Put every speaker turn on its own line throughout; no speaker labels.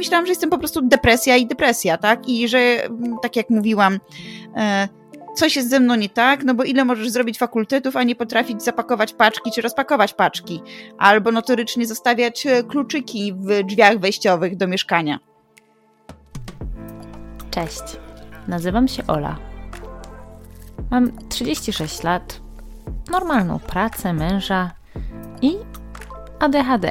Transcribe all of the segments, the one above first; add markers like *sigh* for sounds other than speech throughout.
myślałam, że jestem po prostu depresja i depresja, tak? I że, mm, tak jak mówiłam, e, coś jest ze mną nie tak, no bo ile możesz zrobić fakultetów, a nie potrafić zapakować paczki czy rozpakować paczki, albo notorycznie zostawiać e, kluczyki w drzwiach wejściowych do mieszkania.
Cześć, nazywam się Ola. Mam 36 lat, normalną pracę, męża i ADHD.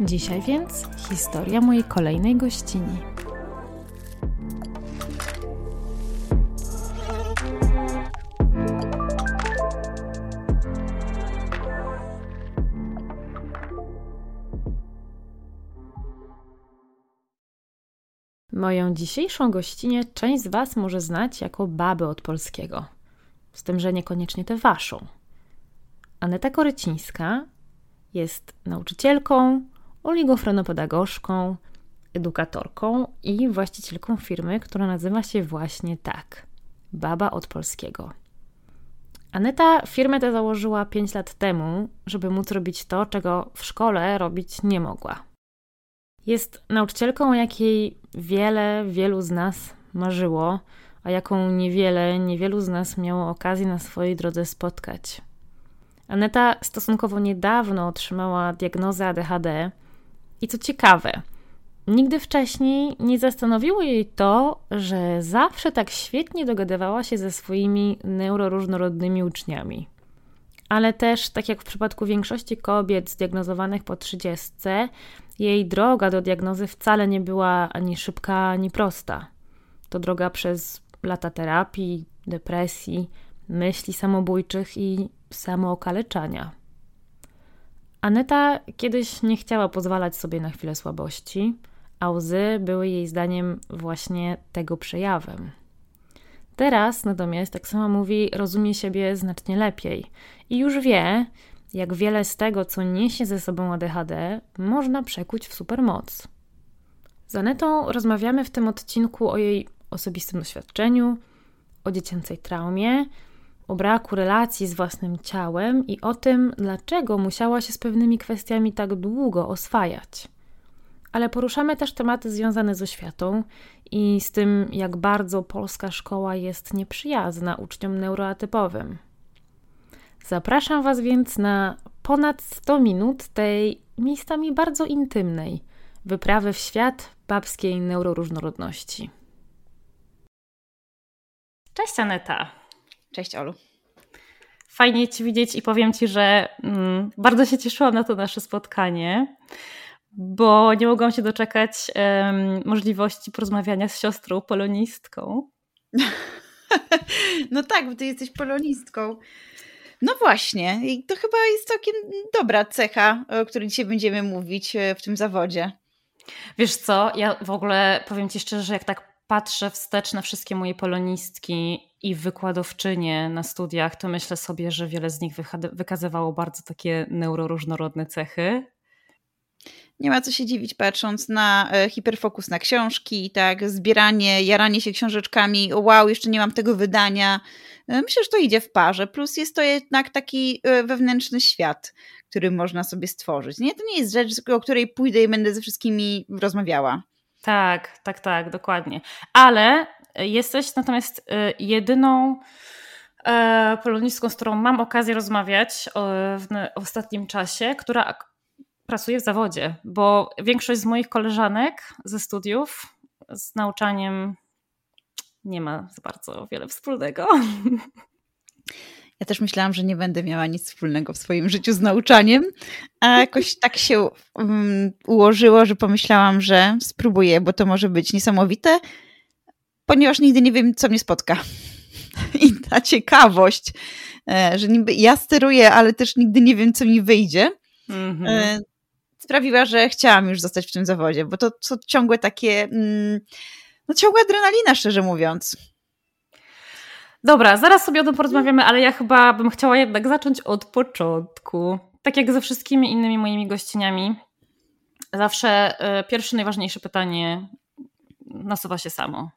Dzisiaj więc historia mojej kolejnej gościni. Moją dzisiejszą gościnę część z Was może znać jako babę od polskiego, z tym, że niekoniecznie tę Waszą. Aneta Korycińska jest nauczycielką, oligofrenopedagogzką, edukatorką i właścicielką firmy, która nazywa się właśnie tak Baba od Polskiego. Aneta firmę tę założyła 5 lat temu, żeby móc robić to, czego w szkole robić nie mogła. Jest nauczycielką, o jakiej wiele, wielu z nas marzyło, a jaką niewiele, niewielu z nas miało okazję na swojej drodze spotkać. Aneta stosunkowo niedawno otrzymała diagnozę ADHD i co ciekawe, nigdy wcześniej nie zastanowiło jej to, że zawsze tak świetnie dogadywała się ze swoimi neuroróżnorodnymi uczniami. Ale też, tak jak w przypadku większości kobiet zdiagnozowanych po 30, jej droga do diagnozy wcale nie była ani szybka, ani prosta. To droga przez lata terapii, depresji, myśli samobójczych i samookaleczania. Aneta kiedyś nie chciała pozwalać sobie na chwilę słabości, a łzy były jej zdaniem właśnie tego przejawem. Teraz natomiast, jak sama mówi, rozumie siebie znacznie lepiej i już wie, jak wiele z tego, co niesie ze sobą ADHD, można przekuć w supermoc. Z Anetą rozmawiamy w tym odcinku o jej osobistym doświadczeniu, o dziecięcej traumie, o braku relacji z własnym ciałem i o tym, dlaczego musiała się z pewnymi kwestiami tak długo oswajać. Ale poruszamy też tematy związane z oświatą i z tym, jak bardzo polska szkoła jest nieprzyjazna uczniom neuroatypowym. Zapraszam Was więc na ponad 100 minut tej miejscami bardzo intymnej wyprawy w świat babskiej neuroróżnorodności. Cześć Aneta.
Cześć Olu.
Fajnie Ci widzieć i powiem Ci, że mm, bardzo się cieszyłam na to nasze spotkanie, bo nie mogłam się doczekać um, możliwości porozmawiania z siostrą polonistką. *laughs*
no tak, bo Ty jesteś polonistką. No właśnie, i to chyba jest całkiem dobra cecha, o której dzisiaj będziemy mówić e, w tym zawodzie.
Wiesz co, ja w ogóle powiem Ci szczerze, że jak tak patrzę wstecz na wszystkie moje polonistki i wykładowczynie na studiach, to myślę sobie, że wiele z nich wykazywało bardzo takie neuroróżnorodne cechy.
Nie ma co się dziwić, patrząc na e, hiperfokus na książki, tak, zbieranie, jaranie się książeczkami. Wow, jeszcze nie mam tego wydania. E, myślę, że to idzie w parze. Plus jest to jednak taki e, wewnętrzny świat, który można sobie stworzyć. Nie, to nie jest rzecz, o której pójdę i będę ze wszystkimi rozmawiała.
Tak, tak, tak, dokładnie. Ale jesteś natomiast y, jedyną e, polonistką, z którą mam okazję rozmawiać w ostatnim czasie, która pracuje w zawodzie, bo większość z moich koleżanek ze studiów z nauczaniem nie ma za bardzo wiele wspólnego. *laughs*
Ja też myślałam, że nie będę miała nic wspólnego w swoim życiu z nauczaniem, a jakoś tak się um, ułożyło, że pomyślałam, że spróbuję, bo to może być niesamowite, ponieważ nigdy nie wiem, co mnie spotka. *laughs* I ta ciekawość, e, że niby ja steruję, ale też nigdy nie wiem, co mi wyjdzie, mm -hmm. sprawiła, że chciałam już zostać w tym zawodzie, bo to, to ciągłe takie, mm, no ciągła adrenalina, szczerze mówiąc.
Dobra, zaraz sobie o tym porozmawiamy, ale ja chyba bym chciała jednak zacząć od początku. Tak jak ze wszystkimi innymi moimi gościniami, zawsze y, pierwsze, najważniejsze pytanie nasuwa się samo.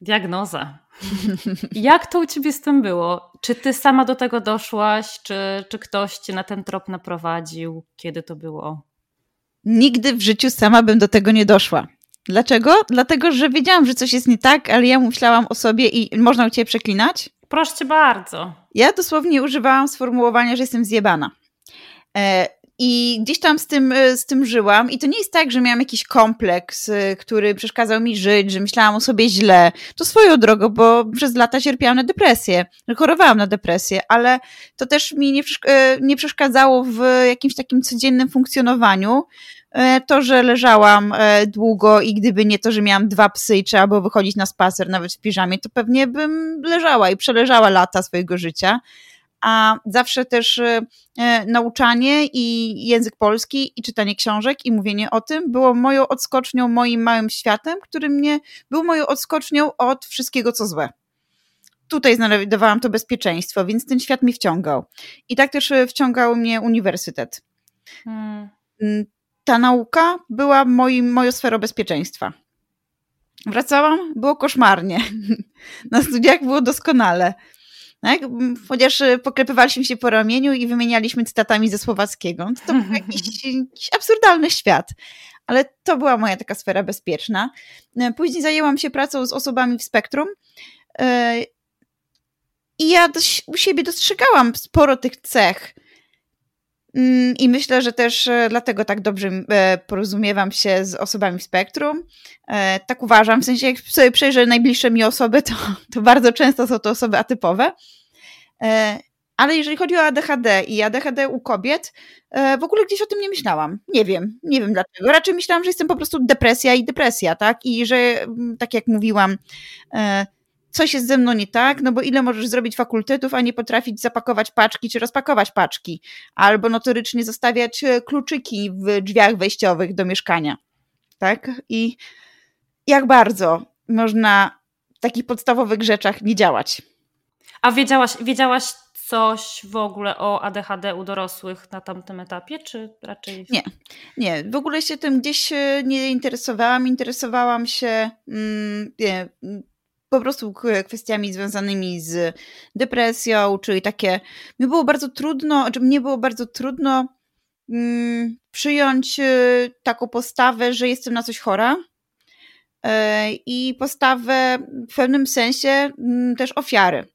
Diagnoza. *laughs* Jak to u ciebie z tym było? Czy ty sama do tego doszłaś, czy, czy ktoś cię na ten trop naprowadził? Kiedy to było?
Nigdy w życiu sama bym do tego nie doszła. Dlaczego? Dlatego, że wiedziałam, że coś jest nie tak, ale ja myślałam o sobie i można u ciebie przeklinać?
Proszę cię bardzo.
Ja dosłownie używałam sformułowania, że jestem zjebana. E, I gdzieś tam z tym, e, z tym żyłam. I to nie jest tak, że miałam jakiś kompleks, e, który przeszkadzał mi żyć, że myślałam o sobie źle. To swoją drogą, bo przez lata cierpiałam na depresję. Chorowałam na depresję, ale to też mi nie, nie przeszkadzało w jakimś takim codziennym funkcjonowaniu, E, to, że leżałam e, długo i gdyby nie to, że miałam dwa psy i trzeba było wychodzić na spacer nawet w piżamie, to pewnie bym leżała i przeleżała lata swojego życia. A zawsze też e, nauczanie i język polski i czytanie książek i mówienie o tym było moją odskocznią, moim małym światem, który mnie był moją odskocznią od wszystkiego, co złe tutaj znajdowałam to bezpieczeństwo, więc ten świat mi wciągał. I tak też wciągał mnie uniwersytet. Hmm. Ta nauka była moim, moją sferą bezpieczeństwa. Wracałam, było koszmarnie. *laughs* Na studiach było doskonale. Tak? Chociaż poklepywaliśmy się po ramieniu i wymienialiśmy cytatami ze słowackiego. To był *laughs* jakiś, jakiś absurdalny świat. Ale to była moja taka sfera bezpieczna. Później zajęłam się pracą z osobami w spektrum. E, I ja u siebie dostrzegałam sporo tych cech, I myślę, że też e, dlatego tak dobrze e, porozumiewam się z osobami w spektrum. E, tak uważam, w sensie jak sobie przejrzę najbliższe mi osoby, to, to bardzo często są to osoby atypowe. Ale jeżeli chodzi o ADHD i ADHD u kobiet, w ogóle gdzieś o tym nie myślałam. Nie wiem, nie wiem dlaczego. Raczej myślałam, że jestem po prostu depresja i depresja, tak? I że, mm, tak jak mówiłam, coś jest ze mną nie tak, no bo ile możesz zrobić fakultetów, a nie potrafić zapakować paczki czy rozpakować paczki, albo notorycznie zostawiać e, kluczyki w drzwiach wejściowych do mieszkania. Tak? I jak bardzo można w takich podstawowych rzeczach nie działać.
A wiedziałaś, wiedziałaś coś w ogóle o ADHD u dorosłych na tamtym etapie, czy raczej?
Nie, nie. W ogóle się tym gdzieś e, nie interesowałam. Interesowałam się mm, nie, po prostu kwestiami związanymi z depresją, czyli takie, mi było bardzo trudno, czy mnie było bardzo trudno mm, przyjąć y, taką postawę, że jestem na coś chora y, i postawę w pewnym sensie mm, też ofiary.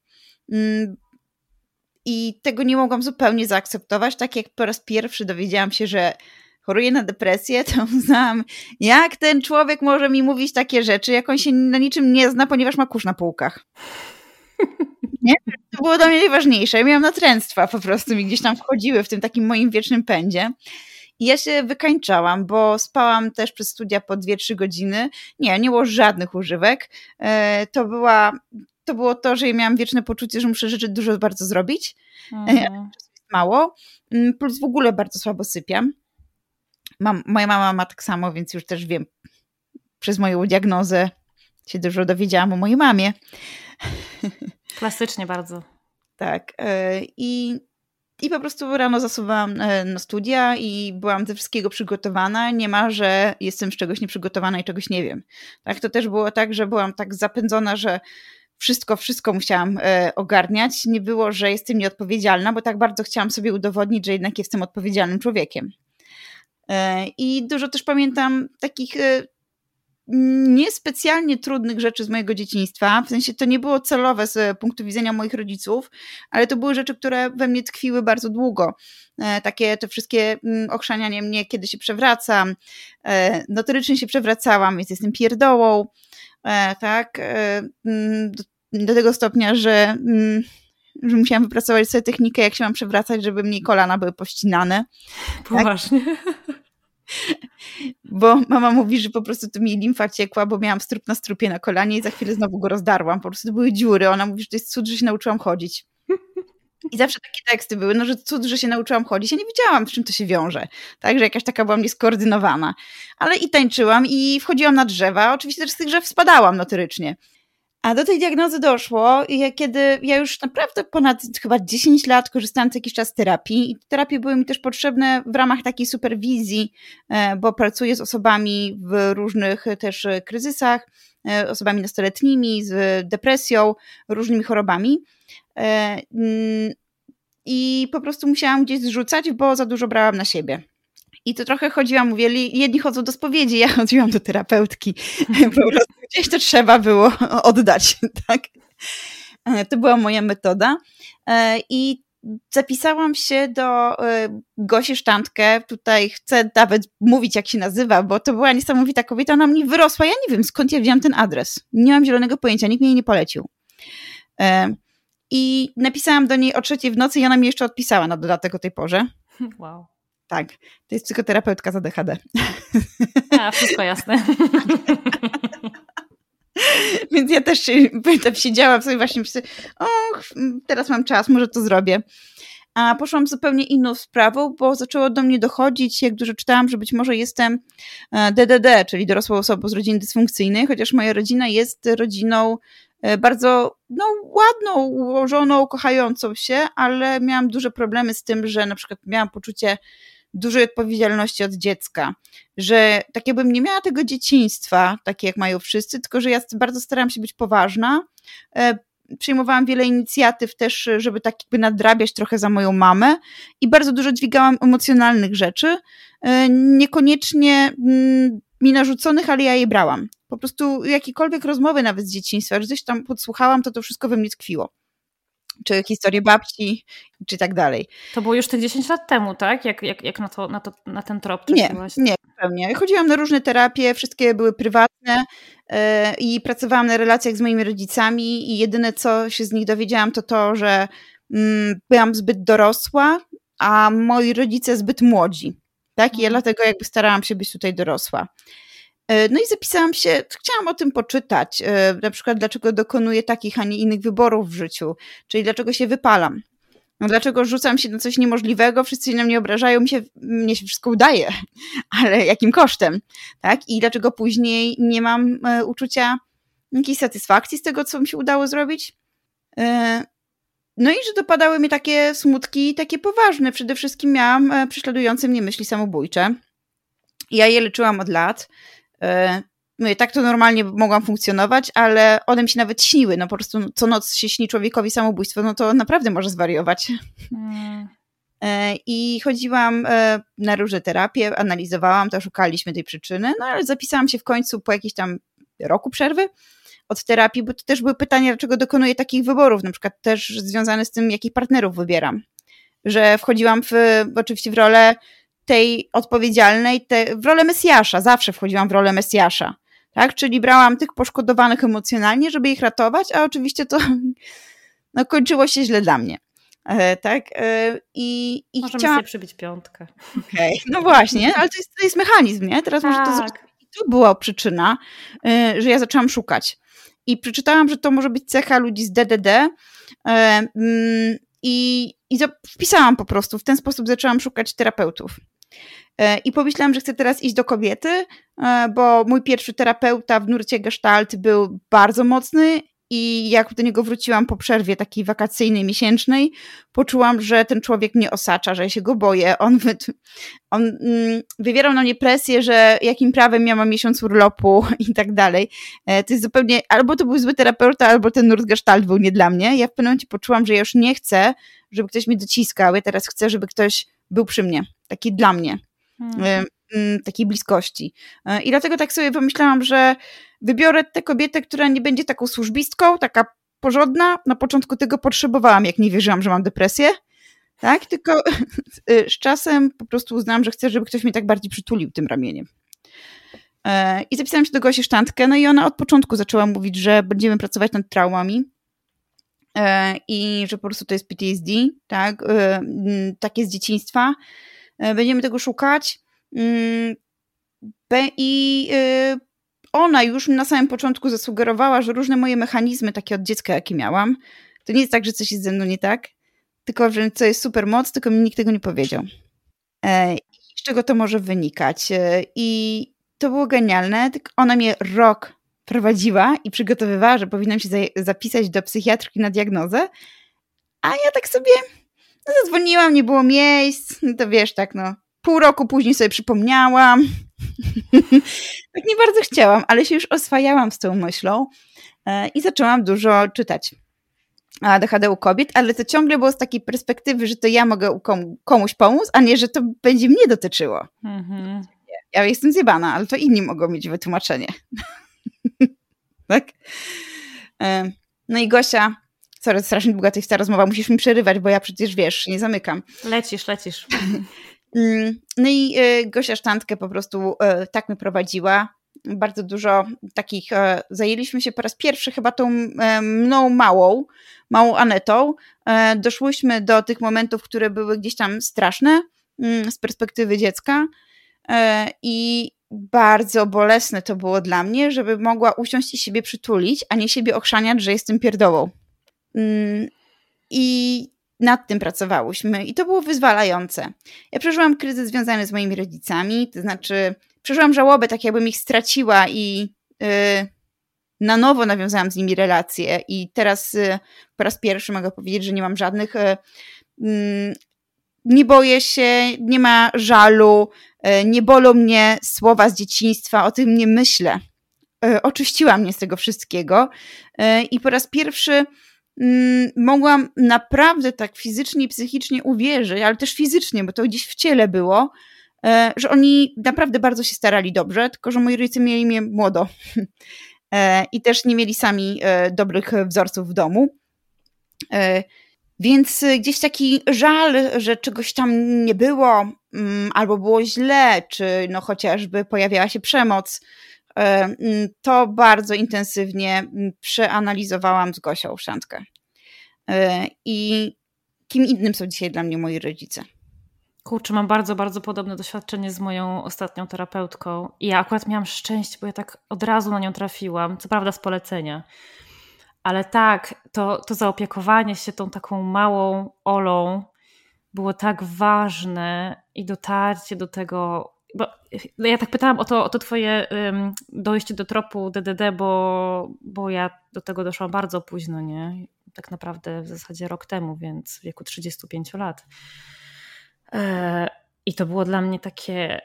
Mm, I tego nie mogłam zupełnie zaakceptować, tak jak po raz pierwszy dowiedziałam się, że choruje na depresję, to *laughs* uznałam, jak ten człowiek może mi mówić takie rzeczy, jak on się na niczym nie zna, ponieważ ma kurz na półkach. *laughs* Nie? To było dla mnie najważniejsze. Ja miałam natręctwa po prostu mi gdzieś tam wchodziły w tym takim moim wiecznym pędzie. I ja się wykańczałam, bo spałam też przez studia po 2-3 godziny. Nie, nie było żadnych używek. E, to była to było to, że ja miałam wieczne poczucie, że muszę rzeczy dużo bardzo zrobić. Mhm. Mało. Mm, plus w ogóle bardzo słabo sypiam. Mam, moja mama ma tak samo, więc już też wiem, przez moją diagnozę się dużo dowiedziałam o mojej mamie. *laughs*
Klasycznie bardzo.
Tak. E, I, I po prostu rano zasuwałam e, na studia i byłam ze wszystkiego przygotowana. Nie ma, że jestem z czegoś nieprzygotowana i czegoś nie wiem. Tak, to też było tak, że byłam tak zapędzona, że wszystko, wszystko musiałam e, ogarniać. Nie było, że jestem nieodpowiedzialna, bo tak bardzo chciałam sobie udowodnić, że jednak jestem odpowiedzialnym człowiekiem. E, I dużo też pamiętam takich e, niespecjalnie trudnych rzeczy z mojego dzieciństwa. W sensie to nie było celowe z punktu widzenia moich rodziców, ale to były rzeczy, które we mnie tkwiły bardzo długo. E, takie te wszystkie mm, ochrzanianie mnie, kiedy się przewracam. Notorycznie się przewracałam, więc jestem pierdołą. tak, mm, do, tego stopnia, że, mm, że musiałam wypracować sobie technikę, jak się mam przewracać, żeby mi kolana były pościnane.
Poważnie. Tak?
Bo mama mówi, że po prostu to mi limfa ciekła, bo miałam strup na strupie na kolanie i za chwilę znowu go rozdarłam. Po prostu były dziury. Ona mówi, że to jest cud, że się nauczyłam chodzić. I zawsze takie teksty były, no że cud, że się nauczyłam chodzić. Ja nie wiedziałam, w czym to się wiąże. Także jakaś taka byłam nieskoordynowana. Ale i tańczyłam i wchodziłam na drzewa. Oczywiście też z tych drzew spadałam notorycznie. A do tej diagnozy doszło, kiedy ja już naprawdę ponad chyba 10 lat korzystałam co jakiś czas z terapii. I terapie były mi też potrzebne w ramach takiej superwizji, e, bo pracuję z osobami w różnych też kryzysach, e, osobami nastoletnimi, z depresją, różnymi chorobami. E, I po prostu musiałam gdzieś zrzucać, bo za dużo brałam na siebie. I to trochę chodziłam, mówili, jedni chodzą do spowiedzi, ja chodziłam do terapeutki. *laughs* Po prostu gdzieś to trzeba było oddać, *laughs* tak? E, to była moja metoda. E, I zapisałam się do Gosi Sztantkę. Tutaj chcę nawet mówić, jak się nazywa, bo to była niesamowita kobieta. Ona mnie wyrosła. Ja nie wiem, skąd ja wziąłam ten adres. Nie mam zielonego pojęcia, nikt mnie nie polecił. I napisałam do niej o trzeciej w nocy i ona mi jeszcze odpisała na dodatek o tej porze.
Wow.
Tak, to jest psychoterapeutka za DHD.
A, wszystko jasne. *laughs*
Więc ja też pamiętam, siedziałam sobie właśnie myślę, och, teraz mam czas, może to zrobię. A poszłam zupełnie inną sprawą, bo zaczęło do mnie dochodzić, jak dużo czytałam, że być może jestem DDD, e, czyli dorosłą osobą z rodziny dysfunkcyjnej, chociaż moja rodzina jest rodziną E, bardzo no, ładną, ułożoną, kochającą się, ale miałam duże problemy z tym, że na przykład miałam poczucie dużej odpowiedzialności od dziecka, że tak jakbym nie miała tego dzieciństwa, takie jak mają wszyscy, tylko że ja bardzo starałam się być poważna. E, przyjmowałam wiele inicjatyw też, żeby tak jakby nadrabiać trochę za moją mamę i bardzo dużo dźwigałam emocjonalnych rzeczy, e, niekoniecznie mm, mi narzuconych, ale ja je brałam. Po prostu jakiekolwiek rozmowy nawet z dzieciństwa, że coś tam podsłuchałam, to to wszystko we mnie tkwiło. Czy historię babci, czy tak dalej.
To było już te 10 lat temu, tak? Jak, jak, jak na, to, na, to, na ten trop
Nie, nie, pewnie. Chodziłam na różne terapie, wszystkie były prywatne yy, i pracowałam na relacjach z moimi rodzicami i jedyne, co się z nich dowiedziałam, to to, że mm, byłam zbyt dorosła, a moi rodzice zbyt młodzi. Tak? I ja mhm. dlatego jakby starałam się być tutaj dorosła. E, no i zapisałam się, chciałam o tym poczytać, e, na przykład dlaczego dokonuję takich, a nie innych wyborów w życiu, czyli dlaczego się wypalam. No dlaczego rzucam się na coś niemożliwego, wszyscy się na mnie obrażają, mi się, mnie się wszystko udaje, *laughs* ale jakim kosztem, tak? I dlaczego później nie mam e, uczucia jakiejś satysfakcji z tego, co mi się udało zrobić? No i że dopadały mi takie smutki, takie poważne. Przede wszystkim miałam prześladujące mnie myśli samobójcze. Ja je leczyłam od lat. Mówię, tak to normalnie mogłam funkcjonować, ale one mi się nawet śniły. No po prostu co noc się śni człowiekowi samobójstwo, no to naprawdę może zwariować. Mm. I chodziłam e, na różne terapie, analizowałam to, szukaliśmy tej przyczyny, no ale zapisałam się w końcu po jakimś tam roku przerwy od terapii, bo to też były pytania, dlaczego dokonuję takich wyborów, na przykład też związane z tym, jakich partnerów wybieram. Że wchodziłam w, oczywiście w rolę tej odpowiedzialnej, te, w rolę Mesjasza, zawsze wchodziłam w rolę Mesjasza, tak? Czyli brałam tych poszkodowanych emocjonalnie, żeby ich ratować, a oczywiście to *laughs* no, kończyło się źle dla mnie. E, tak? E, I,
i Możemy chciałam... sobie przybić piątkę.
Okay. No właśnie, ale to jest, to jest mechanizm, nie? Teraz tak. muszę to zrobić. I tu była przyczyna, e, że ja zaczęłam szukać. I przeczytałam, że to może być cecha ludzi z DDD. E, mm, I, i wpisałam po prostu, w ten sposób zaczęłam szukać terapeutów. E, I pomyślałam, że chcę teraz iść do kobiety, e, bo mój pierwszy terapeuta w nurcie gestalt był bardzo mocny i jak do niego wróciłam po przerwie takiej wakacyjnej, miesięcznej, poczułam, że ten człowiek mnie osacza, że ja się go boję. On, wy, on mm, wywierał na mnie presję, że jakim prawem ja mam miesiąc urlopu *laughs* i tak dalej. E, to jest zupełnie, albo to był zły terapeuta, albo ten nurt gestalt był nie dla mnie. Ja w pewnym momencie poczułam, że ja już nie chcę, żeby ktoś mnie dociskał. Ja teraz chcę, żeby ktoś był przy mnie taki dla mnie, hmm. takiej bliskości. E, I dlatego tak sobie pomyślałam, że wybiorę tę kobietę, która nie będzie taką służbistką, taka porządna. Na początku tego potrzebowałam, jak nie wierzyłam, że mam depresję. Tak, tylko *laughs* e, z czasem po prostu uznałam, że chcę, żeby ktoś mnie tak bardziej przytulił tym ramieniem. E, I zapisałam się do Gosi Sztantkę, no i ona od początku zaczęła mówić, że będziemy pracować nad traumami i że po prostu to jest PTSD, tak, e, takie z dzieciństwa. Będziemy tego szukać mm, i ona już na samym początku zasugerowała, że różne moje mechanizmy takie od dziecka, jakie miałam, to nie jest tak, że coś jest ze mną nie tak, tylko że to jest super moc, tylko mi nikt tego nie powiedział. Z czego to może wynikać? I to było genialne, ona mnie rok prowadziła i przygotowywała, że powinnam się zapisać do psychiatrki na diagnozę, a ja tak sobie no, zadzwoniłam, nie było miejsc, no to wiesz, tak no, pół roku później sobie przypomniałam. *laughs* tak nie bardzo chciałam, ale się już oswajałam z tą myślą e, i zaczęłam dużo czytać. ADHD u kobiet, ale to ciągle było z takiej perspektywy, że to ja mogę komuś pomóc, a nie, że to będzie mnie dotyczyło. Mhm. Ja jestem zjebana, ale to inni mogą mieć wytłumaczenie. Tak? E, no i Gosia, sorry, strasznie długa to jest ta rozmowa, musisz mi przerywać, bo ja przecież, wiesz, nie zamykam.
Lecisz, lecisz. *laughs*
Mm, no i e, Gosia Sztantkę po prostu e, tak mnie prowadziła. Bardzo dużo takich, zajęliśmy się po raz pierwszy chyba tą mną małą, małą Anetą. Doszłyśmy do tych momentów, które były gdzieś tam straszne mm, z perspektywy dziecka I bardzo bolesne to było dla mnie, żeby mogła usiąść i siebie przytulić, a nie siebie ochrzaniać, że jestem pierdołą. Mm, I nad tym pracowałyśmy i to było wyzwalające. Ja przeżyłam kryzys związany z moimi rodzicami, to znaczy przeżyłam żałobę, tak jakbym ich straciła i yy, na nowo nawiązałam z nimi relacje i teraz yy, po raz pierwszy mogę powiedzieć, że nie mam żadnych yy, nie boję się, nie ma żalu, nie bolą mnie słowa z dzieciństwa, o tym nie myślę. E, oczyściła mnie z tego wszystkiego e, i po raz pierwszy mm, mogłam naprawdę tak fizycznie i psychicznie uwierzyć, ale też fizycznie, bo to gdzieś w ciele było, że oni naprawdę bardzo się starali dobrze, tylko że moi rodzice mieli mnie młodo *laughs* i też nie mieli sami dobrych wzorców w domu. Więc y, gdzieś taki żal, że czegoś tam nie było, mm, albo było źle, czy no chociażby pojawiała się przemoc, e, mm, to bardzo intensywnie mm, przeanalizowałam z Gosią Szantkę. E, I kim innym są dzisiaj dla mnie moi rodzice?
Kurczę, mam bardzo, bardzo podobne doświadczenie z moją ostatnią terapeutką. I ja akurat miałam szczęście, bo ja tak od razu na nią trafiłam, co prawda z polecenia. Ale tak, to, to zaopiekowanie się tą taką małą Olą było tak ważne i dotarcie do tego. Bo ja tak pytałam o to, o to twoje um, dojście do tropu DDD, bo, bo ja do tego doszłam bardzo późno, nie? Tak naprawdę w zasadzie rok temu, więc w wieku 35 lat. E, I to było dla mnie takie,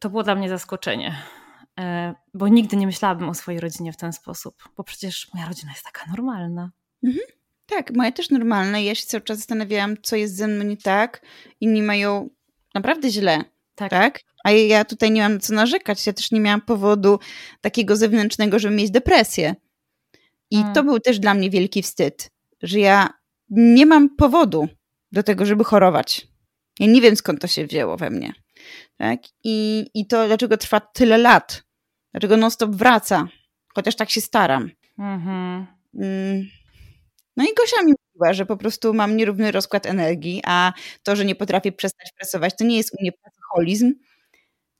to było dla mnie zaskoczenie bo nigdy nie myślałabym o swojej rodzinie w ten sposób, bo przecież moja rodzina jest taka normalna.
Mhm. Tak, moja też normalna. Ja się cały czas zastanawiałam, co jest ze mną nie tak. Inni mają naprawdę źle. Tak. tak? A ja tutaj nie mam co narzekać. Ja też nie miałam powodu takiego zewnętrznego, żeby mieć depresję. I hmm. to był też dla mnie wielki wstyd, że ja nie mam powodu do tego, żeby chorować. Ja nie wiem skąd to się wzięło we mnie. Tak? I, I to dlaczego trwa tyle lat? Dlaczego non-stop wraca? Chociaż tak się staram. Mhm. Mm. No i Gosia mi mówiła, że po prostu mam nierówny rozkład energii, a to, że nie potrafię przestać pracować, to nie jest u mnie pracoholizm,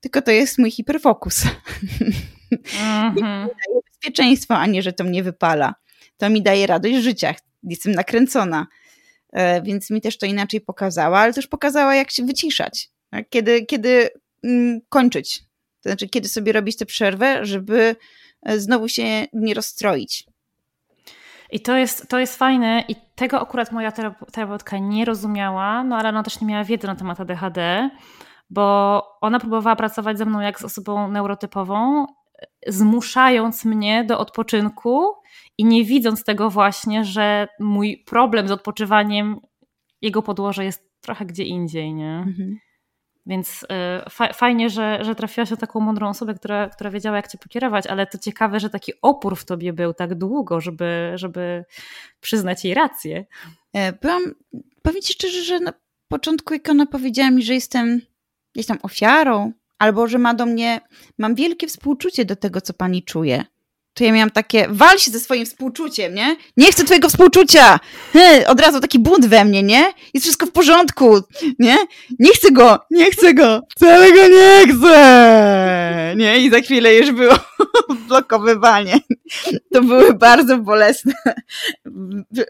tylko to jest mój hiperfokus. *laughs* Mhm. mi daje bezpieczeństwo, a nie, że to mnie wypala. To mi daje radość życia. Jestem nakręcona. E, więc mi też to inaczej pokazała, ale też pokazała, jak się wyciszać. Tak? Kiedy, kiedy mm, kończyć. To znaczy, kiedy sobie robić tę przerwę, żeby e, znowu się nie rozstroić.
I to jest, to jest fajne i tego akurat moja terapeutka nie rozumiała, no ale ona też nie miała wiedzy na temat ADHD, bo ona próbowała pracować ze mną jak z osobą neurotypową, zmuszając mnie do odpoczynku i nie widząc tego właśnie, że mój problem z odpoczywaniem, jego podłoże jest trochę gdzie indziej, nie? Mhm. Więc y, fajnie, że, że trafiłaś na taką mądrą osobę, która, która wiedziała, jak cię pokierować, ale to ciekawe, że taki opór w tobie był tak długo, żeby, żeby przyznać jej rację.
E, byłam, powiem ci szczerze, że na początku, jak ona powiedziała mi, że jestem, jestem ofiarą, albo że ma do mnie, mam wielkie współczucie do tego, co pani czuje to ja miałam takie, wal się ze swoim współczuciem, nie? Nie chcę twojego współczucia! He, od razu taki bunt we mnie, nie? Jest wszystko w porządku, nie? Nie chcę go, nie chcę go, wcale go nie chcę! Nie? I za chwilę już było *laughs* blokowywanie. To były bardzo bolesne.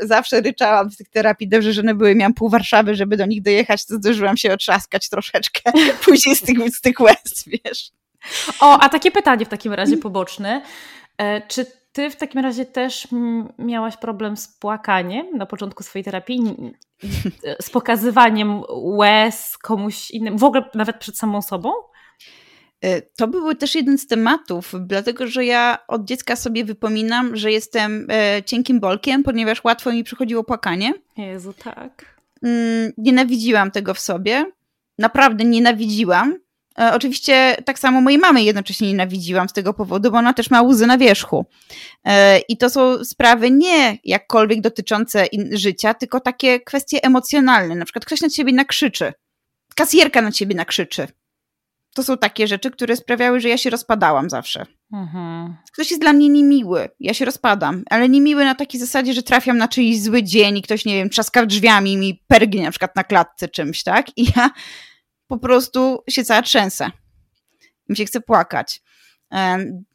Zawsze ryczałam w tych terapii, dobrze, że one były, miałam pół Warszawy, żeby do nich dojechać, to zdążyłam się otrzaskać troszeczkę *laughs* później z tych, z tych łez, wiesz.
O, a takie pytanie w takim razie poboczne. E, czy ty w takim razie też miałaś problem z płakaniem na początku swojej terapii? Z pokazywaniem łez komuś innemu, w ogóle nawet przed samą sobą?
E, to był też jeden z tematów, dlatego że ja od dziecka sobie wypominam, że jestem e, cienkim bolkiem, ponieważ łatwo mi przychodziło płakanie.
Jezu, tak.
Mm, nienawidziłam tego w sobie. Naprawdę nienawidziłam. E, oczywiście tak samo mojej mamy jednocześnie nienawidziłam z tego powodu, bo ona też ma łzy na wierzchu. E, I to są sprawy nie jakkolwiek dotyczące życia, tylko takie kwestie emocjonalne. Na przykład ktoś na ciebie nakrzyczy, kasjerka na ciebie nakrzyczy. To są takie rzeczy, które sprawiały, że ja się rozpadałam zawsze. Mhm. Ktoś jest dla mnie niemiły, ja się rozpadam, ale niemiły na takiej zasadzie, że trafiam na czyjś zły dzień i ktoś, nie wiem, trzaska drzwiami i mi pergnie na przykład na klatce czymś, tak? I ja po prostu się cała trzęsę. Mi się chce płakać.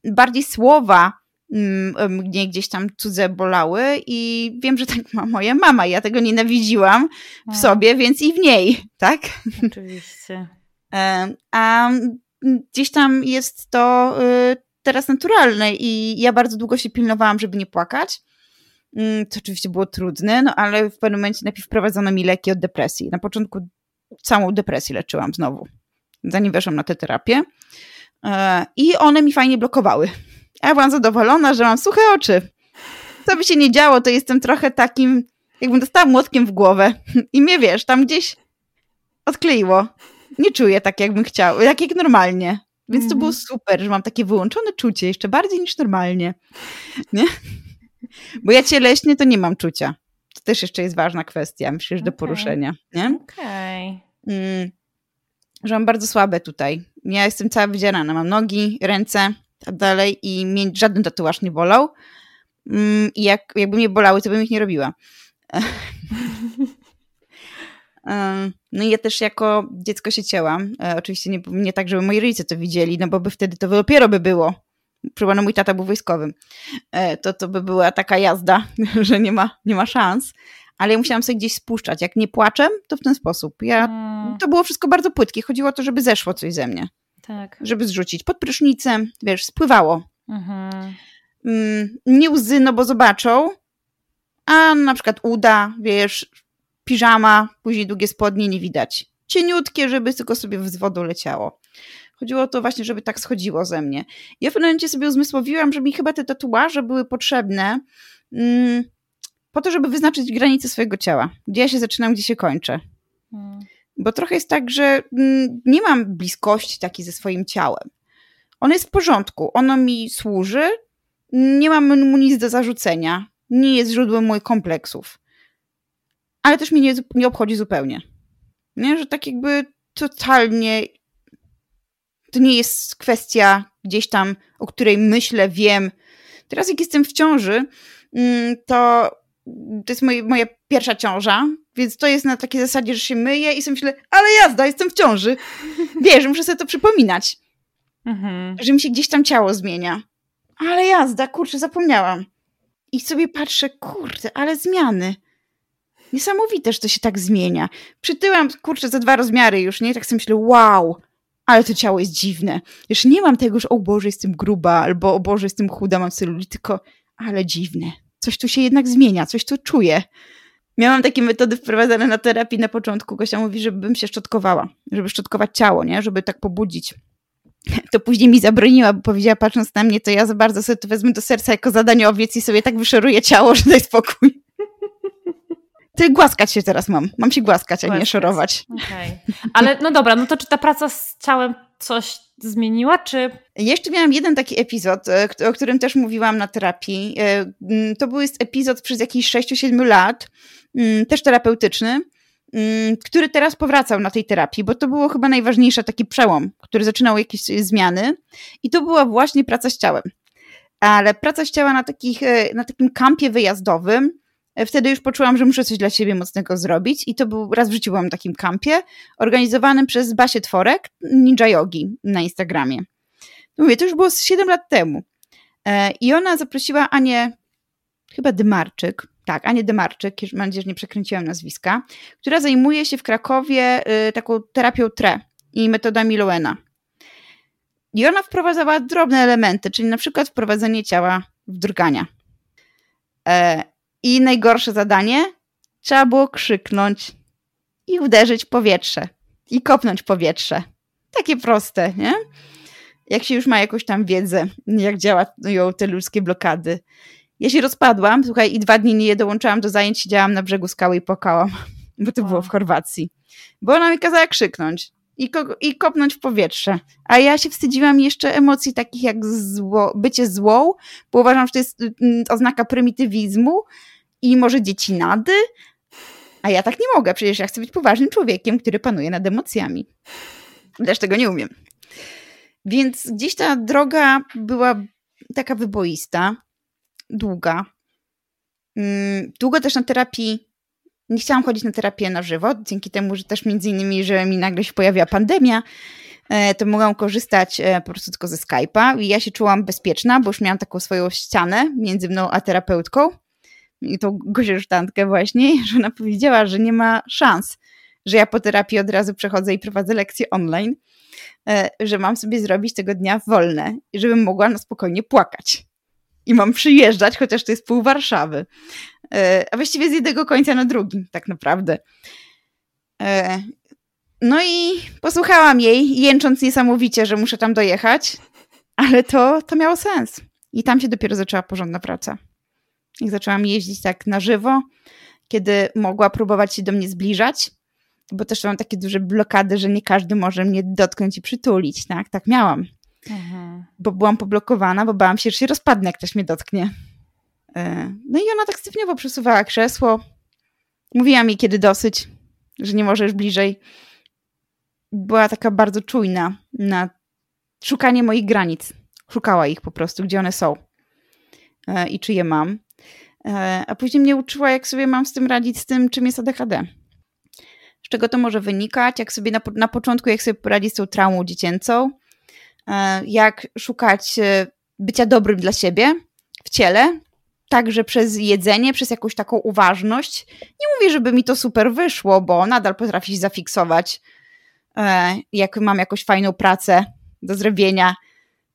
Bardziej słowa mm, mnie gdzieś tam cudze bolały i wiem, że tak ma moja mama. Ja tego nienawidziłam w tak. sobie, więc i w niej, tak?
Oczywiście.
A gdzieś tam jest to y, teraz naturalne i ja bardzo długo się pilnowałam, żeby nie płakać. Mm, to oczywiście było trudne, no ale w pewnym momencie najpierw wprowadzono mi leki od depresji. Na początku całą depresję leczyłam znowu, zanim weszłam na tę terapię. E, I one mi fajnie blokowały. Ja byłam zadowolona, że mam suche oczy. Co by się nie działo, to jestem trochę takim, jakbym dostała młotkiem w głowę. *laughs* I mnie wiesz, tam gdzieś odkleiło. Nie czuję tak, jakbym chciała, jak, jak normalnie. Więc to było mhm. super, że mam takie wyłączone czucie, jeszcze bardziej niż normalnie. Nie? Bo ja cieleśnie to nie mam czucia. Też jeszcze jest ważna kwestia, myślę, że do poruszenia. Nie?
Okej. Okay. Mm,
że mam bardzo słabe tutaj. Ja jestem cała wydzierana. Mam nogi, ręce, tak dalej i mnie żaden tatuaż nie bolał. Mm, I jak, jakby mnie bolały, to bym ich nie robiła. *laughs* No i ja też jako dziecko się cięłam. E, oczywiście nie, nie tak, żeby moi rodzice to widzieli, no bo by wtedy to dopiero by było przypomnę, mój tata był wojskowym, e, to to by była taka jazda, *laughs* że nie ma, nie ma szans. Ale ja musiałam sobie gdzieś spuszczać. Jak nie płaczem, to w ten sposób. Ja, mm. To było wszystko bardzo płytkie. Chodziło o to, żeby zeszło coś ze mnie.
Tak.
Żeby zrzucić. Pod prysznicem, wiesz, spływało. Mhm. Mm, nie łzy, no bo zobaczą, a na przykład uda, wiesz, piżama, później długie spodnie nie widać. Cieniutkie, żeby tylko sobie z wodą leciało. Chodziło o to właśnie, żeby tak schodziło ze mnie. Ja w pewnym momencie sobie uzmysłowiłam, że mi chyba te tatuaże były potrzebne mm, po to, żeby wyznaczyć granice swojego ciała. Gdzie ja się zaczynam, gdzie się kończę. Hmm. Bo trochę jest tak, że mm, nie mam bliskości takiej ze swoim ciałem. Ono jest w porządku, ono mi służy, nie mam mu nic do zarzucenia, nie jest źródłem moich kompleksów. Ale też mnie nie, nie obchodzi zupełnie. Nie? Że tak jakby totalnie to nie jest kwestia gdzieś tam, o której myślę, wiem. Teraz jak jestem w ciąży, mm, to to jest moje, moja pierwsza ciąża, więc to jest na takiej zasadzie, że się myję i sobie myślę, ale jazda, jestem w ciąży. *laughs* Wiesz, muszę sobie to przypominać. Mhm. Że mi się gdzieś tam ciało zmienia. Ale jazda, kurczę, zapomniałam. I sobie patrzę, kurde, ale zmiany. Niesamowite, że to się tak zmienia. Przytyłam, kurczę, za dwa rozmiary już, nie? Tak sobie myślę, wow, ale to ciało jest dziwne. Już nie mam tego, że o Boże, jestem gruba, albo o Boże, jestem chuda, mam celulit, tylko ale dziwne. Coś tu się jednak zmienia, coś tu czuję. Miałam takie metody wprowadzane na terapii na początku. Gosia mówi, żebym się szczotkowała, żeby szczotkować ciało, nie? Żeby tak pobudzić. *laughs* To później mi zabroniła, bo powiedziała, patrząc na mnie, to ja za bardzo sobie to wezmę do serca jako zadanie owiec i sobie tak wyszeruję ciało, że daj spokój. Ty głaskać się teraz mam. Mam się głaskać, a nie szorować.
Okay. Ale no dobra, no to czy ta praca z ciałem coś zmieniła, czy...
Jeszcze miałam jeden taki epizod, e, o którym też mówiłam na terapii. E, to był epizod przez jakieś 6-7 lat, mm, też terapeutyczny. mm, który teraz powracał na tej terapii, bo to było chyba najważniejszy taki przełom, który zaczynał jakieś zmiany i to była właśnie praca z ciałem. Ale praca z ciała na, takich, e, na takim kampie wyjazdowym, wtedy już poczułam, że muszę coś dla siebie mocnego zrobić i to był, raz w życiu byłam na takim kampie, organizowanym przez Basię Tworek, Ninja Yogi na Instagramie. Mówię, to już było 7 lat temu. E, I ona zaprosiła Anię, chyba Dymarczyk, tak, Anię Dymarczyk, mam nadzieję, że nie przekręciłam nazwiska, która zajmuje się w Krakowie y, taką terapią TRE i metodami Lowena. I ona wprowadzała drobne elementy, czyli na przykład wprowadzenie ciała w drgania. I najgorsze zadanie, trzeba było krzyknąć i uderzyć powietrze. I kopnąć powietrze. Takie proste, nie? Jak się już ma jakąś tam wiedzę, jak działają te ludzkie blokady. Ja się rozpadłam, słuchaj, i dwa dni nie dołączałam do zajęć, siedziałam na brzegu skały i płakałam, bo to wow. było w Chorwacji. Bo ona mi kazała krzyknąć i, i kopnąć w powietrze. A ja się wstydziłam jeszcze emocji takich jak zło, bycie złą, bo uważam, że to jest mm, oznaka prymitywizmu i może dziecinady, a ja tak nie mogę, przecież ja chcę być poważnym człowiekiem, który panuje nad emocjami. Też tego nie umiem. Więc gdzieś ta droga była taka wyboista, długa. Mm, długo też na terapii, nie chciałam chodzić na terapię na żywo, dzięki temu, że też między innymi, że mi nagle się pojawiła pandemia, e, to mogłam korzystać e, po prostu tylko ze Skype'a. I ja się czułam bezpieczna, bo już miałam taką swoją ścianę między mną a terapeutką. I tą goziersztantkę właśnie, *laughs* że ona powiedziała, że nie ma szans, że ja po terapii od razu przechodzę i prowadzę lekcje online, e, że mam sobie zrobić tego dnia wolne, żebym mogła na spokojnie płakać. I mam przyjeżdżać, chociaż to jest pół Warszawy. E, a właściwie z jednego końca na drugim, tak naprawdę. E, no i posłuchałam jej, jęcząc niesamowicie, że muszę tam dojechać, ale to, to miało sens. I tam się dopiero zaczęła porządna praca. Jak zaczęłam jeździć tak na żywo, kiedy mogła próbować się do mnie zbliżać, bo też mam takie duże blokady, że nie każdy może mnie dotknąć i przytulić, tak? Tak miałam. Mhm. Bo byłam poblokowana, bo bałam się, że się rozpadnę, jak ktoś mnie dotknie. E, no i ona tak stopniowo przesuwała krzesło. Mówiła mi, kiedy dosyć, że nie możesz bliżej. Była taka bardzo czujna na szukanie moich granic. Szukała ich po prostu, gdzie one są e, i czy je mam. E, a później mnie uczyła, jak sobie mam z tym radzić, z tym, czym jest ADHD. Z czego to może wynikać, jak sobie na, na początku, jak sobie poradzić z tą traumą dziecięcą, jak szukać bycia dobrym dla siebie w ciele, także przez jedzenie, przez jakąś taką uważność. Nie mówię, żeby mi to super wyszło, bo nadal potrafię się zafiksować. E, jak mam jakąś fajną pracę do zrobienia,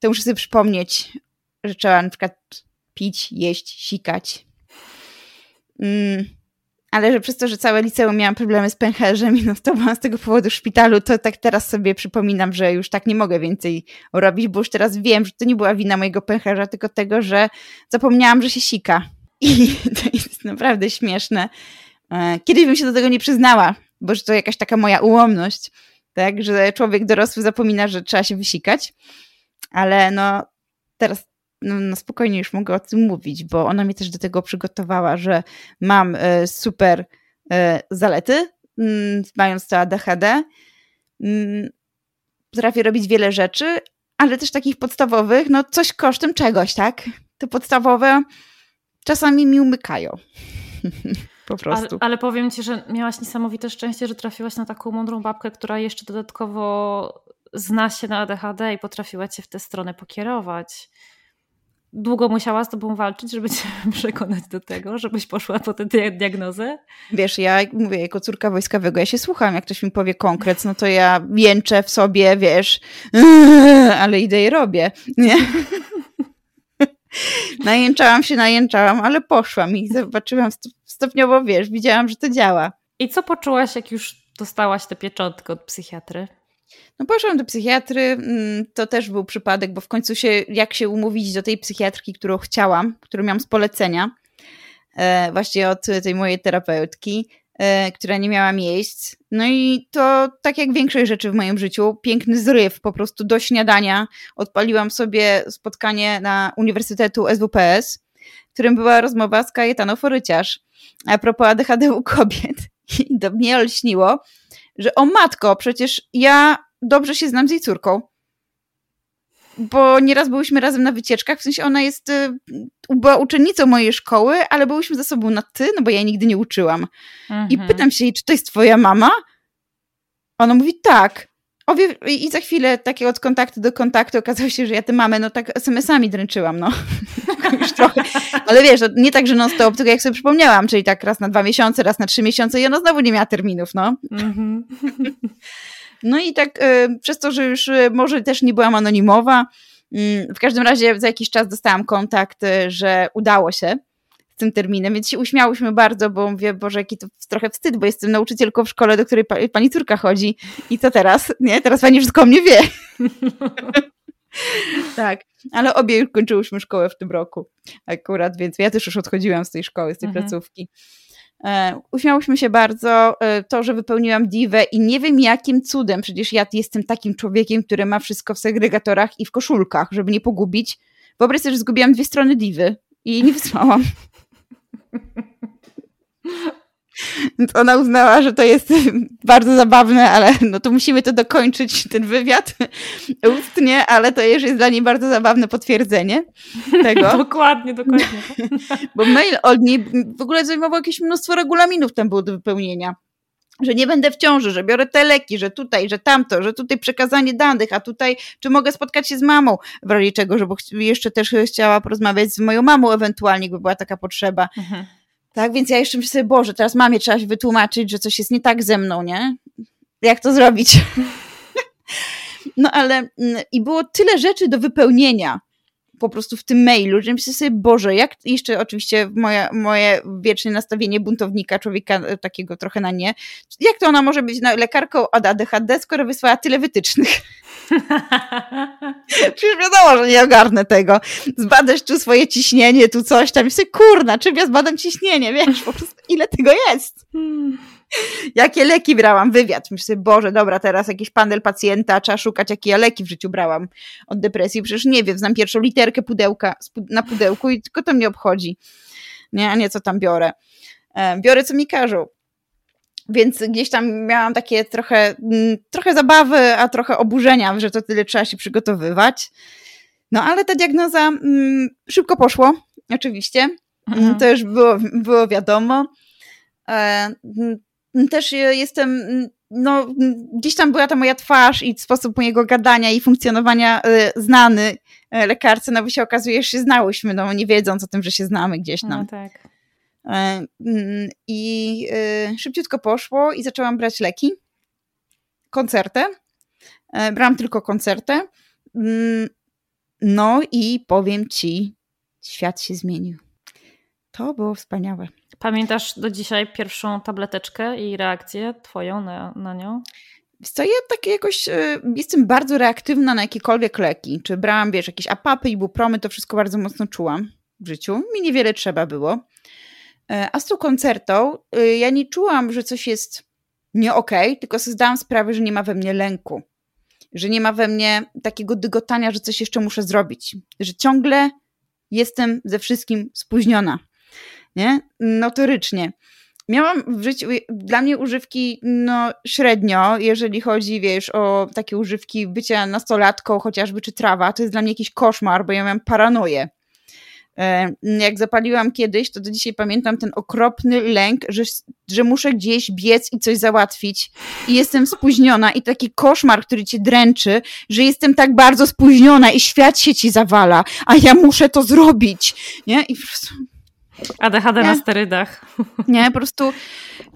to muszę sobie przypomnieć, że trzeba na przykład pić, jeść, sikać. Mm ale że przez to, że całe liceum miałam problemy z pęcherzem i no to byłam z tego powodu w szpitalu, to tak teraz sobie przypominam, że już tak nie mogę więcej robić, bo już teraz wiem, że to nie była wina mojego pęcherza, tylko tego, że zapomniałam, że się sika. I *laughs* to jest naprawdę śmieszne. E, kiedyś bym się do tego nie przyznała, bo że to jakaś taka moja ułomność, tak, że człowiek dorosły zapomina, że trzeba się wysikać, ale no teraz no, no, spokojnie już mogę o tym mówić, bo ona mnie też do tego przygotowała, że mam e, super e, zalety, mm, mając to ADHD. Mm, potrafię robić wiele rzeczy, ale też takich podstawowych, no coś kosztem czegoś, tak? Te podstawowe czasami mi umykają. *laughs* po prostu.
Ale, ale, powiem ci, że miałaś niesamowite szczęście, że trafiłaś na taką mądrą babkę, która jeszcze dodatkowo zna się na ADHD i potrafiła cię w tę stronę pokierować długo musiała z tobą walczyć, żeby cię *laughs* przekonać do tego, żebyś poszła po tę diagnozę?
Wiesz, ja mówię, jako córka wojskowego, ja się słucham, jak ktoś mi powie konkret, no to ja jęczę w sobie, wiesz, *laughs* ale idę i robię, nie? *laughs* Najęczałam się, najęczałam, ale poszłam i zobaczyłam stopniowo, wiesz, widziałam, że to działa.
I co poczułaś, jak już dostałaś tę pieczątkę od psychiatry?
No poszłam do psychiatry, mm, to też był przypadek, bo w końcu się, jak się umówić do tej psychiatrki, którą chciałam, którą miałam z polecenia, e, właśnie od tej mojej terapeutki, e, która nie miała miejsc. No i to tak jak większość rzeczy w moim życiu, piękny zryw, po prostu do śniadania odpaliłam sobie spotkanie na Uniwersytetu SWPS, w którym była rozmowa z Kajetano Foryciarz a propos ADHD u kobiet. *laughs* I do mnie olśniło, że o matko, przecież ja dobrze się znam z jej córką. Bo nieraz byłyśmy razem na wycieczkach, w sensie ona jest, y, była uczennicą mojej szkoły, ale byłyśmy ze sobą na ty, no bo ja jej nigdy nie uczyłam. Mhm. I pytam się jej, czy to jest twoja mama? Ona mówi tak. I za chwilę takie od kontaktu do kontaktu okazało się, że ja tę mamę no tak SMS-ami dręczyłam, no. *laughs* Już trochę. Ale wiesz, nie tak, że non stop, tylko jak sobie przypomniałam, czyli tak raz na dwa miesiące, raz na trzy miesiące i ona znowu nie miała terminów, no. Mm-hmm. *laughs* No i tak y, przez to, że już y, może też nie byłam anonimowa, y, w każdym razie za jakiś czas dostałam kontakt, y, że udało się tym terminem, więc się uśmiałyśmy bardzo, bo mówię, Boże, jaki to trochę wstyd, bo jestem nauczycielką w szkole, do której pa, pani córka chodzi i co teraz? Nie, teraz pani wszystko o mnie wie. *laughs* tak, ale obie już kończyłyśmy szkołę w tym roku akurat, więc ja też już odchodziłam z tej szkoły, z tej mhm. placówki. E, uśmiałyśmy się bardzo, e, to, że wypełniłam diwę i nie wiem jakim cudem, przecież ja jestem takim człowiekiem, który ma wszystko w segregatorach i w koszulkach, żeby nie pogubić. Wyobraź sobie, że zgubiłam dwie strony diwy i nie wysłałam. *laughs* Więc ona uznała, że to jest *laughs* bardzo zabawne, ale no to musimy to dokończyć, ten wywiad *laughs* ustnie, ale to już jest dla niej bardzo zabawne potwierdzenie tego.
dokładnie, dokładnie.
Bo mail od niej w ogóle zajmował jakieś mnóstwo regulaminów tam było do wypełnienia że nie będę w ciąży, że biorę te leki, że tutaj, że tamto, że tutaj przekazanie danych, a tutaj czy mogę spotkać się z mamą, w razie czego, żeby jeszcze też chciała porozmawiać z moją mamą ewentualnie, gdyby była taka potrzeba. Mhm. Tak, więc ja jeszcze myślę sobie, Boże, teraz mamie trzeba się wytłumaczyć, że coś jest nie tak ze mną, nie? Jak to zrobić? *laughs* no ale mm, i było tyle rzeczy do wypełnienia po prostu w tym mailu, że myślę sobie, Boże, jak jeszcze oczywiście moje, moje wieczne nastawienie buntownika, człowieka e, takiego trochę na nie, jak to ona może być lekarką od ADHD, skoro wysłała tyle wytycznych? *laughs* Przecież wiadomo, że nie ogarnę tego. Zbadasz tu swoje ciśnienie, tu coś tam. Myślę, kurna, czym ja zbadam ciśnienie? Wiesz, po prostu ile tego jest? Hmm. Jakie leki brałam? Wywiad. Myślę, Boże, dobra, teraz jakiś panel pacjenta, trzeba szukać, jakie ja leki w życiu brałam od depresji. Przecież nie wiem, znam pierwszą literkę pudełka na pudełku i tylko to mnie obchodzi. Nie, a nie co tam biorę. E, biorę, co mi każą. Więc gdzieś tam miałam takie trochę, mm, trochę zabawy, a trochę oburzenia, że to tyle trzeba się przygotowywać. No ale ta diagnoza mm, szybko poszło, oczywiście. Mhm. To już było, było wiadomo. E, też jestem, no, gdzieś tam była ta moja twarz i sposób mojego gadania i funkcjonowania e, znany e, lekarce, no bo się okazuje, że się znałyśmy, no nie wiedząc o tym, że się znamy gdzieś tam. No tak. E, I szybciutko poszło i zaczęłam brać leki, koncertę. Brałam tylko koncertę. No i powiem ci, świat się zmienił. To było wspaniałe.
Pamiętasz do dzisiaj pierwszą tableteczkę i reakcję twoją na, na nią?
Co ja tak jakoś y, jestem bardzo reaktywna na jakiekolwiek leki. Czy brałam, wiesz, jakieś apapy, ibupromy, to wszystko bardzo mocno czułam w życiu. Mi niewiele trzeba było. E, a z tą koncertą y, ja nie czułam, że coś jest nie okej, okay, tylko sobie zdałam sprawę, że nie ma we mnie lęku. Że nie ma we mnie takiego dygotania, że coś jeszcze muszę zrobić. Że ciągle jestem ze wszystkim spóźniona nie? Notorycznie. Miałam w życiu, dla mnie używki no średnio, jeżeli chodzi, wiesz, o takie używki bycia nastolatką chociażby, czy trawa, to jest dla mnie jakiś koszmar, bo ja miałam paranoję. E, jak zapaliłam kiedyś, to do dzisiaj pamiętam ten okropny lęk, że, że muszę gdzieś biec i coś załatwić i jestem spóźniona i taki koszmar, który cię dręczy, że jestem tak bardzo spóźniona i świat się ci zawala, a ja muszę to zrobić, nie? I po prostu
ADHD nie? na sterydach. *laughs*
Nie, po prostu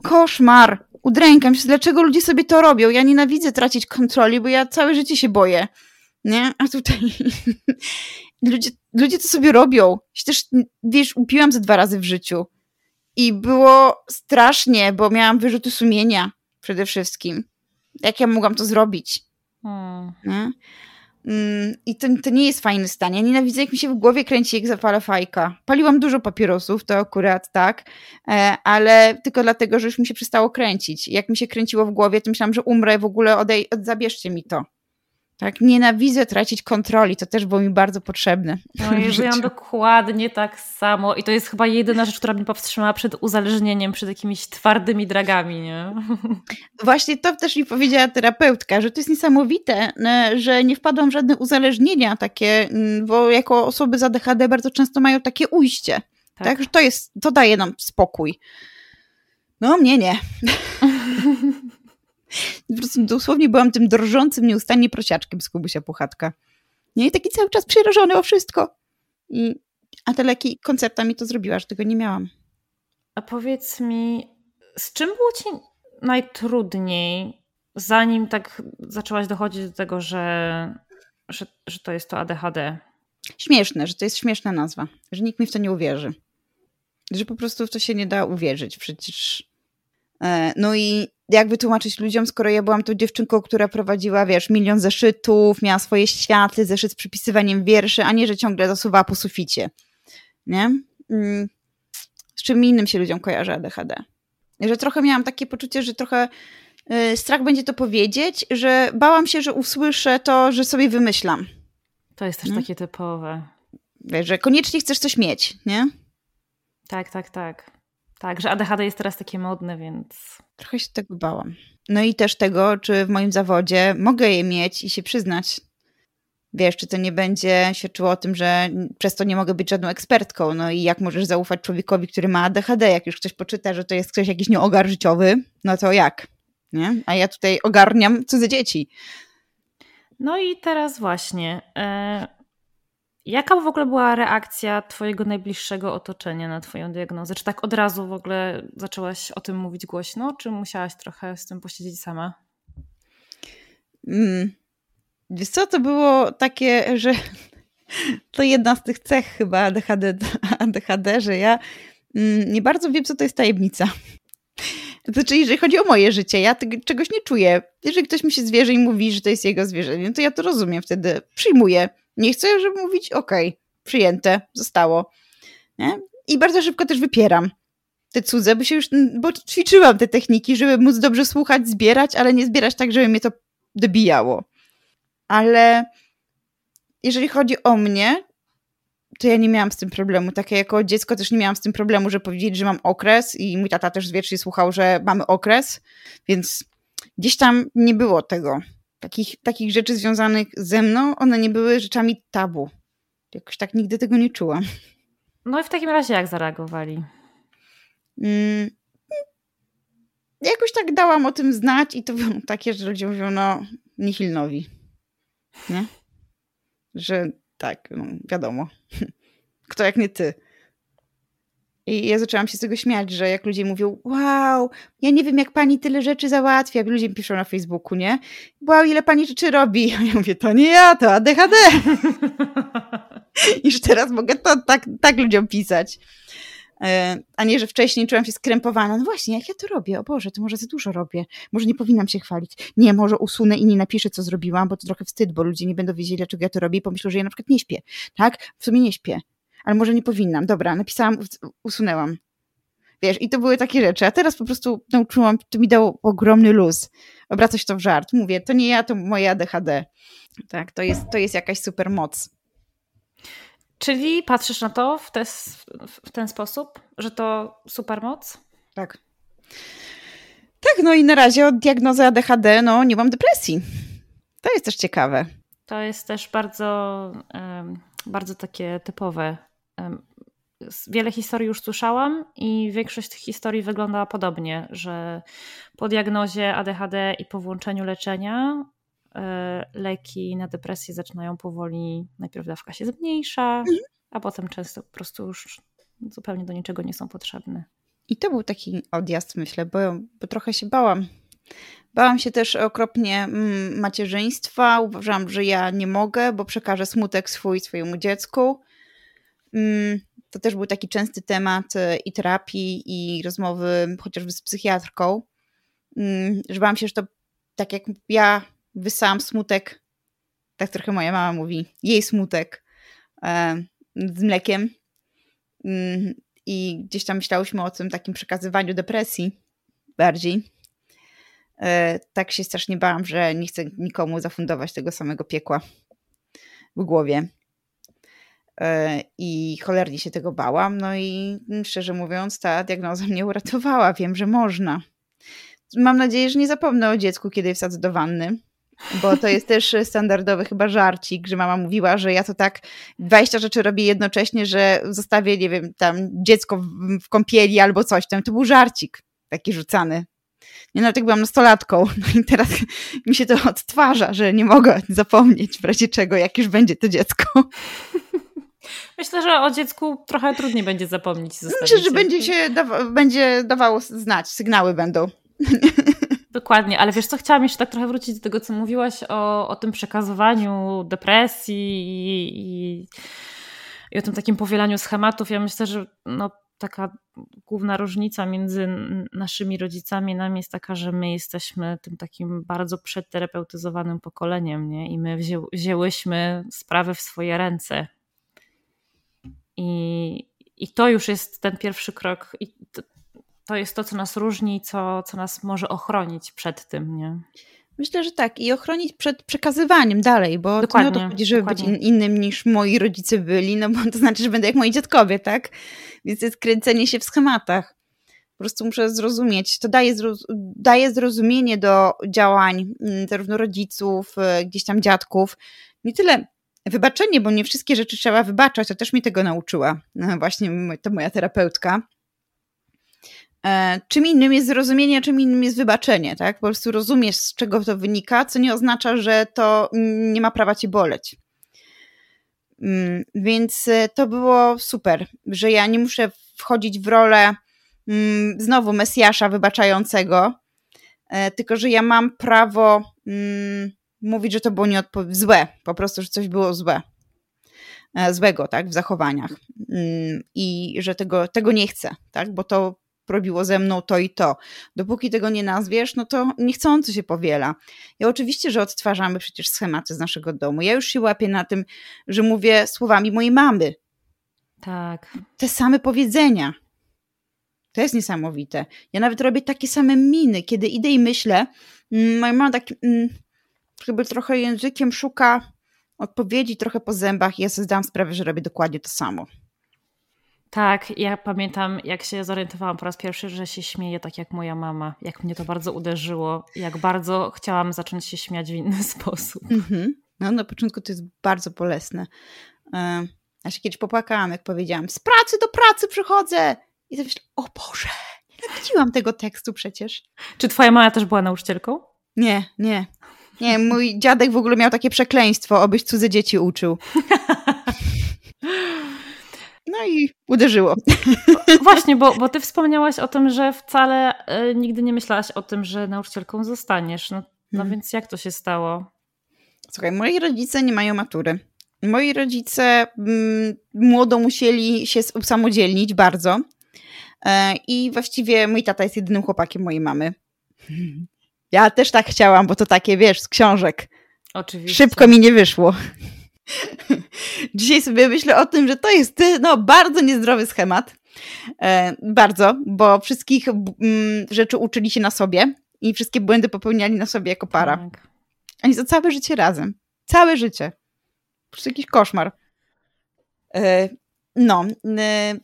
koszmar. Udrękam się, dlaczego ludzie sobie to robią. Ja nienawidzę tracić kontroli, bo ja całe życie się boję. Nie? A tutaj *laughs* ludzie, ludzie to sobie robią. Się też, wiesz, upiłam ze dwa razy w życiu. I było strasznie, bo miałam wyrzuty sumienia przede wszystkim. Jak ja mogłam to zrobić? Hmm. Mm, I to, to nie jest fajny stan. Ja nienawidzę, jak mi się w głowie kręci, jak zapala fajka. Paliłam dużo papierosów, to akurat tak, e, ale tylko dlatego, że już mi się przestało kręcić. Jak mi się kręciło w głowie, to myślałam, że umrę w ogóle, odej- zabierzcie mi to. Tak, nienawidzę tracić kontroli, to też było mi bardzo potrzebne.
No *laughs* ja mam dokładnie tak samo i to jest chyba jedyna rzecz, która mnie powstrzymała przed uzależnieniem, przed jakimiś twardymi dragami, nie? *laughs*
Właśnie to też mi powiedziała terapeutka, że to jest niesamowite, e, że nie wpadłam w żadne uzależnienia takie, mm, bo jako osoby z ADHD bardzo często mają takie ujście, tak, tak? że to jest, to daje nam spokój. No mnie nie. *laughs* Po prostu dosłownie byłam tym drżącym nieustannie prosiaczkiem z Kubusia Puchatka. Nie, i taki cały czas przerażony o wszystko. I, a te leki koncertami to zrobiła, że tego nie miałam.
A powiedz mi, z czym było ci najtrudniej, zanim tak zaczęłaś dochodzić do tego, że, że, że to jest to ADHD?
Śmieszne, że to jest śmieszna nazwa, że nikt mi w to nie uwierzy. Że po prostu w to się nie da uwierzyć. Przecież. E, no i jak wytłumaczyć ludziom, skoro ja byłam tą dziewczynką, która prowadziła, wiesz, milion zeszytów, miała swoje światy, zeszyt z przypisywaniem wierszy, a nie, że ciągle zasuwała po suficie. Nie? Mm. Z czym innym się ludziom kojarzy ADHD. Że trochę miałam takie poczucie, że trochę y, strach będzie to powiedzieć, że bałam się, że usłyszę to, że sobie wymyślam.
To jest też nie? takie typowe.
Wiesz, że koniecznie chcesz coś mieć, nie?
Tak, tak, tak. Tak, że ADHD jest teraz takie modne, więc.
Trochę się tego bałam. No i też tego, czy w moim zawodzie mogę je mieć i się przyznać. Wiesz, czy to nie będzie świadczyło o tym, że przez to nie mogę być żadną ekspertką. No i jak możesz zaufać człowiekowi, który ma ADHD? Jak już ktoś poczyta, że to jest ktoś jakiś nieogar życiowy, no to jak? Nie? A ja tutaj ogarniam cudze dzieci.
No i teraz właśnie. E, Jaka w ogóle była reakcja Twojego najbliższego otoczenia na Twoją diagnozę? Czy tak od razu w ogóle zaczęłaś o tym mówić głośno, czy musiałaś trochę z tym posiedzieć sama?
Mm. Wiesz co, to było takie, że *laughs* to jedna z tych cech chyba ADHD, ADHD że ja mm, nie bardzo wiem, co to jest tajemnica. *laughs* Znaczy, jeżeli chodzi o moje życie, ja czegoś nie czuję. Jeżeli ktoś mi się zwierzy i mówi, że to jest jego zwierzę, to ja to rozumiem wtedy, przyjmuję nie chcę, żeby mówić, okej, okay, przyjęte, zostało. Nie? I bardzo szybko też wypieram te cudze, bo się już, bo ćwiczyłam te techniki, żeby móc dobrze słuchać, zbierać, ale nie zbierać tak, żeby mnie to dobijało. Ale jeżeli chodzi o mnie, to ja nie miałam z tym problemu. Takie jako dziecko też nie miałam z tym problemu, że powiedzieć, że mam okres i mój tata też wiecznie słuchał, że mamy okres, więc gdzieś tam nie było tego takich, takich rzeczy związanych ze mną, one nie były rzeczami tabu. Jakoś tak nigdy tego nie czułam.
No i w takim razie jak zareagowali?
Mm, jakoś tak dałam o tym znać i to było takie, że ludzie mówią, no, nihilnowi. Nie? Że tak, no, wiadomo. Kto jak nie ty. I ja zaczęłam się z tego śmiać, że jak ludzie mówią, wow, ja nie wiem, jak pani tyle rzeczy załatwia. Ludzie mi piszą na Facebooku, nie? Wow, ile pani rzeczy robi? *laughs* A ja mówię, to nie ja, to ADHD. *laughs* I że teraz mogę to tak, tak ludziom pisać. E, a nie, że wcześniej czułam się skrępowana. No właśnie, jak ja to robię? O Boże, to może za dużo robię. Może nie powinnam się chwalić. Nie, może usunę i nie napiszę, co zrobiłam, bo to trochę wstyd, bo ludzie nie będą wiedzieli, dlaczego ja to robię i pomyślą, że ja na przykład nie śpię. Tak? W sumie nie śpię ale może nie powinnam. Dobra, napisałam, usunęłam. Wiesz, i to były takie rzeczy. A teraz po prostu nauczyłam, to mi dało ogromny luz. Obraca się to w żart. Mówię, to nie ja, to moje ADHD. Tak, to jest, to jest jakaś super moc.
Czyli patrzysz na to w, te, w ten sposób, że to super moc?
Tak. Tak, no i na razie od diagnozy ADHD, no nie mam depresji. To jest też ciekawe.
To jest też bardzo, bardzo takie typowe Wiele historii już słyszałam i większość tych historii wyglądała podobnie, że po diagnozie ADHD i po włączeniu leczenia e, leki na depresję zaczynają powoli, najpierw dawka się zmniejsza, a potem często po prostu już zupełnie do niczego nie są potrzebne.
I to był taki odjazd, myślę, bo, bo trochę się bałam. Bałam się też okropnie mm, macierzyństwa. Uważałam, że ja nie mogę, bo przekażę smutek swój swojemu dziecku. Mm, to też był taki częsty temat e, i terapii, i rozmowy chociażby z psychiatrką, mm, że bałam się, że to tak jak ja wysałam smutek, tak trochę moja mama mówi, jej smutek e, z mlekiem. Mm, I gdzieś tam myślałyśmy o tym takim przekazywaniu depresji bardziej. tak się strasznie bałam, że nie chcę nikomu zafundować tego samego piekła w głowie. I cholernie się tego bałam. No i szczerze mówiąc, ta diagnoza mnie uratowała. Wiem, że można. Mam nadzieję, że nie zapomnę o dziecku, kiedy wsadzę do wanny. Bo to jest też standardowy chyba żarcik, że mama mówiła, że ja to tak 20 rzeczy robię jednocześnie, że zostawię, nie wiem, tam dziecko w, w kąpieli albo coś tam. To był żarcik taki rzucany. Nie no, tak byłam nastolatką. *laughs* No i teraz mi się to odtwarza, że nie mogę zapomnieć w razie czego, jak już będzie to dziecko. *laughs*
Myślę, że o dziecku trochę trudniej będzie zapomnieć.
Myślę, że będzie się dawa będzie dawało znać, sygnały będą. *laughs*
Dokładnie, ale wiesz co, chciałam jeszcze tak trochę wrócić do tego, co mówiłaś o, o tym przekazywaniu depresji i, i, i o tym takim powielaniu schematów. Ja myślę, że no, taka główna różnica między naszymi rodzicami i nami jest taka, że my jesteśmy tym takim bardzo przedterapeutyzowanym pokoleniem, nie? I my wzię, wzięłyśmy sprawę w swoje ręce. I, I to już jest ten pierwszy krok. I to, to jest to, co nas różni, co, co nas może ochronić przed tym, nie?
Myślę, że tak. I ochronić przed przekazywaniem dalej, bo dokładnie, to nie o to chodzi, żeby dokładnie. być in, innym niż moi rodzice byli, no bo to znaczy, że będę jak moi dziadkowie, tak? Więc jest kręcenie się w schematach. Po prostu muszę zrozumieć. To daje, daje zrozumienie do działań mm, zarówno rodziców, e, gdzieś tam dziadków. Nie tyle wybaczenie, bo nie wszystkie rzeczy trzeba wybaczać, to też mi tego nauczyła no właśnie to moja terapeutka E, czym innym jest zrozumienie, czym innym jest wybaczenie, tak? Po prostu rozumiesz, z czego to wynika, co nie oznacza, że to nie ma prawa cię boleć. Mm, więc e, to było super, że ja nie muszę wchodzić w rolę mm, znowu Mesjasza wybaczającego, e, tylko że ja mam prawo mm, mówić, że to było złe, po prostu, że coś było złe złego, tak, w zachowaniach i że tego, tego nie chcę, tak, bo to robiło ze mną to i to. Dopóki tego nie nazwiesz, no to niechcący się powiela. I oczywiście, że odtwarzamy przecież schematy z naszego domu. Ja już się łapię na tym, że mówię słowami mojej mamy.
Tak.
Te same powiedzenia. To jest niesamowite. Ja nawet robię takie same miny, kiedy idę i myślę. Mm, moja mama tak mm, chyba trochę językiem szuka odpowiedzi, trochę po zębach i ja sobie zdałam sprawę, że robię dokładnie to samo.
Tak, ja pamiętam, jak się zorientowałam po raz pierwszy, że się śmieję tak jak moja mama. Jak mnie to bardzo uderzyło, jak bardzo chciałam zacząć się śmiać w inny *laughs* sposób.
Mm-hmm. No, na początku to jest bardzo bolesne. E, ja się kiedyś popłakałam, jak powiedziałam, z pracy do pracy przychodzę. I myślę, o Boże, nienawidziłam tego tekstu przecież.
Czy twoja mama też była nauczycielką?
Nie, nie. Nie, mój dziadek w ogóle miał takie przekleństwo, obyś cudze dzieci uczył. *laughs* No i uderzyło. *laughs*
Właśnie, bo, bo ty wspomniałaś o tym, że wcale y, nigdy nie myślałaś o tym, że nauczycielką zostaniesz. No, no hmm. więc jak to się stało?
Słuchaj, moi rodzice nie mają matury. Moi rodzice mm, młodo musieli się usamodzielnić bardzo. E, I właściwie mój tata jest jedynym chłopakiem mojej mamy. Ja też tak chciałam, bo to takie, wiesz, z książek.
Oczywiście.
Szybko mi nie wyszło. *laughs* Dzisiaj sobie myślę o tym, że to jest no, bardzo niezdrowy schemat. E, bardzo, bo wszystkich rzeczy uczyli się na sobie i wszystkie błędy popełniali na sobie jako para. Tak. Oni za całe życie razem. Całe życie. Po prostu jakiś koszmar. E, no. E,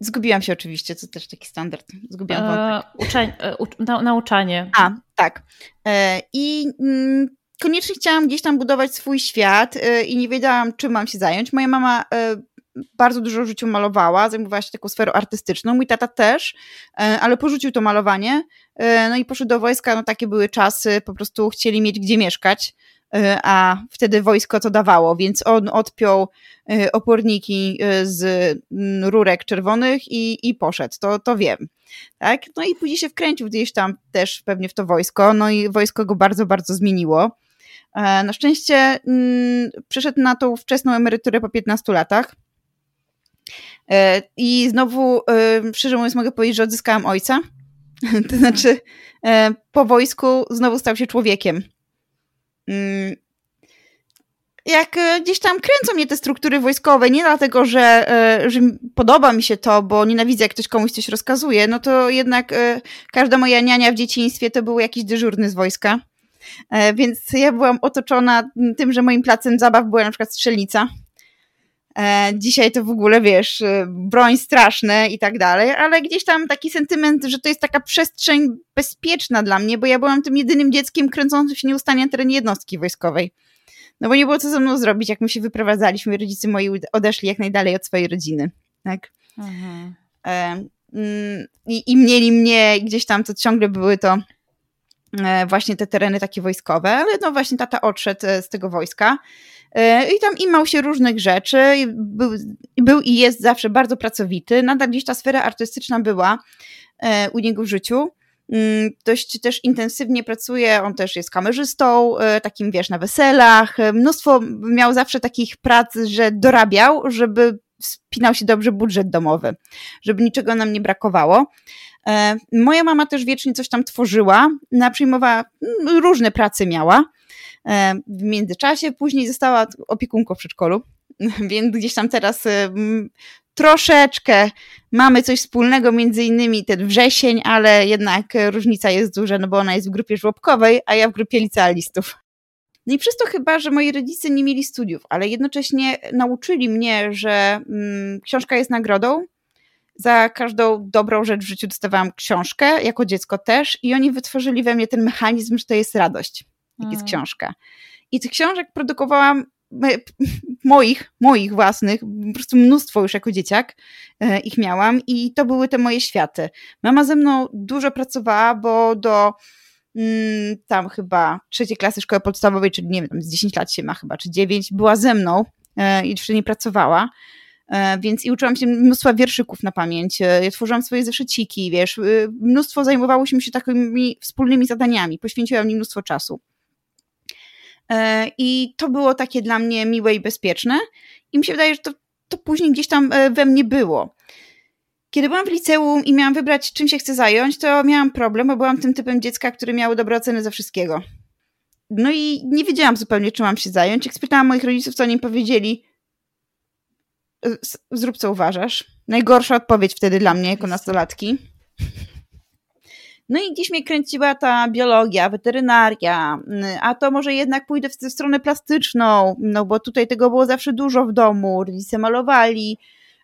zgubiłam się oczywiście, co też taki standard. Zgubiłam
e, uczeń, e, na, nauczanie.
A, tak. E, I mm, koniecznie chciałam gdzieś tam budować swój świat y, i nie wiedziałam, czym mam się zająć. Moja mama y, bardzo dużo w życiu malowała, zajmowała się taką sferą artystyczną, mój tata też, y, ale porzucił to malowanie, no i poszedł do wojska, no takie były czasy, po prostu chcieli mieć gdzie mieszkać, a wtedy wojsko to dawało, więc on odpiął oporniki z mm, rurek czerwonych i, i poszedł, to, to wiem. Tak? No i później się wkręcił gdzieś tam też pewnie w to wojsko, no i wojsko go bardzo, bardzo zmieniło. E, na szczęście mm, przeszedł na tą wczesną emeryturę po 15 latach. E, I znowu, e, szczerze mówiąc, mogę powiedzieć, że odzyskałam ojca. *laughs* To znaczy, po wojsku znowu stał się człowiekiem. Mm, jak e, gdzieś tam kręcą mnie te struktury wojskowe, nie dlatego, że, e, że podoba mi się to, bo nienawidzę, jak ktoś komuś coś rozkazuje, no to jednak e, każda moja niania w dzieciństwie to był jakiś dyżurny z wojska. Więc ja byłam otoczona tym, że moim placem zabaw była na przykład strzelnica. Dzisiaj to w ogóle, wiesz, broń straszne i tak dalej, ale gdzieś tam taki sentyment, że to jest taka przestrzeń bezpieczna dla mnie, bo ja byłam tym jedynym dzieckiem kręcącym się nieustannie na terenie jednostki wojskowej. No bo nie było co ze mną zrobić, jak my się wyprowadzaliśmy. Rodzice moi odeszli jak najdalej od swojej rodziny. Tak? Mhm. E, mm, i, I mieli mnie gdzieś tam, to ciągle były to e, właśnie te tereny takie wojskowe, ale no właśnie tata odszedł e, z tego wojska. E, I tam imał się różnych rzeczy, był, był i jest zawsze bardzo pracowity. Nadal gdzieś ta sfera artystyczna była e, u niego w życiu. Mm, dość też intensywnie pracuje, on też jest kamerzystą, e, takim wiesz, na weselach, mnóstwo miał zawsze takich prac, że dorabiał, żeby spinał się dobrze budżet domowy, żeby niczego nam nie brakowało. Moja mama też wiecznie coś tam tworzyła, przyjmowała, mm, różne prace miała. W międzyczasie później została opiekunką w przedszkolu, *laughs* więc gdzieś tam teraz troszeczkę mamy coś wspólnego, między innymi ten wrzesień, ale jednak różnica jest duża, no bo ona jest w grupie żłobkowej, a ja w grupie licealistów. No i przez to chyba, że moi rodzice nie mieli studiów, ale jednocześnie nauczyli mnie, że mm, książka jest nagrodą. Za każdą dobrą rzecz w życiu dostawałam książkę, jako dziecko też, i oni wytworzyli we mnie ten mechanizm, że to jest radość, jak jest mm. książka. I tych książek produkowałam *laughs* moich, moich własnych, po prostu mnóstwo już jako dzieciak e, ich miałam i to były te moje światy. Mama ze mną dużo pracowała, bo do mm, tam chyba trzeciej klasy szkoły podstawowej, czyli nie wiem, tam z 10 lat się ma chyba, czy 9, była ze mną e, i jeszcze nie pracowała. E, więc i uczyłam się mnóstwa wierszyków na pamięć, ja tworzyłam swoje zeszyciki, wiesz, mnóstwo zajmowałyśmy się takimi wspólnymi zadaniami, poświęciłam im mnóstwo czasu. E, I to było takie dla mnie miłe i bezpieczne. I mi się wydaje, że to, to później gdzieś tam e, we mnie było. Kiedy byłam w liceum i miałam wybrać, czym się chcę zająć, to miałam problem, bo byłam tym typem dziecka, który miało dobre oceny ze wszystkiego. No i nie wiedziałam zupełnie, czym mam się zająć. Jak spytałam moich rodziców, co oni powiedzieli, e, zrób co uważasz. Najgorsza odpowiedź wtedy dla mnie jako nastolatki. No i gdzieś mnie kręciła ta biologia, weterynaria, mm, a to może jednak pójdę w tę stronę plastyczną, no bo tutaj tego było zawsze dużo w domu, rodzice malowali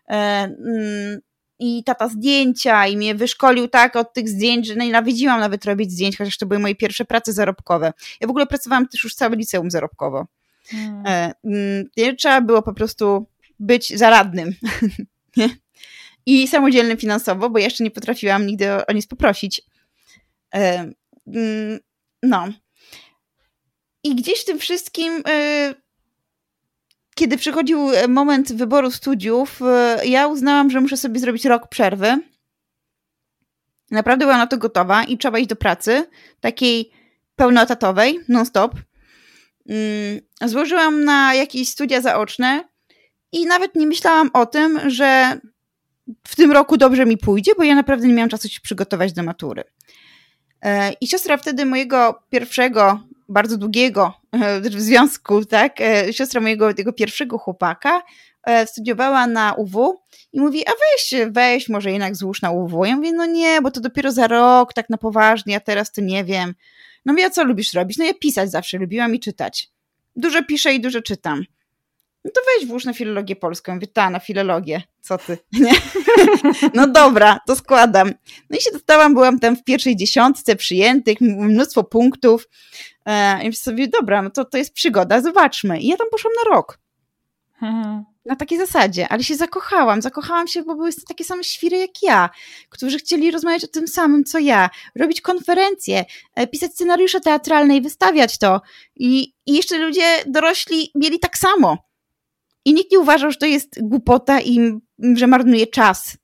e, mm, i tata zdjęcia i mnie wyszkolił tak od tych zdjęć, że nienawidziłam nawet robić zdjęć, chociaż to były moje pierwsze prace zarobkowe. Ja w ogóle pracowałam też już całe liceum zarobkowo. Hmm. E, mm, trzeba było po prostu być zaradnym. *laughs* I samodzielnym finansowo, bo jeszcze nie potrafiłam nigdy o, o nic poprosić. E, mm, no. I gdzieś w tym wszystkim, e, kiedy przychodził moment wyboru studiów, e, ja uznałam, że muszę sobie zrobić rok przerwy. Naprawdę byłam na to gotowa i trzeba iść do pracy, takiej pełnoetatowej, non-stop. Mm, złożyłam na jakieś studia zaoczne i nawet nie myślałam o tym, że w tym roku dobrze mi pójdzie, bo ja naprawdę nie miałam czasu się przygotować do matury. E, I siostra wtedy mojego pierwszego, bardzo długiego e, w związku, tak, e, siostra mojego tego pierwszego chłopaka studiowała na UW i mówi, a weź, weź, może jednak złóż na UW. Ja mówię, no nie, bo to dopiero za rok, tak na poważnie, a teraz to nie wiem. No mówię, a co lubisz robić? No ja pisać zawsze lubiłam i czytać. Dużo piszę i dużo czytam no to weź włóż na filologię polską. Mówię, ta, na filologię. Co ty? *laughs* Nie? *laughs* no dobra, to składam. No i się dostałam, byłam tam w pierwszej dziesiątce przyjętych, mnóstwo punktów. E, I sobie, dobra, no to, to jest przygoda, zobaczmy. I ja tam poszłam na rok. Mhm. Na takiej zasadzie, ale się zakochałam. Zakochałam się, bo były takie same świry jak ja, którzy chcieli rozmawiać o tym samym, co ja, robić konferencje, e, pisać scenariusze teatralne i wystawiać to. I, i jeszcze ludzie dorośli mieli tak samo. I nikt nie uważał, że to jest głupota i że marnuje czas.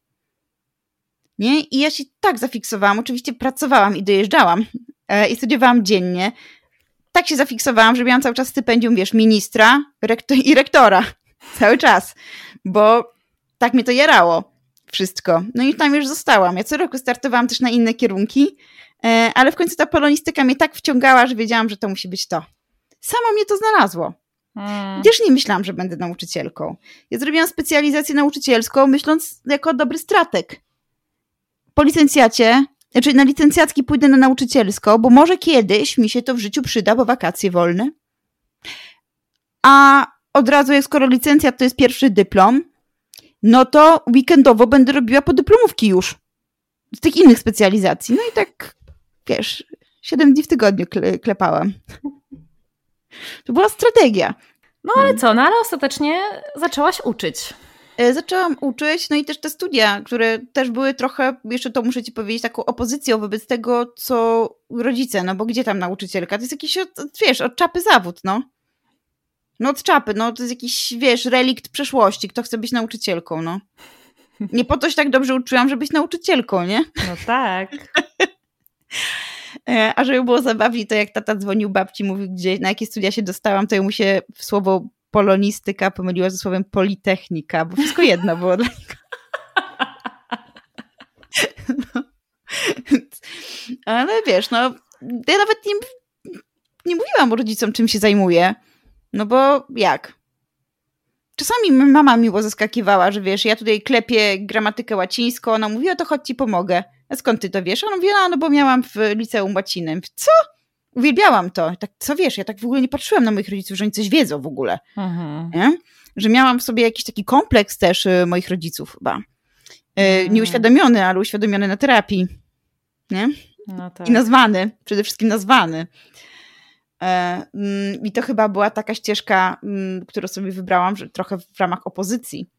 Nie? I ja się tak zafiksowałam. Oczywiście pracowałam i dojeżdżałam e, i studiowałam dziennie. Tak się zafiksowałam, że miałam cały czas stypendium, wiesz, ministra rektor i rektora. *laughs* Cały czas. Bo tak mnie to jarało. Wszystko. No i tam już zostałam. Ja co roku startowałam też na inne kierunki, e, ale w końcu ta polonistyka mnie tak wciągała, że wiedziałam, że to musi być to. Samo mnie to znalazło. Hmm. Też nie myślałam, że będę nauczycielką. Ja zrobiłam specjalizację nauczycielską, myśląc jako dobry stratek. Po licencjacie, znaczy na licencjacki pójdę na nauczycielską, bo może kiedyś mi się to w życiu przyda, bo wakacje wolne. A od razu, jak skoro licencjat to jest pierwszy dyplom, no to weekendowo będę robiła podyplomówki już. Z tych innych specjalizacji. No i tak, wiesz, 7 dni w tygodniu klepałam. To była strategia.
No ale co, no ale ostatecznie zaczęłaś uczyć.
E, zaczęłam uczyć, no i też te studia, które też były trochę, jeszcze to muszę ci powiedzieć, taką opozycją wobec tego, co rodzice, no bo gdzie tam nauczycielka? To jest jakiś, wiesz, od czapy zawód, no. No od czapy, no to jest jakiś, wiesz, relikt przeszłości, kto chce być nauczycielką, no. Nie po to się tak dobrze uczyłam, żeby być nauczycielką, nie?
No tak. *laughs*
E, a żeby było zabawniej, to jak tata dzwonił babci, mówił, gdzie, na jakie studia się dostałam, to mu się słowo polonistyka pomyliła ze słowem politechnika, bo wszystko jedno było dla niego. *laughs* No. Ale wiesz, no, ja nawet nie, nie mówiłam rodzicom, czym się zajmuję. No bo jak? Czasami mama miło zaskakiwała, że wiesz, ja tutaj klepię gramatykę łacińską, ona mówi, o to chodź ci pomogę. A skąd ty to wiesz? Ona mówi, no, no bo miałam w liceum łacinem. Co? Uwielbiałam to. Tak, co wiesz, ja tak w ogóle nie patrzyłam na moich rodziców, że oni coś wiedzą w ogóle. Mhm. Nie? Że miałam w sobie jakiś taki kompleks też y, moich rodziców chyba. Y, mhm. Nieuświadomiony, ale uświadomiony na terapii. Nie? No tak. I nazwany, przede wszystkim nazwany. E, mm, I to chyba była taka ścieżka, mm, którą sobie wybrałam, że trochę w ramach opozycji.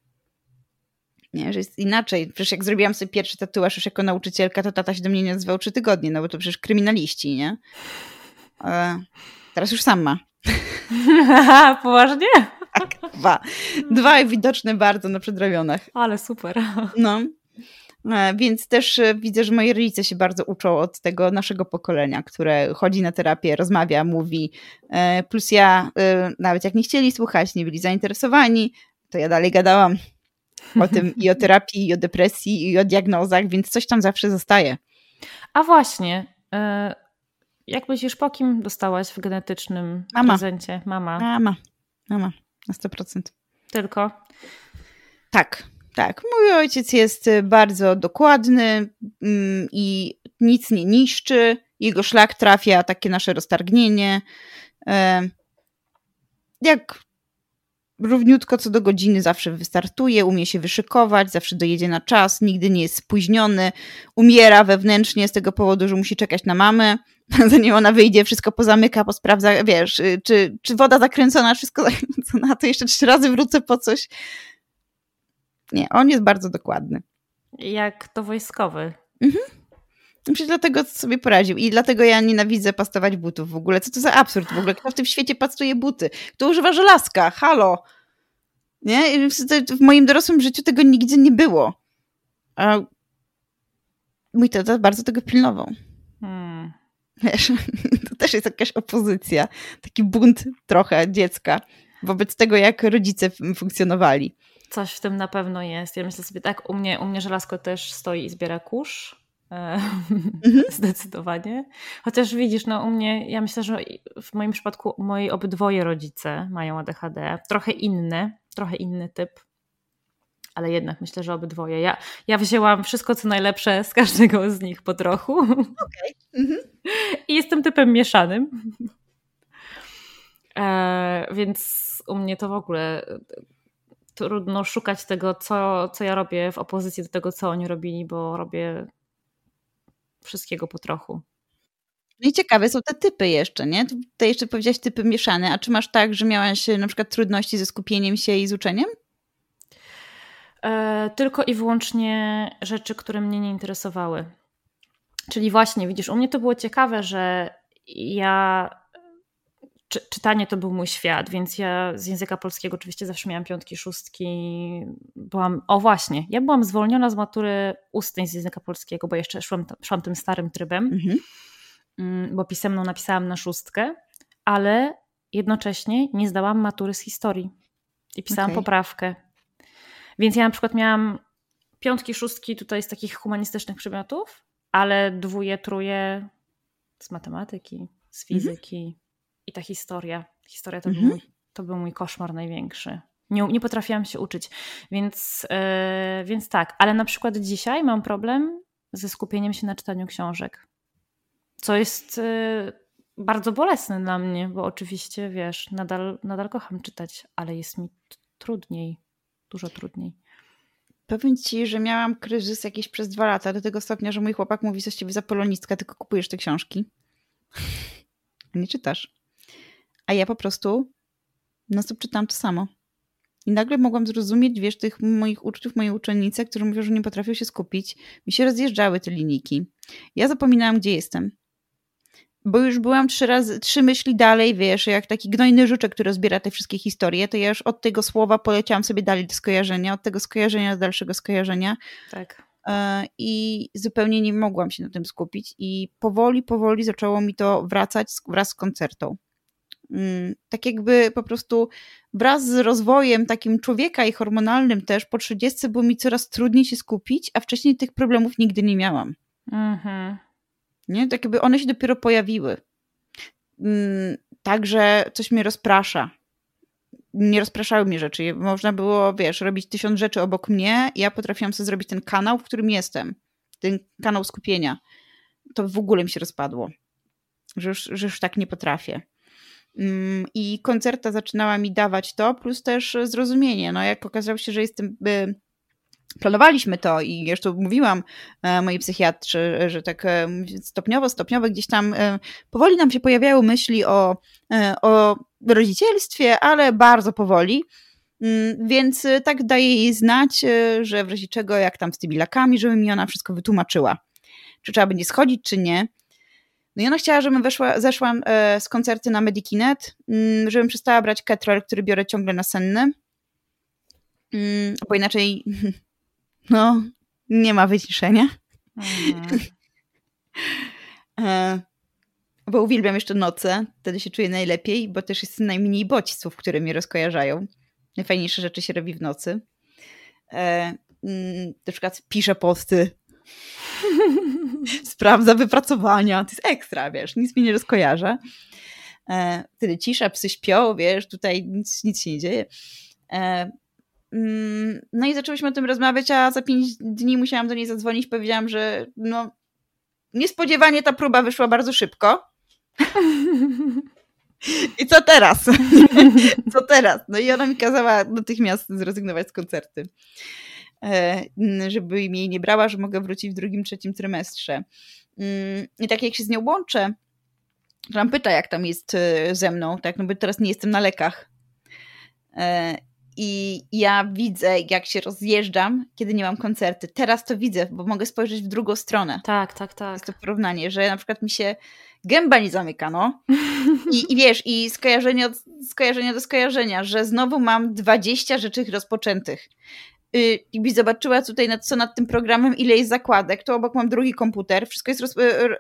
Nie, że jest inaczej. Przecież jak zrobiłam sobie pierwszy tatuaż już jako nauczycielka, to tata się do mnie nie nazywał trzy tygodnie, no bo to przecież kryminaliści, nie? E, teraz już sam ma. *laughs*
Poważnie?
Tak, dwa. Dwa widoczne bardzo na przedramionach.
Ale super.
No. E, więc też e, widzę, że moi rodzice się bardzo uczą od tego naszego pokolenia, które chodzi na terapię, rozmawia, mówi. E, plus ja, nawet jak nie chcieli słuchać, nie byli zainteresowani, to ja dalej gadałam o tym i o terapii, i o depresji, i o diagnozach, więc coś tam zawsze zostaje.
A właśnie, jak myślisz, po kim dostałaś w genetycznym Mama. prezencie?
Mama. Mama. Mama, na 100%.
Tylko?
Tak, tak, mój ojciec jest y, bardzo dokładny mm, i nic nie niszczy. Jego szlak trafia takie nasze roztargnienie. E, jak równiutko co do godziny zawsze wystartuje, umie się wyszykować, zawsze dojedzie na czas, nigdy nie jest spóźniony, umiera wewnętrznie z tego powodu, że musi czekać na mamę, *laughs* zanim ona wyjdzie, wszystko pozamyka, posprawdza, wiesz, y, czy, czy woda zakręcona, wszystko *laughs* zakręcona, to jeszcze trzy razy wrócę po coś. Nie, on jest bardzo dokładny.
Jak to wojskowy.
Mhm. Myślę, dlatego sobie poradził. I dlatego ja nienawidzę pastować butów w ogóle. Co to za absurd w ogóle? Kto w tym świecie pastuje buty? Kto używa żelazka? Halo! Nie? W moim dorosłym życiu tego nigdy nie było. A mój tata bardzo tego pilnował. Hmm. Wiesz, *laughs* to też jest jakaś opozycja. Taki bunt trochę dziecka wobec tego, jak rodzice funkcjonowali.
Coś w tym na pewno jest. Ja myślę sobie tak, u mnie, u mnie żelazko też stoi i zbiera kurz. E, mhm. *laughs* Zdecydowanie. Chociaż widzisz, no u mnie, ja myślę, że w moim przypadku moi obydwoje rodzice mają ADHD. Trochę inny, trochę inny typ, ale jednak myślę, że obydwoje. Ja, ja wzięłam wszystko, co najlepsze z każdego z nich po trochu. Okay. Mhm. *laughs* I jestem typem mieszanym. E, więc u mnie to w ogóle trudno szukać tego, co, co ja robię w opozycji do tego, co oni robili, bo robię wszystkiego po trochu.
No i ciekawe są te typy jeszcze, nie? Tutaj jeszcze powiedziałaś typy mieszane, a czy masz tak, że miałaś na przykład trudności ze skupieniem się i z uczeniem?
E, tylko i wyłącznie rzeczy, które mnie nie interesowały. Czyli właśnie, widzisz, u mnie to było ciekawe, że ja czy, czytanie to był mój świat, więc ja z języka polskiego oczywiście zawsze miałam piątki, szóstki. Byłam, o właśnie, ja byłam zwolniona z matury ustnej z języka polskiego, bo jeszcze szłam, szłam tym starym trybem, mhm. Mm, bo pisemną napisałam na szóstkę, ale jednocześnie nie zdałam matury z historii i pisałam okay. poprawkę. Więc ja na przykład miałam piątki, szóstki tutaj z takich humanistycznych przedmiotów, ale dwóje, truje z matematyki, z mhm. fizyki, i ta historia. Historia to mhm. był mój To był mój koszmar największy. Nie, nie potrafiłam się uczyć, więc, yy, więc tak. Ale na przykład dzisiaj mam problem ze skupieniem się na czytaniu książek. Co jest yy, bardzo bolesne dla mnie, bo oczywiście, wiesz, nadal, nadal kocham czytać, ale jest mi trudniej, dużo trudniej.
Powiem ci, że miałam kryzys jakiś przez dwa lata, do tego stopnia, że mój chłopak mówi, z ciebie za polonistka, tylko kupujesz te książki. *laughs* Nie czytasz. A ja po prostu no to czytam to samo. I nagle mogłam zrozumieć, wiesz, tych moich uczniów, mojej uczennice, którzy mówią, że nie potrafią się skupić. Mi się rozjeżdżały te linijki. Ja zapominałam, gdzie jestem. Bo już byłam trzy razy, trzy myśli dalej, wiesz, jak taki gnojny żuczek, który zbiera te wszystkie historie, to ja już od tego słowa poleciałam sobie dalej do skojarzenia, od tego skojarzenia do dalszego skojarzenia.
Tak.
E, I zupełnie nie mogłam się na tym skupić. I powoli, powoli zaczęło mi to wracać wraz z koncertą. Mm, tak jakby po prostu wraz z rozwojem takim człowieka i hormonalnym też po 30 było mi coraz trudniej się skupić, a wcześniej tych problemów nigdy nie miałam. Mhm. Nie? Tak jakby one się dopiero pojawiły. Mm, także coś mnie rozprasza. Nie rozpraszały mnie rzeczy. Można było, wiesz, robić tysiąc rzeczy obok mnie. Ja potrafiłam sobie zrobić ten kanał, w którym jestem. Ten kanał skupienia. To w ogóle mi się rozpadło. Że już, że już tak nie potrafię. Mm, I koncerta zaczynała mi dawać to, plus też zrozumienie. No, jak okazało się, że jestem. Planowaliśmy to i jeszcze mówiłam e, mojej psychiatrze, że tak e, stopniowo, stopniowo gdzieś tam e, powoli nam się pojawiały myśli o, o rodzicielstwie, ale bardzo powoli. Mm, więc tak daję jej znać, że w razie czego, jak tam z tymi lakami, żeby mi ona wszystko wytłumaczyła. Czy trzeba będzie schodzić, czy nie. No i ona chciała, żebym weszła, zeszłam e, z koncerty na Medikinet, mm, żebym przestała brać Ketrel, który biorę ciągle na senny, mm, bo inaczej *laughs* no, nie ma wyciszenia. Mhm. *laughs* E, bo uwielbiam jeszcze noce, wtedy się czuję najlepiej, bo też jest najmniej bodźców, które mnie rozkojarzają. Najfajniejsze rzeczy się robi w nocy. E, mm, na przykład piszę posty *laughs* *laughs* sprawdza wypracowania. To jest ekstra, wiesz, nic mi nie rozkojarzę. E, wtedy cisza, psy śpią, wiesz, tutaj nic, nic się nie dzieje. E, mm, no i zaczęłyśmy o tym rozmawiać, a za pięć dni musiałam do niej zadzwonić. Powiedziałam, że no niespodziewanie ta próba wyszła bardzo szybko. *laughs* I co teraz? *laughs* co teraz? No i ona mi kazała natychmiast zrezygnować z koncerty. E, żeby jej nie brała, że mogę wrócić w drugim, trzecim trymestrze. Mm, I tak jak się z nią łączę, to nam pyta, jak tam jest e, ze mną, tak, no bo teraz nie jestem na lekach. E, I ja widzę, jak się rozjeżdżam, kiedy nie mam koncerty. Teraz to widzę, bo mogę spojrzeć w drugą stronę.
Tak, tak, tak.
Jest to porównanie, że na przykład mi się gęba nie zamyka, no. I, i wiesz, i skojarzenie, od, skojarzenie do skojarzenia, że znowu mam 20 rzeczy rozpoczętych. Y, jakbyś zobaczyła tutaj, nad, co nad tym programem, ile jest zakładek, to obok mam drugi komputer, wszystko jest roz, y, y,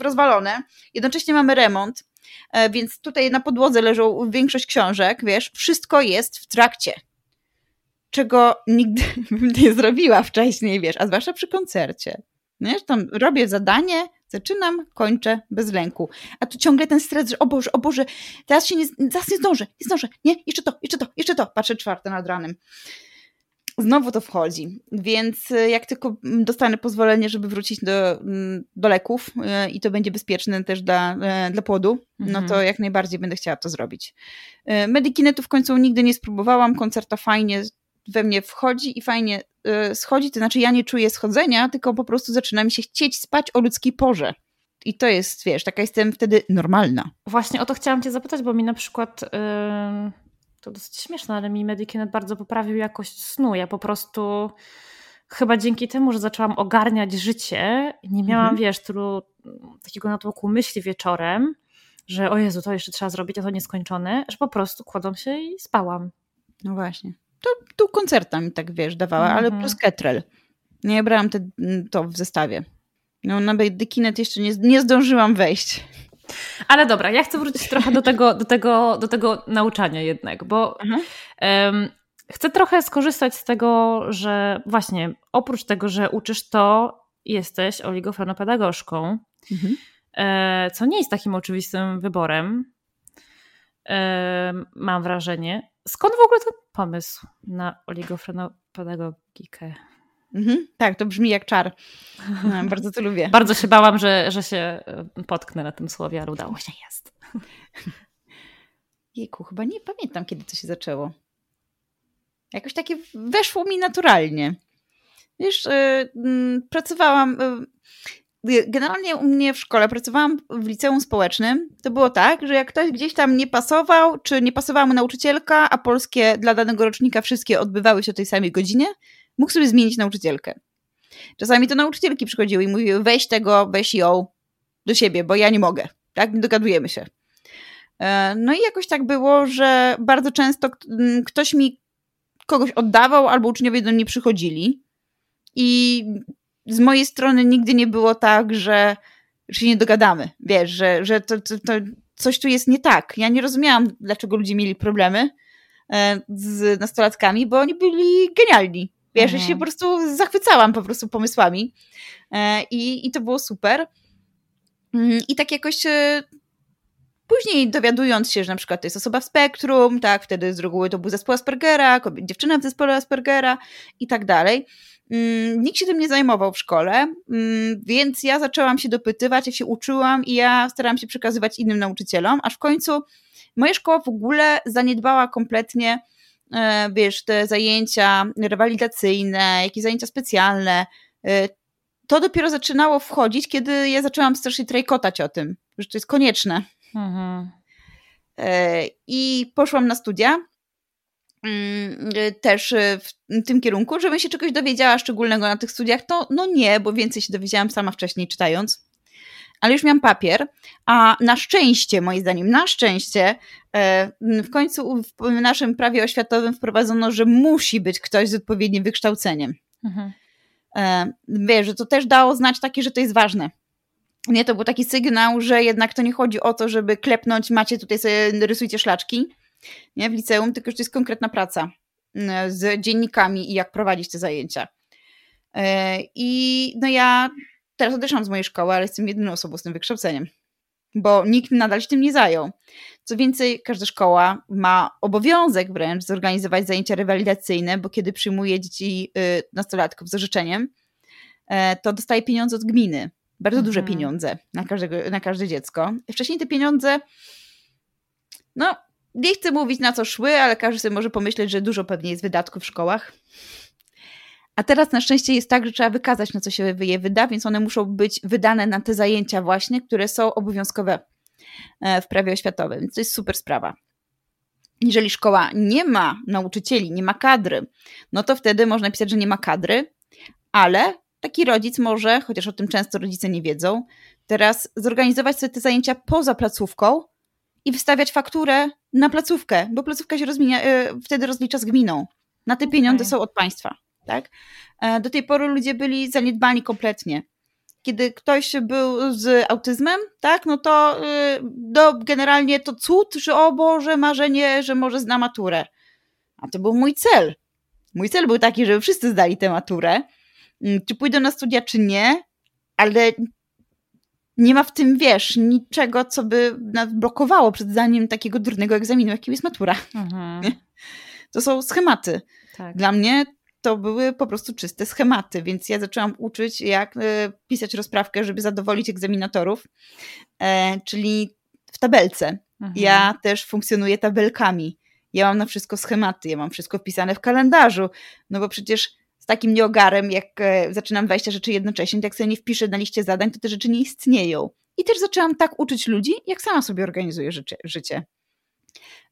rozwalone. Jednocześnie mamy remont, e, więc tutaj na podłodze leżą większość książek, wiesz, wszystko jest w trakcie. Czego nigdy *laughs* bym nie zrobiła wcześniej, wiesz, a zwłaszcza przy koncercie. Wiesz, tam robię zadanie, zaczynam, kończę bez lęku. A tu ciągle ten stres, że o Boże, o Boże, teraz się nie, teraz nie zdążę, nie zdążę, nie, jeszcze to, jeszcze to, jeszcze to. Patrzę czwarte nad ranem znowu to wchodzi. Więc e, jak tylko dostanę pozwolenie, żeby wrócić do, mm, do leków e, i to będzie bezpieczne też dla, e, dla płodu, no to mhm. jak najbardziej będę chciała to zrobić. Medikinetu w końcu nigdy nie spróbowałam, koncerta fajnie we mnie wchodzi i fajnie schodzi, to znaczy ja nie czuję schodzenia, tylko po prostu zaczyna mi się chcieć spać o ludzkiej porze. I to jest, wiesz, taka jestem wtedy normalna.
Właśnie o to chciałam cię zapytać, bo mi na przykład... Yy to dosyć śmieszne, ale mi Medikinet bardzo poprawił jakość snu. Ja po prostu chyba dzięki temu, że zaczęłam ogarniać życie, nie miałam, mhm. wiesz, tylu takiego natłoku myśli wieczorem, że o Jezu, to jeszcze trzeba zrobić, a to nieskończone, że po prostu kładłam się i spałam.
No właśnie. To tu koncerta mi tak, wiesz, dawała, mhm. ale plus Ketrel. Nie brałam te, to w zestawie. No na Medikinet jeszcze nie, nie zdążyłam wejść.
Ale dobra, ja chcę wrócić trochę do tego, do tego, do tego nauczania jednak, bo um, chcę trochę skorzystać z tego, że właśnie oprócz tego, że uczysz to, jesteś oligofrenopedagogzką, mhm. e, co nie jest takim oczywistym wyborem. mam wrażenie. Skąd w ogóle ten pomysł na oligofrenopedagogikę?
Mhm, tak, to brzmi jak czar. *laughs* Bardzo to lubię.
Bardzo się bałam, że, że się potknę na tym słowie, ale udało się, jest. *laughs*
Jejku, chyba nie pamiętam, kiedy to się zaczęło. Jakoś takie weszło mi naturalnie. Wiesz, yy, pracowałam. Yy, generalnie u mnie w szkole pracowałam w liceum społecznym. To było tak, że jak ktoś gdzieś tam nie pasował, czy nie pasowała mu nauczycielka, a polskie dla danego rocznika wszystkie odbywały się o tej samej godzinie, mógł sobie zmienić nauczycielkę. Czasami to nauczycielki przychodziły i mówiły: weź tego, weź ją do siebie, bo ja nie mogę. Tak? Nie dogadujemy się. E, no i jakoś tak było, że bardzo często ktoś mi kogoś oddawał, albo uczniowie do mnie przychodzili. I z mojej strony nigdy nie było tak, że, się nie dogadamy. Wiesz, że, że to, to, to coś tu jest nie tak. Ja nie rozumiałam, dlaczego ludzie mieli problemy e, z nastolatkami, bo oni byli genialni. Wiesz, mhm. ja się po prostu zachwycałam po prostu pomysłami e, i, i to było super. Mm, I tak jakoś Później dowiadując się, że na przykład to jest osoba w spektrum, tak, wtedy z reguły to był zespół Aspergera, dziewczyna w zespole Aspergera i tak dalej. Mm, nikt się tym nie zajmował w szkole, mm, więc ja zaczęłam się dopytywać, ja się uczyłam i ja starałam się przekazywać innym nauczycielom, aż w końcu moja szkoła w ogóle zaniedbała kompletnie, e, wiesz, te zajęcia rewalidacyjne, jakieś zajęcia specjalne. E, to dopiero zaczynało wchodzić, kiedy ja zaczęłam strasznie trajkotać o tym, że to jest konieczne. Mhm. E, I poszłam na studia mm, też w tym kierunku, żebym się czegoś dowiedziała szczególnego na tych studiach. To no nie, bo więcej się dowiedziałam sama wcześniej czytając. Ale już miałam papier, a na szczęście, moim zdaniem, na szczęście, e, w końcu w naszym prawie oświatowym wprowadzono, że musi być ktoś z odpowiednim wykształceniem. Mhm. E, wiesz, że to też dało znać takie, że to jest ważne nie, to był taki sygnał, że jednak to nie chodzi o to, żeby klepnąć, macie tutaj sobie, rysujcie szlaczki, nie, w liceum, tylko że to jest konkretna praca z dziennikami i jak prowadzić te zajęcia. E, I no ja teraz odeszłam z mojej szkoły, ale jestem jedyną osobą z tym wykształceniem, bo nikt nadal się tym nie zajął. Co więcej, każda szkoła ma obowiązek wręcz zorganizować zajęcia rewalidacyjne, bo kiedy przyjmuje dzieci, y, nastolatków z orzeczeniem, e, to dostaje pieniądze od gminy bardzo duże mhm. pieniądze na, każdego, na każde dziecko. Wcześniej te pieniądze, no, nie chcę mówić na co szły, ale każdy sobie może pomyśleć, że dużo pewnie jest wydatków w szkołach. A teraz na szczęście jest tak, że trzeba wykazać, na co się je wyda, więc one muszą być wydane na te zajęcia właśnie, które są obowiązkowe e, w prawie oświatowym. Więc to jest super sprawa. Jeżeli szkoła nie ma nauczycieli, nie ma kadry, no to wtedy można pisać, że nie ma kadry, ale taki rodzic może, chociaż o tym często rodzice nie wiedzą, teraz zorganizować sobie te zajęcia poza placówką i wystawiać fakturę na placówkę, bo placówka się rozmienia, e, wtedy rozlicza z gminą. Na te pieniądze okay. są od państwa. Tak? E, do tej pory ludzie byli zaniedbani kompletnie. Kiedy ktoś był z autyzmem, tak, no to do, y, generalnie to cud, że o Boże, marzenie, że może zna maturę. A to był mój cel. Mój cel był taki, żeby wszyscy zdali tę maturę, Mm, czy pójdę na studia, czy nie, ale nie ma w tym, wiesz, niczego, co by nas blokowało przed zdaniem takiego durnego egzaminu, jakim jest matura. Mhm. *laughs* To są schematy. Tak. Dla mnie to były po prostu czyste schematy, więc ja zaczęłam uczyć, jak e, pisać rozprawkę, żeby zadowolić egzaminatorów, e, czyli w tabelce. Mhm. Ja też funkcjonuję tabelkami. Ja mam na wszystko schematy, ja mam wszystko wpisane w kalendarzu, no bo przecież z takim nieogarem, jak e, zaczynam 20 rzeczy jednocześnie, jak sobie nie wpiszę na liście zadań, to te rzeczy nie istnieją. I też zaczęłam tak uczyć ludzi, jak sama sobie organizuję życie.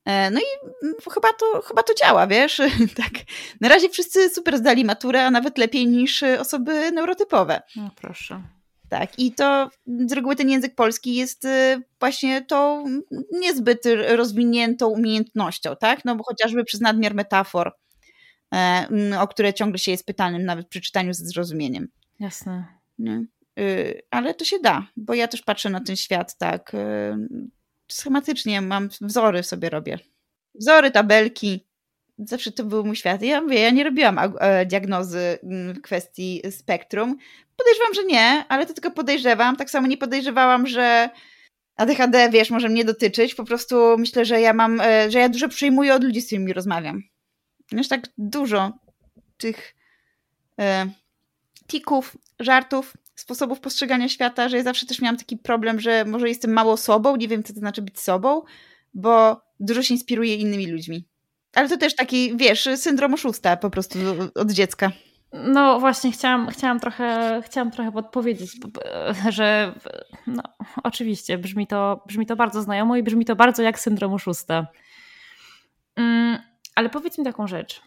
E, no i mm, chyba to, chyba to działa, wiesz? *laughs* tak. Na razie wszyscy super zdali maturę, a nawet lepiej niż osoby neurotypowe.
No proszę.
Tak, i to z reguły ten język polski jest e, właśnie tą niezbyt rozwiniętą umiejętnością, tak? No bo chociażby przez nadmiar metafor, E, o które ciągle się jest pytanym, nawet przy czytaniu ze zrozumieniem.
Jasne.
Nie? Y, ale to się da, bo ja też patrzę na ten świat tak y, schematycznie, mam wzory sobie robię. Wzory, tabelki, zawsze to był mój świat. Ja mówię, ja nie robiłam e, diagnozy w kwestii spektrum. Podejrzewam, że nie, ale to tylko podejrzewam. Tak samo nie podejrzewałam, że ADHD, wiesz, może mnie dotyczyć, po prostu myślę, że ja mam, e, że ja dużo przyjmuję od ludzi, z którymi rozmawiam. Wiesz, tak dużo tych e, tików, żartów, sposobów postrzegania świata, że ja zawsze też miałam taki problem, że może jestem mało sobą, nie wiem, co to znaczy być sobą, bo dużo się inspiruję innymi ludźmi. Ale to też taki, wiesz, syndrom oszusta po prostu od dziecka.
No właśnie, chciałam, chciałam, trochę, chciałam trochę podpowiedzieć, że no, oczywiście brzmi to, brzmi to bardzo znajomo i brzmi to bardzo jak syndrom oszusta. Mm, ale powiedz mi taką rzecz.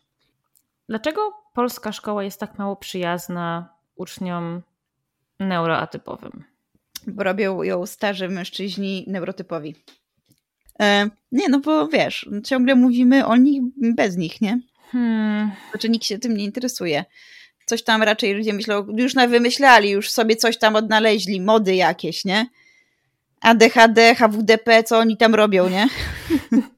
Dlaczego polska szkoła jest tak mało przyjazna uczniom neuroatypowym?
Robią ją starzy mężczyźni neurotypowi. E, nie, no bo wiesz, ciągle mówimy o nich bez nich, nie? Hmm. Znaczy nikt się tym nie interesuje. Coś tam raczej ludzie myślą, już na wymyślali, już sobie coś tam odnaleźli, mody jakieś, nie? ADHD, HWDP, co oni tam robią, nie? *laughs*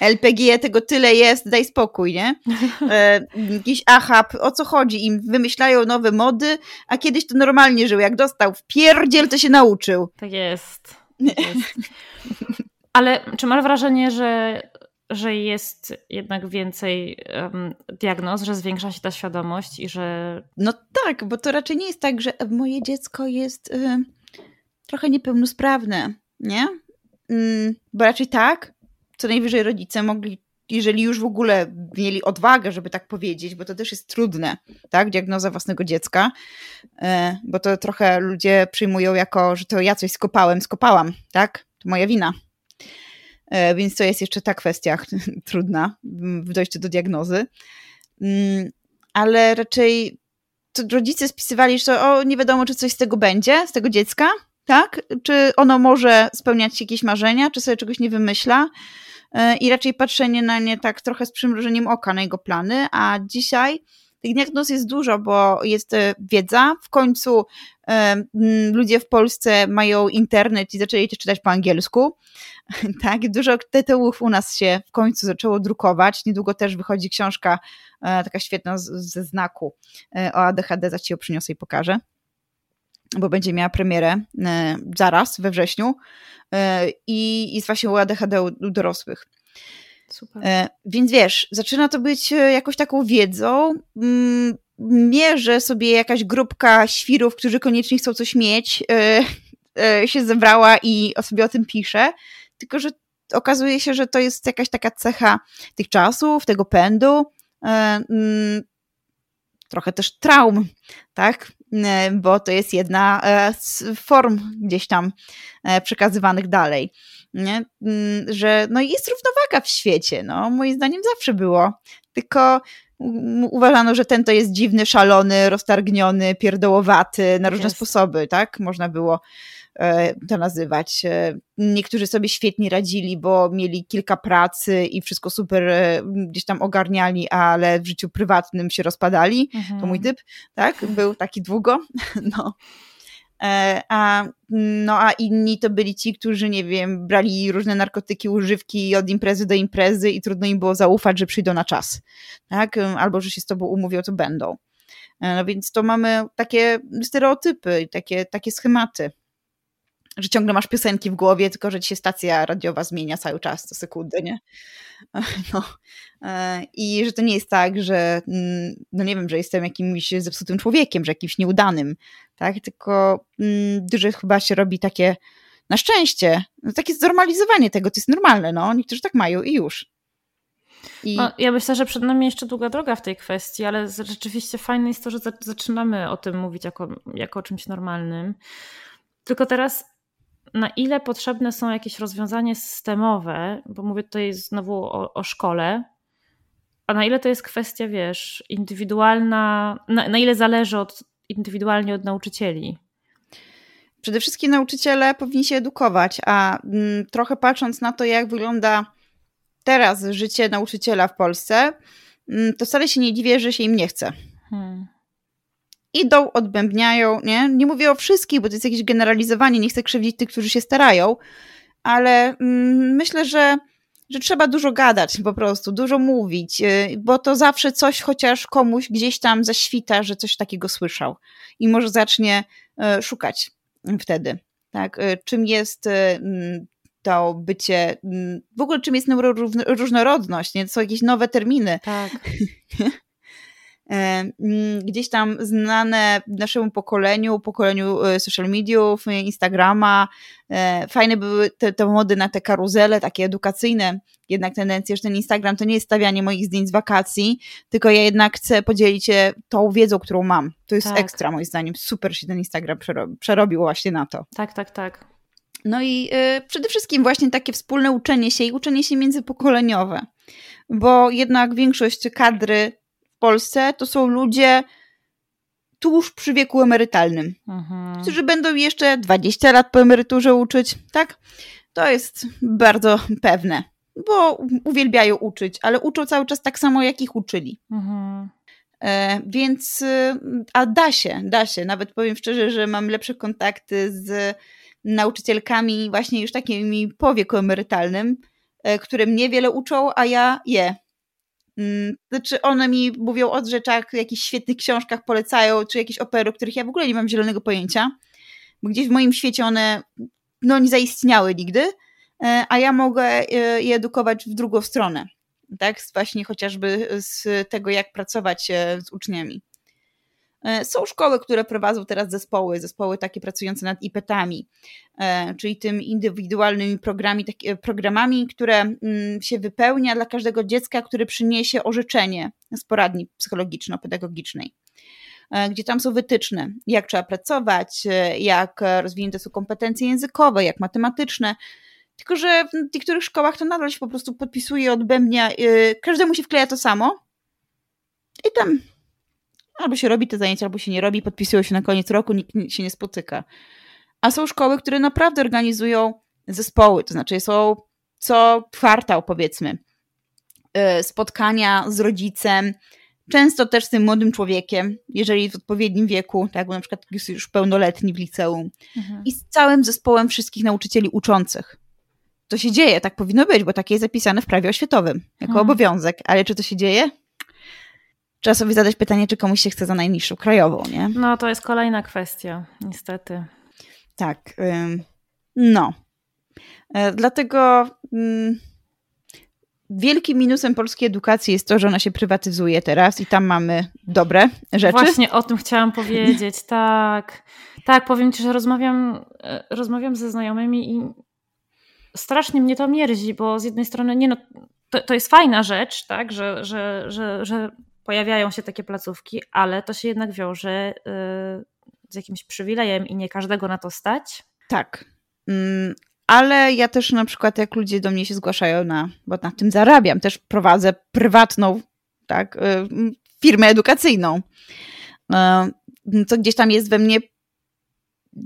LPG tego tyle jest, daj spokój, nie? *laughs* E, jakiś AHAP, o co chodzi? Im wymyślają nowe mody, a kiedyś to normalnie żył. Jak dostał w pierdziel, to się nauczył.
Tak jest. Tak jest. *laughs* Ale czy masz wrażenie, że, że jest jednak więcej um, diagnoz, że zwiększa się ta świadomość i że.
No tak, bo to raczej nie jest tak, że moje dziecko jest y, trochę niepełnosprawne, nie? Y, bo raczej tak, co najwyżej rodzice mogli, jeżeli już w ogóle mieli odwagę, żeby tak powiedzieć, bo to też jest trudne, tak? Diagnoza własnego dziecka, y, bo to trochę ludzie przyjmują jako, że to ja coś skopałem, skopałam, tak? To moja wina E, więc to jest jeszcze ta kwestia *laughs* trudna w dojściu do diagnozy. Mm, ale raczej rodzice spisywali, że o, nie wiadomo, czy coś z tego będzie, z tego dziecka, tak? Czy ono może spełniać jakieś marzenia, czy sobie czegoś nie wymyśla. E, I raczej patrzenie na nie tak trochę z przymrużeniem oka na jego plany, a dzisiaj tych diagnoz jest dużo, bo jest e, wiedza. W końcu ludzie w Polsce mają internet i zaczęli też czytać po angielsku. *laughs* tak, dużo tytułów u nas się w końcu zaczęło drukować. Niedługo też wychodzi książka e, taka świetna ze znaku e, o ADHD, za ci ją przyniosę i pokażę bo będzie miała premierę e, zaraz we wrześniu i jest właśnie o ADHD u dorosłych. Super. Więc wiesz, zaczyna to być jakąś taką wiedzą. Mm, Mierzę sobie jakaś grupka świrów, którzy koniecznie chcą coś mieć, się zebrała i sobie o tym pisze tylko że okazuje się, że to jest jakaś taka cecha tych czasów, tego pędu, e, mm, trochę też traum, tak? E, bo to jest jedna e, z form gdzieś tam przekazywanych dalej. Nie? Mm, że no jest równowaga w świecie, no moim zdaniem zawsze było, tylko uważano, że ten to jest dziwny, szalony, roztargniony, pierdołowaty na różne sposoby, tak? Można było E, to nazywać. E, niektórzy sobie świetnie radzili, bo mieli kilka pracy i wszystko super e, gdzieś tam ogarniali, ale w życiu prywatnym się rozpadali. Mhm. To mój typ, tak? Był taki długo. *laughs* No. A, no a inni to byli ci, którzy, nie wiem, brali różne narkotyki, używki od imprezy do imprezy i trudno im było zaufać, że przyjdą na czas, tak? Albo, że się z tobą umówią, to będą. No więc to mamy takie stereotypy, takie, takie schematy że ciągle masz piosenki w głowie, tylko że ci się stacja radiowa zmienia cały czas, co sekundę, nie? *laughs* No. E, I że to nie jest tak, że mm, no nie wiem, że jestem jakimś zepsutym człowiekiem, że jakimś nieudanym, tak? Tylko mm, dużo chyba się robi takie, na szczęście, no takie znormalizowanie tego, to jest normalne, no. Niektórzy tak mają i już.
I... No, ja myślę, że przed nami jeszcze długa droga w tej kwestii, ale rzeczywiście fajne jest to, że zaczynamy o tym mówić jako, jako o czymś normalnym. Tylko teraz na ile potrzebne są jakieś rozwiązania systemowe, bo mówię tutaj znowu o, o szkole, a na ile to jest kwestia, wiesz, indywidualna, na, na ile zależy od, indywidualnie od nauczycieli?
Przede wszystkim nauczyciele powinni się edukować, a m, mm, trochę patrząc na to, jak wygląda teraz życie nauczyciela w Polsce, m, mm, to wcale się nie dziwię, że się im nie chce. Hmm idą, odbębniają, nie? Nie mówię o wszystkich, bo to jest jakieś generalizowanie, nie chcę krzywdzić tych, którzy się starają, ale mm, myślę, że, że trzeba dużo gadać po prostu, dużo mówić, y, bo to zawsze coś chociaż komuś gdzieś tam zaświta, że coś takiego słyszał i może zacznie y, szukać wtedy, tak, czym jest to bycie, w ogóle czym jest neuroróżnorodność, nie? To są jakieś nowe terminy.
Tak. *laughs*
E, mm, gdzieś tam znane naszemu pokoleniu, pokoleniu e, social mediów, Instagrama. E, fajne były te, te mody na te karuzele, takie edukacyjne. Jednak tendencje, że ten Instagram to nie jest stawianie moich zdjęć z wakacji, tylko ja jednak chcę podzielić się tą wiedzą, którą mam. To jest tak. ekstra moim zdaniem. Super się ten Instagram przerobił właśnie na to.
Tak, tak, tak.
No i y, przede wszystkim właśnie takie wspólne uczenie się i uczenie się międzypokoleniowe, bo jednak większość kadry w Polsce to są ludzie tuż przy wieku emerytalnym, mhm. którzy będą jeszcze 20 lat po emeryturze uczyć, tak? To jest bardzo pewne, bo uwielbiają uczyć, ale uczą cały czas tak samo, jak ich uczyli. Mhm. E, więc, y, a da się, da się. Nawet powiem szczerze, że mam lepsze kontakty z nauczycielkami właśnie już takimi po wieku emerytalnym, e, które mnie wiele uczą, a ja je. Mm, znaczy one mi mówią o rzeczach, jakichś świetnych książkach polecają, czy jakieś opery, o których ja w ogóle nie mam zielonego pojęcia, bo gdzieś w moim świecie one no, nie zaistniały nigdy, e, a ja mogę e, je edukować w drugą stronę. Tak, właśnie chociażby z tego, jak pracować z uczniami. E, są szkoły, które prowadzą teraz zespoły, zespoły takie pracujące nad IPT-ami, e, czyli tym indywidualnymi programami, e, programami, które mm, się wypełnia dla każdego dziecka, które przyniesie orzeczenie z poradni psychologiczno-pedagogicznej gdzie tam są wytyczne, jak trzeba pracować, jak rozwinięte są kompetencje językowe, jak matematyczne. Tylko, że w niektórych szkołach to nadal się po prostu podpisuje, odbębnia, każdemu się wkleja to samo i tam albo się robi te zajęcia, albo się nie robi, podpisują się na koniec roku, nikt się nie spotyka. A są szkoły, które naprawdę organizują zespoły, to znaczy są co kwartał, powiedzmy, y, spotkania z rodzicem, często też z tym młodym człowiekiem, jeżeli w odpowiednim wieku, tak, bo na przykład jest już pełnoletni w liceum, mhm. i z całym zespołem wszystkich nauczycieli uczących. To się dzieje, tak powinno być, bo takie jest zapisane w prawie oświatowym, jako mhm. obowiązek. Ale czy to się dzieje? Trzeba sobie zadać pytanie, czy komuś się chce za najniższą krajową, nie?
No, to jest kolejna kwestia, niestety.
Tak. No. E, dlatego wielkim minusem polskiej edukacji jest to, że ona się prywatyzuje teraz i tam mamy dobre rzeczy.
Właśnie o tym chciałam powiedzieć, *laughs* tak. Tak, powiem Ci, że rozmawiam, e, rozmawiam ze znajomymi i strasznie mnie to mierzi, bo z jednej strony, nie no, to, to jest fajna rzecz, tak, że, że, że, że pojawiają się takie placówki, ale to się jednak wiąże y, z jakimś przywilejem i nie każdego na to stać.
Tak. Mm, ale ja też na przykład, jak ludzie do mnie się zgłaszają na, bo na tym zarabiam, też prowadzę prywatną, tak, y, firmę edukacyjną. Co y, gdzieś tam jest we mnie,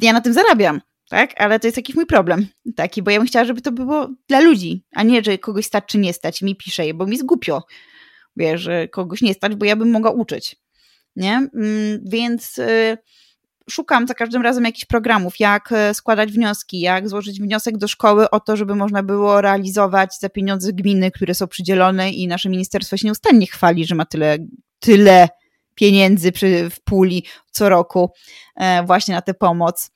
ja na tym zarabiam, tak, ale to jest jakiś mój problem taki, bo ja bym chciała, żeby to było dla ludzi, a nie, że kogoś stać czy nie stać, mi pisze, bo mi zgupio wiesz, że kogoś nie stać, bo ja bym mogła uczyć, nie? Mm, więc y, szukam za każdym razem jakichś programów, jak y, składać wnioski, jak złożyć wniosek do szkoły o to, żeby można było realizować za pieniądze gminy, które są przydzielone i nasze ministerstwo się nieustannie chwali, że ma tyle, tyle pieniędzy przy, w puli co roku e, właśnie na tę pomoc.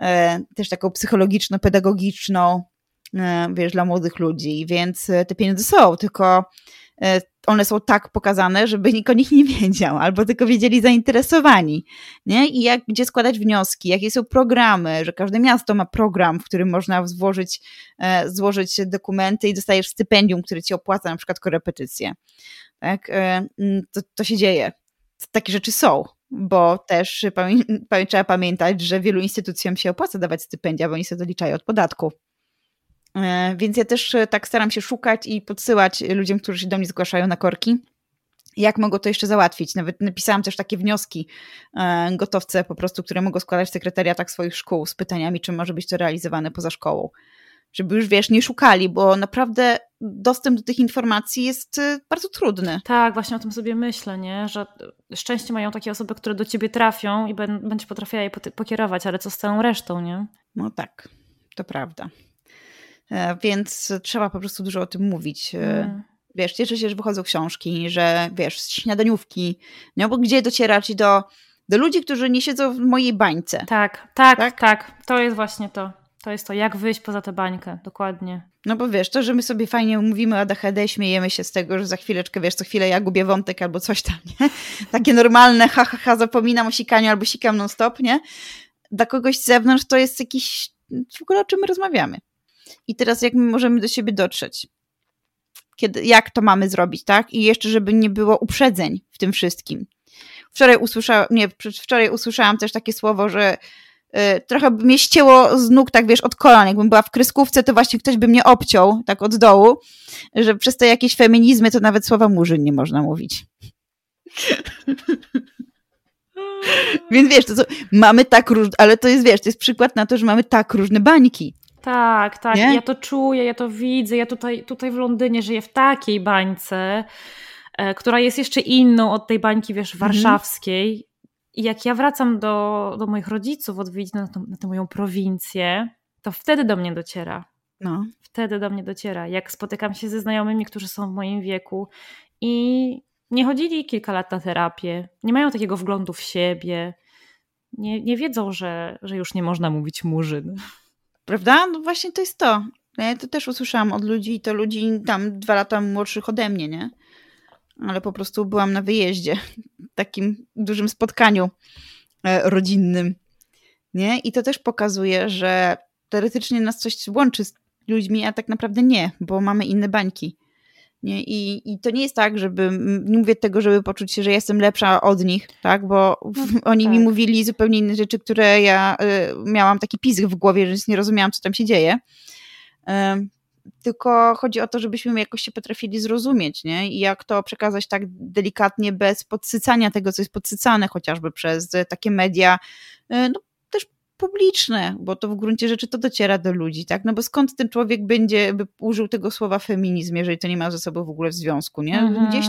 E, też taką psychologiczno-pedagogiczną, e, wiesz, dla młodych ludzi, więc te pieniądze są, tylko one są tak pokazane, żeby nikt o nich nie wiedział, albo tylko wiedzieli zainteresowani. Nie? I jak, gdzie składać wnioski, jakie są programy, że każde miasto ma program, w którym można złożyć, e, złożyć dokumenty i dostajesz stypendium, które ci opłaca na przykład korepetycje. Tak? E, mm, to, to się dzieje. Takie rzeczy są, bo też pamię trzeba pamiętać, że wielu instytucjom się opłaca dawać stypendia, bo oni sobie doliczają od podatku. E, więc ja też e, tak staram się szukać i podsyłać ludziom, którzy się do mnie zgłaszają na korki, jak mogą to jeszcze załatwić. Nawet napisałam też takie wnioski e, gotowce po prostu, które mogą składać w sekretariatach swoich szkół z pytaniami, czy może być to realizowane poza szkołą. Żeby już, wiesz, nie szukali, bo naprawdę dostęp do tych informacji jest bardzo trudny.
Tak, właśnie o tym sobie myślę, nie? że szczęście mają takie osoby, które do ciebie trafią i będzie potrafiła je pokierować, ale co z całą resztą, nie?
No tak, to prawda. E, więc trzeba po prostu dużo o tym mówić. Mm. Wiesz, cieszę się, że wychodzą książki, że wiesz, śniadaniówki, no bo gdzie docierać do Do ludzi, którzy nie siedzą w mojej bańce.
Tak, tak, tak, tak. To jest właśnie to. To jest to, jak wyjść poza tę bańkę, dokładnie.
No bo wiesz, to, że my sobie fajnie mówimy o ADHD, śmiejemy się z tego, że za chwileczkę, wiesz, co chwilę ja gubię wątek albo coś tam, nie? *laughs* Takie normalne, ha, ha, ha, zapominam o sikaniu albo sikam non stop, nie? Dla kogoś z zewnątrz to jest jakiś, w ogóle o czym my rozmawiamy. I teraz jak my możemy do siebie dotrzeć? Kiedy, jak to mamy zrobić, tak? I jeszcze, żeby nie było uprzedzeń w tym wszystkim. Wczoraj usłyszałam, nie, wczoraj usłyszałam też takie słowo, że y, trochę by mnie ścięło z nóg, tak wiesz, od kolan. Jakbym była w kreskówce, to właśnie ktoś by mnie obciął, tak od dołu, że przez te jakieś feminizmy to nawet słowa murzyn nie można mówić. *laughs* Więc wiesz, to co, mamy tak różne, ale to jest, wiesz, to jest przykład na to, że mamy tak różne bańki.
Tak, tak, nie? ja to czuję, ja to widzę, ja tutaj, tutaj w Londynie żyję w takiej bańce, e, która jest jeszcze inną od tej bańki, wiesz, mhm. warszawskiej. I jak ja wracam do, do moich rodziców odwiedzić na, na tę moją prowincję, to wtedy do mnie dociera. No. Wtedy do mnie dociera. Jak spotykam się ze znajomymi, którzy są w moim wieku i nie chodzili kilka lat na terapię, nie mają takiego wglądu w siebie, nie, nie wiedzą, że, że już nie można mówić murzyn.
Prawda? No właśnie to jest to. Ja to też usłyszałam od ludzi, to ludzi tam dwa lata młodszych ode mnie, nie? Ale po prostu byłam na wyjeździe, *laughs* takim dużym spotkaniu e, rodzinnym, nie? I to też pokazuje, że teoretycznie nas coś łączy z ludźmi, a tak naprawdę nie, bo mamy inne bańki. Nie? I, I to nie jest tak, żeby, nie mówię tego, żeby poczuć się, że jestem lepsza od nich, tak? Bo no, *laughs* oni tak. mi mówili zupełnie inne rzeczy, które ja y, miałam taki pisk w głowie, że nie rozumiałam, co tam się dzieje. Y, tylko chodzi o to, żebyśmy jakoś się potrafili zrozumieć, nie? I jak to przekazać tak delikatnie, bez podsycania tego, co jest podsycane chociażby przez takie media, y, no, publiczne, bo to w gruncie rzeczy to dociera do ludzi, tak? No bo skąd ten człowiek będzie by użył tego słowa feminizm, jeżeli to nie ma ze sobą w ogóle w związku, nie? Mhm. Gdzieś,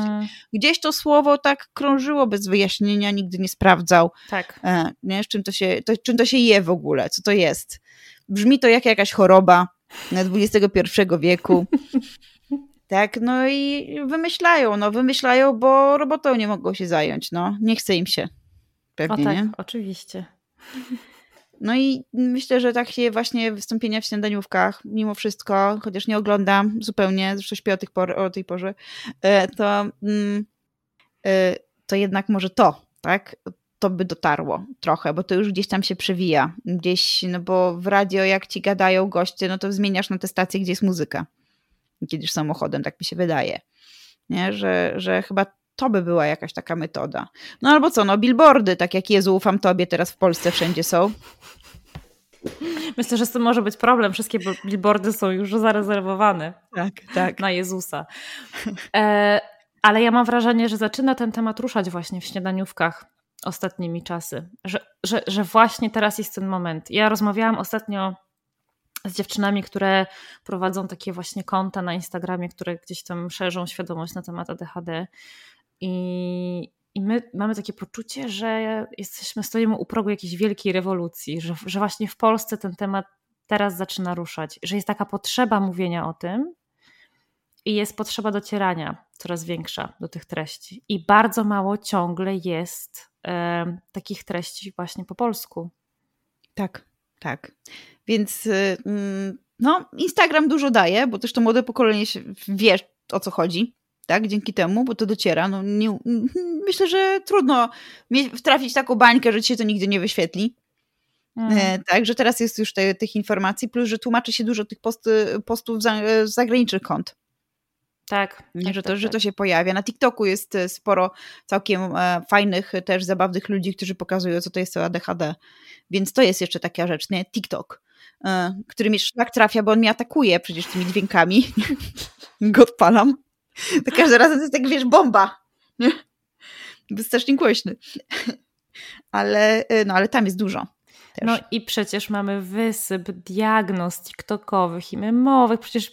gdzieś to słowo tak krążyło bez wyjaśnienia, nigdy nie sprawdzał,
tak.
E, nie? Z czym to, się, to, czym to się je w ogóle, co to jest. Brzmi to jak jakaś choroba na XXI wieku. *laughs* Tak, no i wymyślają, no wymyślają, bo robotą nie mogą się zająć, no. Nie chce im się. Pewnie,
o tak,
nie?
oczywiście.
No i myślę, że takie właśnie wystąpienia w śniadaniówkach, mimo wszystko, chociaż nie oglądam zupełnie, zresztą śpię o, tych por, o tej porze, e, to, mm, e, to jednak może to, tak? To by dotarło trochę, bo to już gdzieś tam się przewija. Gdzieś, no bo w radio jak ci gadają goście, no to zmieniasz na tę stację, gdzie jest muzyka. Kiedyś samochodem, tak mi się wydaje. Nie? Że, że chyba to by była jakaś taka metoda. No albo co, no billboardy, tak jak Jezu, ufam Tobie, teraz w Polsce wszędzie są.
Myślę, że to może być problem. Wszystkie billboardy są już zarezerwowane
tak, tak.
na Jezusa. E, ale ja mam wrażenie, że zaczyna ten temat ruszać właśnie w śniadaniówkach ostatnimi czasy. Że, że, że właśnie teraz jest ten moment. Ja rozmawiałam ostatnio z dziewczynami, które prowadzą takie właśnie konta na Instagramie, które gdzieś tam szerzą świadomość na temat ADHD. I, i my mamy takie poczucie, że jesteśmy, stoimy u progu jakiejś wielkiej rewolucji, że, że właśnie w Polsce ten temat teraz zaczyna ruszać, że jest taka potrzeba mówienia o tym i jest potrzeba docierania coraz większa do tych treści. I bardzo mało ciągle jest takich treści właśnie po polsku.
Tak, tak. Więc y, mm, no, Instagram dużo daje, bo też to młode pokolenie wie o co chodzi tak, dzięki temu, bo to dociera. No, nie, myślę, że trudno trafić taką bańkę, że ci się to nigdy nie wyświetli. Mm. E, tak, że teraz jest już te, tych informacji, plus, że tłumaczy się dużo tych post, postów z e, zagranicznych kont.
Tak.
Nie,
że,
to, tak, że to tak. się pojawia. Na TikToku jest e, sporo całkiem fajnych, też zabawnych ludzi, którzy pokazują, co to jest to ADHD. Więc to jest jeszcze taka rzecz, nie? TikTok, który mnie szlak trafia, bo on mnie atakuje przecież tymi dźwiękami. *laughs* Go odpalam. To każdy razem to jest tak, wiesz, bomba. Nie? Strasznie głośny. Ale, y, no, ale tam jest dużo. Też.
No i przecież mamy wysyp diagnoz TikTokowych i memowych. Przecież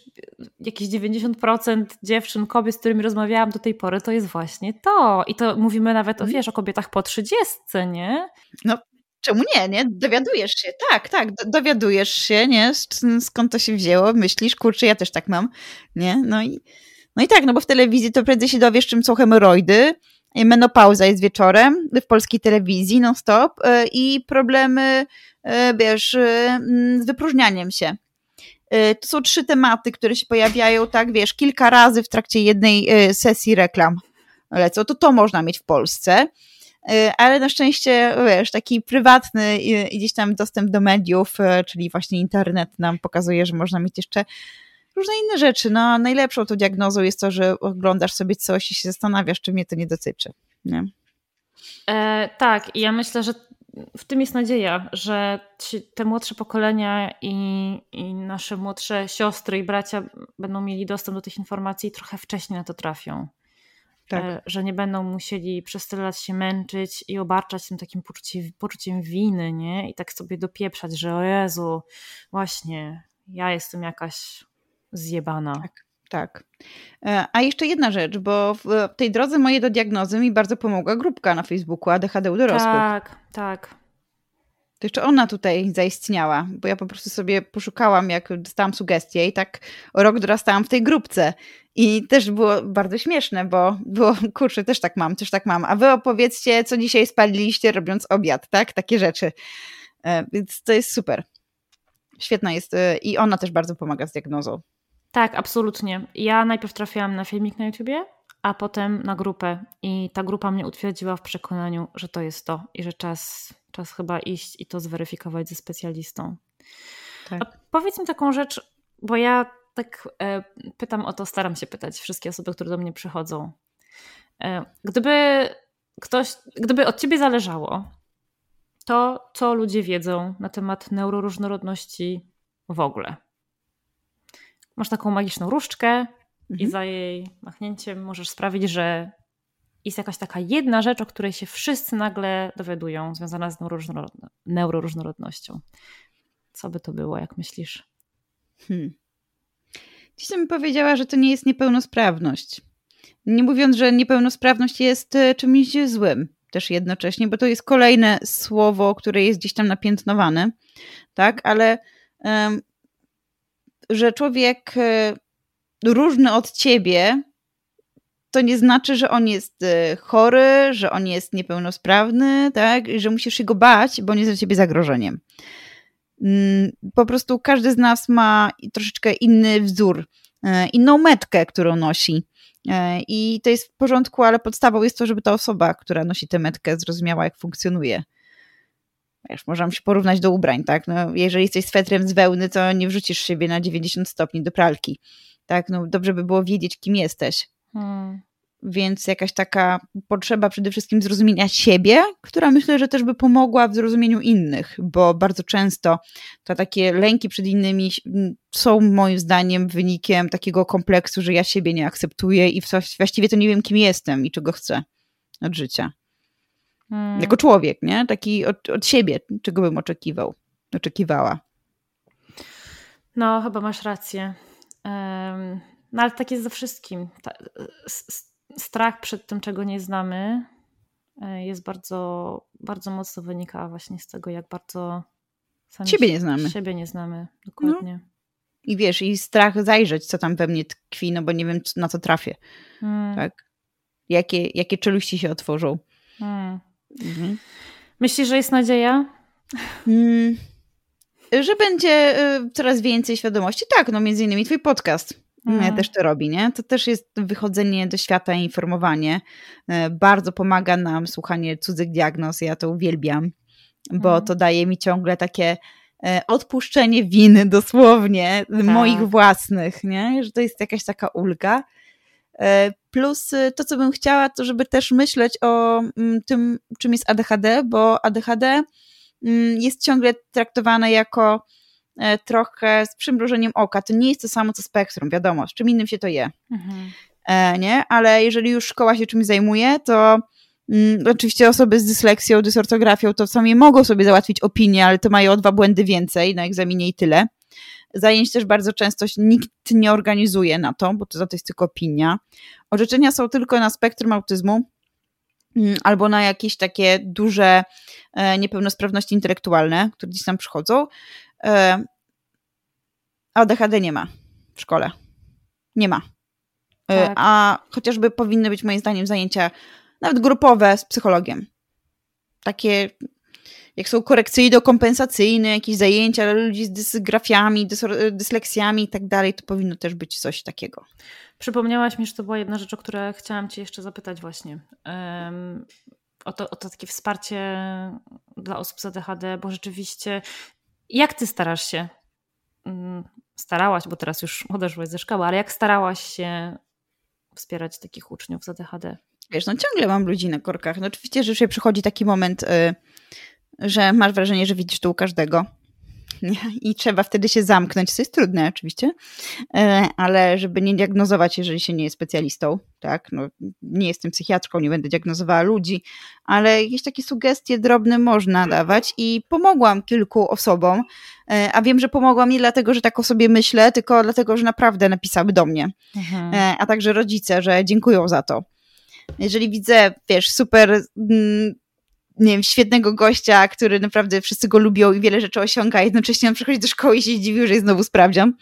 jakieś 90% dziewczyn, kobiet, z którymi rozmawiałam do tej pory, to jest właśnie to. I to mówimy nawet o, mhm. wiesz, o kobietach po 30, nie?
No, czemu nie, nie? Dowiadujesz się, tak, tak, dowiadujesz się, nie? Skąd to się wzięło, myślisz, kurczę, ja też tak mam, nie? No i no i tak, no bo w telewizji to prędzej się dowiesz, czym są hemoroidy, menopauza jest wieczorem w polskiej telewizji non-stop i problemy, wiesz, z wypróżnianiem się. To są trzy tematy, które się pojawiają, tak, wiesz, kilka razy w trakcie jednej sesji reklam lecą. To to można mieć w Polsce. Ale na szczęście, wiesz, taki prywatny gdzieś tam dostęp do mediów, czyli właśnie internet nam pokazuje, że można mieć jeszcze różne inne rzeczy. No, najlepszą tą diagnozą jest to, że oglądasz sobie coś i się zastanawiasz, czy mnie to nie dotyczy. Nie?
E, tak, i ja myślę, że w tym jest nadzieja, że ci, te młodsze pokolenia i, i, nasze młodsze siostry i bracia będą mieli dostęp do tych informacji i trochę wcześniej na to trafią tak. E, że nie będą musieli przez tyle lat się męczyć i obarczać tym takim poczuciem, poczuciem winy, nie? I tak sobie dopieprzać, że o Jezu, właśnie, ja jestem jakaś zjebana.
Tak. Tak. E, a jeszcze jedna rzecz, bo w tej drodze mojej do diagnozy mi bardzo pomogła grupka na Facebooku ADHD u dorosłych.
Tak, tak.
To jeszcze ona tutaj zaistniała, bo ja po prostu sobie poszukałam, jak dostałam sugestie i tak rok dorastałam w tej grupce. I też było bardzo śmieszne, bo było, *laughs* kurczę, też tak mam, też tak mam. A wy opowiedzcie, co dzisiaj spaliliście robiąc obiad, tak? Takie rzeczy. E, więc to jest super. Świetna jest e, i ona też bardzo pomaga z diagnozą.
Tak, absolutnie. Ja najpierw trafiłam na filmik na YouTubie, a potem na grupę i ta grupa mnie utwierdziła w przekonaniu, że to jest to i że czas, czas chyba iść i to zweryfikować ze specjalistą. Tak. A powiedz mi taką rzecz, bo ja tak e, pytam o to, staram się pytać wszystkie osoby, które do mnie przychodzą. E, gdyby ktoś, gdyby od ciebie zależało, to co ludzie wiedzą na temat neuroróżnorodności w ogóle? Masz taką magiczną różdżkę mhm. i za jej machnięciem możesz sprawić, że jest jakaś taka jedna rzecz, o której się wszyscy nagle dowiadują, związana z neuroróżnorodnością. Co by to było, jak myślisz? Hmm.
Dziś bym powiedziała, że to nie jest niepełnosprawność. Nie mówiąc, że niepełnosprawność jest e, czymś złym też jednocześnie, bo to jest kolejne słowo, które jest gdzieś tam napiętnowane, tak, ale um, że człowiek e, różny od ciebie, to nie znaczy, że on jest e, chory, że on jest niepełnosprawny, tak, że musisz się go bać, bo on jest dla ciebie zagrożeniem. Mm, po prostu każdy z nas ma troszeczkę inny wzór, e, inną metkę, którą nosi. E, I to jest w porządku, ale podstawą jest to, żeby ta osoba, która nosi tę metkę, zrozumiała, jak funkcjonuje. Wiesz, możemy się porównać do ubrań, tak? No, jeżeli jesteś swetrem z wełny, to nie wrzucisz siebie na 90 stopni do pralki. Tak? No, dobrze by było wiedzieć, kim jesteś. Hmm więc jakaś taka potrzeba przede wszystkim zrozumienia siebie, która myślę, że też by pomogła w zrozumieniu innych, bo bardzo często to takie lęki przed innymi są moim zdaniem wynikiem takiego kompleksu, że ja siebie nie akceptuję i właściwie to nie wiem, kim jestem i czego chcę od życia. Hmm. Jako człowiek, nie? Taki od, od siebie, czego bym oczekiwał, oczekiwała.
No, chyba masz rację. Um, no ale tak jest ze wszystkim. Ta, strach przed tym, czego nie znamy, e, jest bardzo, bardzo mocno wynika właśnie z tego, jak bardzo
sami siebie nie znamy.
Siebie nie znamy, dokładnie. No.
I wiesz, i strach zajrzeć, co tam we mnie tkwi, no bo nie wiem, na co trafię. Hmm. Tak? Jakie, jakie czeluści się otworzą. Hmm.
Mhm. Myślisz, że jest nadzieja? Hmm.
Że będzie y, coraz więcej świadomości. Tak, no między innymi twój podcast. Mm. też to robi, nie? To też jest wychodzenie do świata i informowanie. E, bardzo pomaga nam słuchanie cudzych diagnoz, ja to uwielbiam, bo mm. to daje mi ciągle takie e, odpuszczenie winy dosłownie, tak. moich własnych, nie? Że to jest jakaś taka ulga. Plus to, co bym chciała, to żeby też myśleć o mm, tym, czym jest ADHD, bo ADHD mm, jest ciągle traktowane jako E, trochę z przymrużeniem oka. To nie jest to samo co spektrum, wiadomo, z czym innym się to je. Mhm. E, nie? Ale jeżeli już szkoła się czymś zajmuje, to mm, oczywiście osoby z dysleksją, dysortografią to sami mogą sobie załatwić opinię, ale to mają o dwa błędy więcej na egzaminie i tyle. Zajęć też bardzo często nikt nie organizuje na to, bo to, to jest tylko opinia. Orzeczenia są tylko na spektrum autyzmu mm, albo na jakieś takie duże e, niepełnosprawności intelektualne, które gdzieś tam przychodzą. E, ADHD nie ma w szkole. Nie ma. E, tak. A chociażby powinny być moim zdaniem zajęcia nawet grupowe z psychologiem. Takie jak są korekcyjno-kompensacyjne, jakieś zajęcia dla ludzi z dysgrafiami, dys dysleksjami i tak dalej, to powinno też być coś takiego.
Przypomniałaś mi, że to była jedna rzecz, o którą chciałam Cię jeszcze zapytać właśnie. Um, o, to, o to takie wsparcie dla osób z ADHD, bo rzeczywiście jak Ty starasz się? Mm, starałaś, bo teraz już odeszłaś ze szkoły, ale jak starałaś się wspierać takich uczniów z ADHD?
Wiesz, no ciągle mam ludzi na korkach. No oczywiście, że już przychodzi taki moment, y, że masz wrażenie, że widzisz tu u każdego. I trzeba wtedy się zamknąć, co jest trudne oczywiście, e, ale żeby nie diagnozować, jeżeli się nie jest specjalistą, tak, no, nie jestem psychiatrką, nie będę diagnozowała ludzi, ale jakieś takie sugestie drobne można dawać i pomogłam kilku osobom, e, a wiem, że pomogłam nie dlatego, że tak o sobie myślę, tylko dlatego, że naprawdę napisały do mnie, mhm. E, a także rodzice, że dziękują za to. Jeżeli widzę, wiesz, super mm, nie wiem, świetnego gościa, który naprawdę wszyscy go lubią i wiele rzeczy osiąga, a jednocześnie on przychodzi do szkoły i się zdziwił, że jest znowu sprawdzian.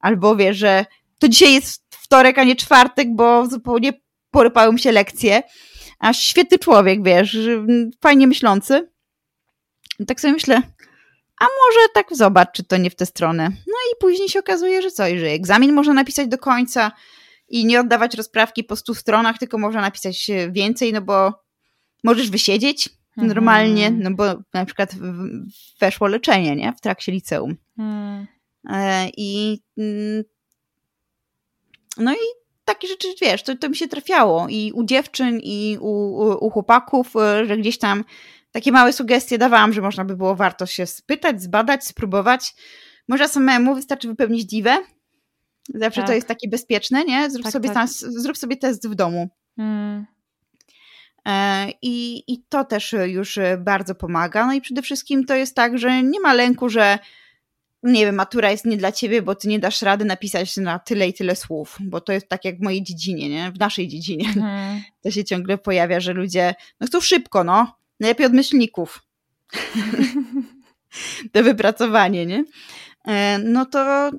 Albo wie, że to dzisiaj jest wtorek, a nie czwartek, bo zupełnie porypały mi się lekcje. A świetny człowiek, wiesz, fajnie myślący. Tak sobie myślę, a może tak zobacz, czy to nie w tę stronę. No i później się okazuje, że co, że egzamin można napisać do końca i nie oddawać rozprawki po stu stronach, tylko można napisać więcej, no bo możesz wysiedzieć, normalnie, mhm. no bo na przykład weszło leczenie, nie? W trakcie liceum. Hmm. E, I mm, no i takie rzeczy, wiesz, to, to mi się trafiało i u dziewczyn, i u, u, u chłopaków, e, że gdzieś tam takie małe sugestie dawałam, że można by było warto się spytać, zbadać, spróbować. Może samemu wystarczy wypełnić diwę. Zawsze tak. to jest takie bezpieczne, nie? Zrób, tak, sobie, tak. Tam, zrób sobie test w domu. Hmm. E, I, I to też już bardzo pomaga. No i przede wszystkim to jest tak, że nie ma lęku, że nie wiem, matura jest nie dla ciebie, bo ty nie dasz rady napisać na tyle i tyle słów, bo to jest tak jak w mojej dziedzinie, nie? W naszej dziedzinie. Mhm. *laughs* To się ciągle pojawia, że ludzie no chcą szybko, no. Najlepiej od myślników. *laughs* *laughs* to wypracowanie, nie? E, no to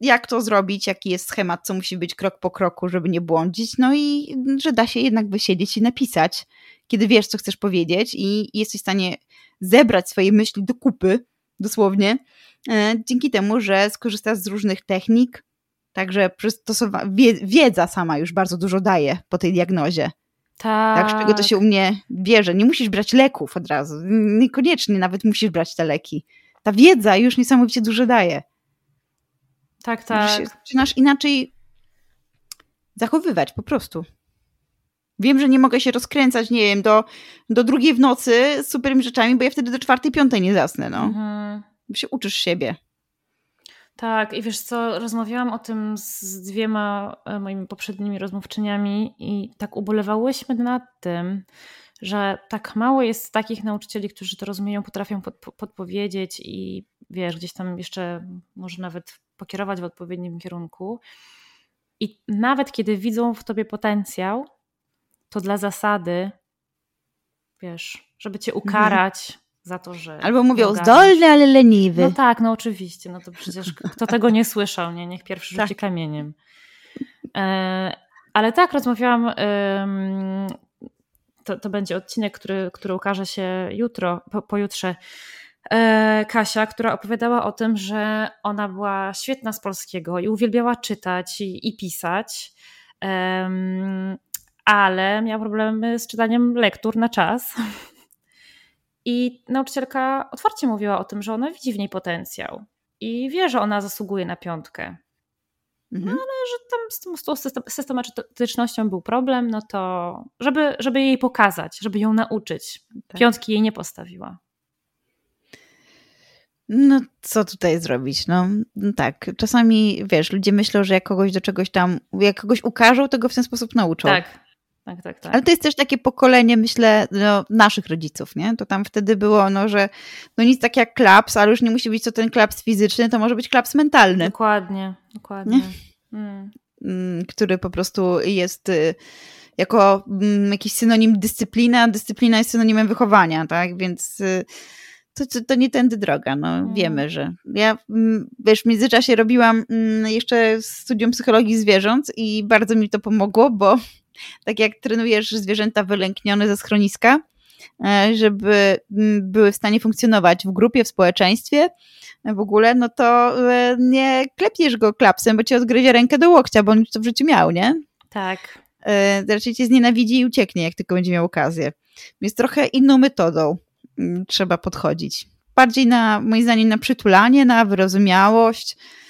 jak to zrobić, jaki jest schemat, co musi być krok po kroku, żeby nie błądzić, no i że da się jednak wysiedzieć i napisać, kiedy wiesz, co chcesz powiedzieć i jesteś w stanie zebrać swoje myśli do kupy, dosłownie, e, dzięki temu, że skorzystasz z różnych technik, także wiedza sama już bardzo dużo daje po tej diagnozie. Tak. tak. Z czego to się u mnie bierze. Nie musisz brać leków od razu. Niekoniecznie nawet musisz brać te leki ta wiedza już niesamowicie dużo daje.
Tak, tak.
Się zaczynasz inaczej zachowywać po prostu. Wiem, że nie mogę się rozkręcać, nie wiem, do, do drugiej w nocy z superymi rzeczami, bo ja wtedy do czwartej, piątej nie zasnę, no. Mhm. Się uczysz siebie.
Tak, i wiesz co, rozmawiałam o tym z dwiema e, moimi poprzednimi rozmówczyniami i tak ubolewałyśmy nad tym, że tak mało jest takich nauczycieli, którzy to rozumieją, potrafią pod, podpowiedzieć i wiesz, gdzieś tam jeszcze może nawet pokierować w odpowiednim kierunku. I nawet kiedy widzą w tobie potencjał, to dla zasady, wiesz, żeby cię mhm. ukarać mhm. za to, że.
Albo mówią zdolny, ale leniwy.
No tak, no oczywiście. No to przecież *laughs* kto tego nie słyszał, nie? Niech pierwszy rzuci tak. kamieniem. E, ale tak, rozmawiałam to, to będzie odcinek, który, który ukaże się jutro, po, pojutrze. E, Kasia, która opowiadała o tym, że ona była świetna z polskiego i uwielbiała czytać i, i pisać, ale miała problemy z czytaniem lektur na czas. I nauczycielka otwarcie mówiła o tym, że ona widzi w niej potencjał i wie, że ona zasługuje na piątkę. Mhm. No, ale że tam z tą, z tą systematycznością był problem, no to żeby, żeby jej pokazać, żeby ją nauczyć. Tak. Piątki jej nie postawiła.
No, co tutaj zrobić? No, no, tak, czasami wiesz, ludzie myślą, że jak kogoś do czegoś tam, jak kogoś ukażą, to go w ten sposób nauczą.
Tak, tak, tak, tak.
Ale to jest też takie pokolenie, myślę, no, naszych rodziców, nie? To tam wtedy było, no, że no nic tak jak klaps, ale już nie musi być to ten klaps fizyczny, to może być klaps mentalny.
Dokładnie, dokładnie.
Mm. Który po prostu jest y, jako mm, jakiś synonim dyscyplina, a dyscyplina jest synonimem wychowania, tak? Więc y, to, to, to nie tędy droga, no mm. wiemy, że ja, mm, wiesz, w międzyczasie robiłam jeszcze studium psychologii zwierząt i bardzo mi to pomogło, bo tak jak trenujesz zwierzęta wylęknione ze schroniska, e, żeby były w stanie funkcjonować w grupie, w społeczeństwie w ogóle, no to e, nie klepniesz go klapsem, bo ci odgryzie rękę do łokcia, bo on już to w życiu miał, nie?
Tak.
E, raczej cię znienawidzi i ucieknie, jak tylko będzie miał okazję. Więc trochę inną metodą trzeba podchodzić. Bardziej na, moim zdaniem, na przytulanie, na wyrozumiałość, E,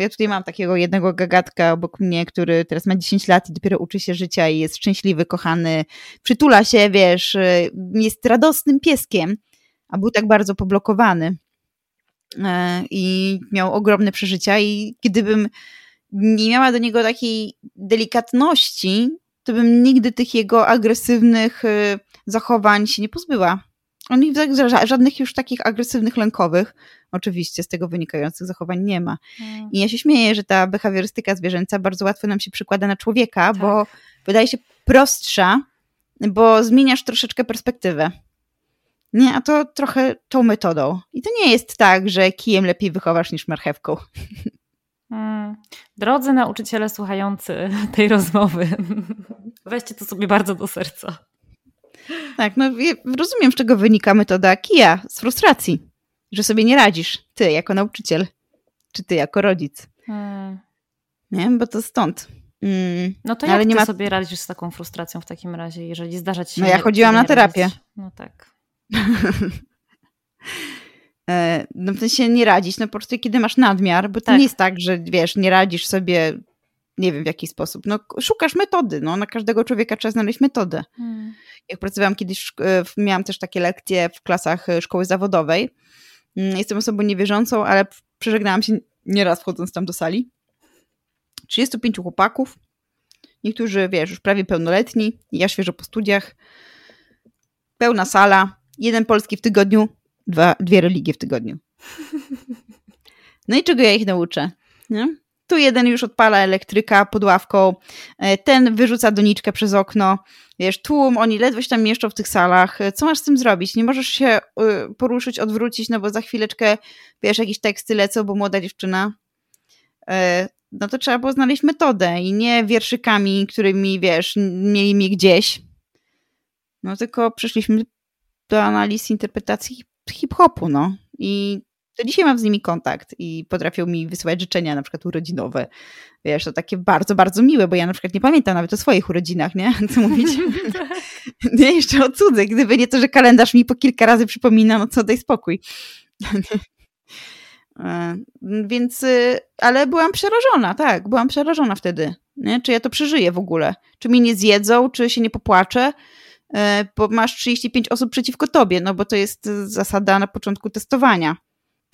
ja tutaj mam takiego jednego gagatka obok mnie, który teraz ma 10 lat i dopiero uczy się życia i jest szczęśliwy, kochany, przytula się, wiesz, e, jest radosnym pieskiem, a był tak bardzo poblokowany e, i miał ogromne przeżycia. I gdybym nie miała do niego takiej delikatności, to bym nigdy tych jego agresywnych zachowań się nie pozbyła. On żadnych już takich agresywnych, lękowych, oczywiście z tego wynikających zachowań nie ma. Hmm. I ja się śmieję, że ta behawiorystyka zwierzęca bardzo łatwo nam się przykłada na człowieka, tak. bo wydaje się prostsza, bo zmieniasz troszeczkę perspektywę. Nie, a to trochę tą metodą. I to nie jest tak, że kijem lepiej wychowasz niż marchewką.
Hmm. Drodzy nauczyciele słuchający *laughs* tej rozmowy, *laughs* weźcie to sobie bardzo do serca.
Tak, no rozumiem, z czego wynika metoda kija, z frustracji, że sobie nie radzisz, ty jako nauczyciel, czy ty jako rodzic. Hmm. Nie, bo to stąd.
Mm. No to jak Ale nie ma... sobie radzisz z taką frustracją w takim razie, jeżeli zdarza ci się...
No ja chodziłam na terapię. Radzić.
No tak. *laughs*
E, no w sensie nie radzić, no po prostu kiedy masz nadmiar, bo to tak. nie jest tak, że wiesz, nie radzisz sobie nie wiem w jaki sposób. No, szukasz metody. No, na każdego człowieka trzeba znaleźć metodę. Hmm. Jak pracowałam kiedyś, miałam też takie lekcje w klasach e, szkoły zawodowej. Mm, jestem osobą niewierzącą, ale przeżegnałam się nieraz wchodząc tam do sali. 35 chłopaków, niektórzy, wiesz, już prawie pełnoletni, ja świeżo po studiach. Pełna sala, jeden polski w tygodniu, dwa, dwie religie w tygodniu. *laughs* No i czego ja ich nauczę? Nie? Tu jeden już odpala elektryka pod ławką, e, ten wyrzuca doniczkę przez okno. Wiesz, tłum, oni ledwo się tam mieszczą w tych salach. E, co masz z tym zrobić? Nie możesz się e, poruszyć, odwrócić, no bo za chwileczkę, wiesz, jakieś teksty lecą, bo młoda dziewczyna. No to trzeba było znaleźć metodę i nie wierszykami, którymi, wiesz, mieli mnie gdzieś. No tylko przyszliśmy do analiz interpretacji hip-hopu, no. I to dzisiaj mam z nimi kontakt i potrafią mi wysyłać życzenia, na przykład urodzinowe. Wiesz, to takie bardzo, bardzo miłe, bo ja na przykład nie pamiętam nawet o swoich urodzinach, nie? *laughs* Co mówić? *laughs* nie, jeszcze o cudzych. Gdyby nie to, że kalendarz mi po kilka razy przypomina, no co daj spokój. *laughs* E, więc, y, ale byłam przerażona, tak, byłam przerażona wtedy. Nie? Czy ja to przeżyję w ogóle? Czy mi nie zjedzą, czy się nie popłaczę? E, bo masz 35 osób przeciwko tobie, no bo to jest zasada na początku testowania.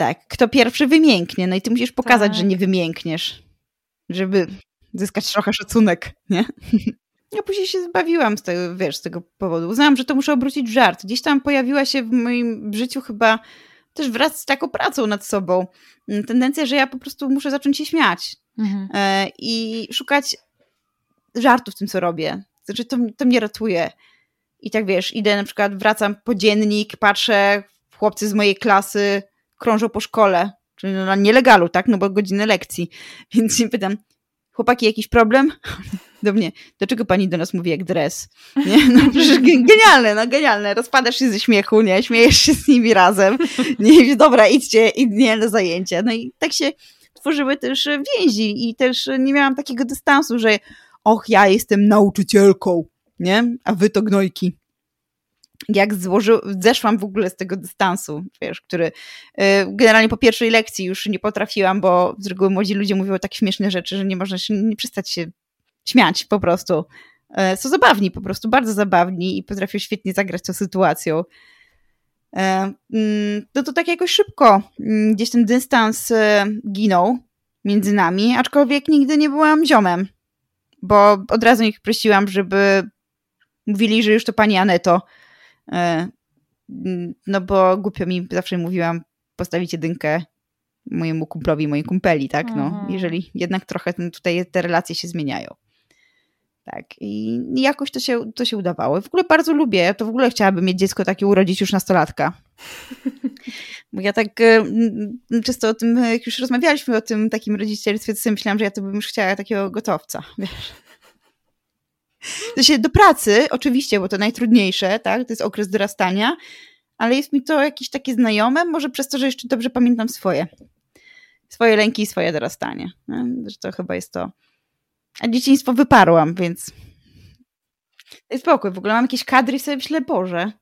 Tak, kto pierwszy wymięknie, no i ty musisz pokazać, tak. że nie wymiękniesz, żeby zyskać trochę szacunek, nie? *laughs* Ja później się zbawiłam z tego, wiesz, z tego powodu. Uznałam, że to muszę obrócić w żart. Gdzieś tam pojawiła się w moim życiu chyba też wraz z taką pracą nad sobą mm, tendencja, że ja po prostu muszę zacząć się śmiać mhm. E, i szukać żartu w tym, co robię. Znaczy, to, to mnie ratuje. I tak wiesz, idę na przykład, wracam po dziennik, patrzę, chłopcy z mojej klasy krążą po szkole, czyli na nielegalu, tak, no bo godziny lekcji. *laughs* Więc się pytam, chłopaki, jakiś problem? *laughs* Do mnie, dlaczego pani do nas mówi jak dres? Nie? No *laughs* przecież genialne, no genialne. Rozpadasz się ze śmiechu, nie? Śmiejesz się z nimi razem. Nie, dobra, idźcie, idźcie na zajęcia. No i tak się tworzyły też więzi i też nie miałam takiego dystansu, że och, ja jestem nauczycielką, nie? A wy to gnojki jak zeszłam w ogóle z tego dystansu, wiesz, który y, generalnie po pierwszej lekcji już nie potrafiłam, bo z reguły młodzi ludzie mówią takie śmieszne rzeczy, że nie można się, nie przestać się śmiać po prostu. Y, są zabawni po prostu, bardzo zabawni i potrafią świetnie zagrać tą sytuacją. Y, mm, no to tak jakoś szybko mm, gdzieś ten dystans ginął między nami, aczkolwiek nigdy nie byłam ziomem, bo od razu ich prosiłam, żeby mówili, że już to pani Aneto, no bo głupio mi zawsze mówiłam, postawić jedynkę mojemu kumplowi, mojej kumpeli, tak? No, mhm. jeżeli jednak trochę tutaj te relacje się zmieniają. Tak, i jakoś to się, to się udawało. W ogóle bardzo lubię, ja to w ogóle chciałabym mieć dziecko takie urodzić już nastolatka. *laughs* Bo ja tak e, często o tym, jak już rozmawialiśmy o tym takim rodzicielstwie, to myślałam, że ja to bym już chciała takiego gotowca, wiesz. Się do pracy, oczywiście, bo to najtrudniejsze, tak? To jest okres dorastania, ale jest mi to jakieś takie znajome, może przez to, że jeszcze dobrze pamiętam swoje. Swoje lęki i swoje dorastanie. Że to chyba jest to. A dzieciństwo wyparłam, więc. Spokój. W ogóle mam jakieś kadry i sobie myślę, Boże,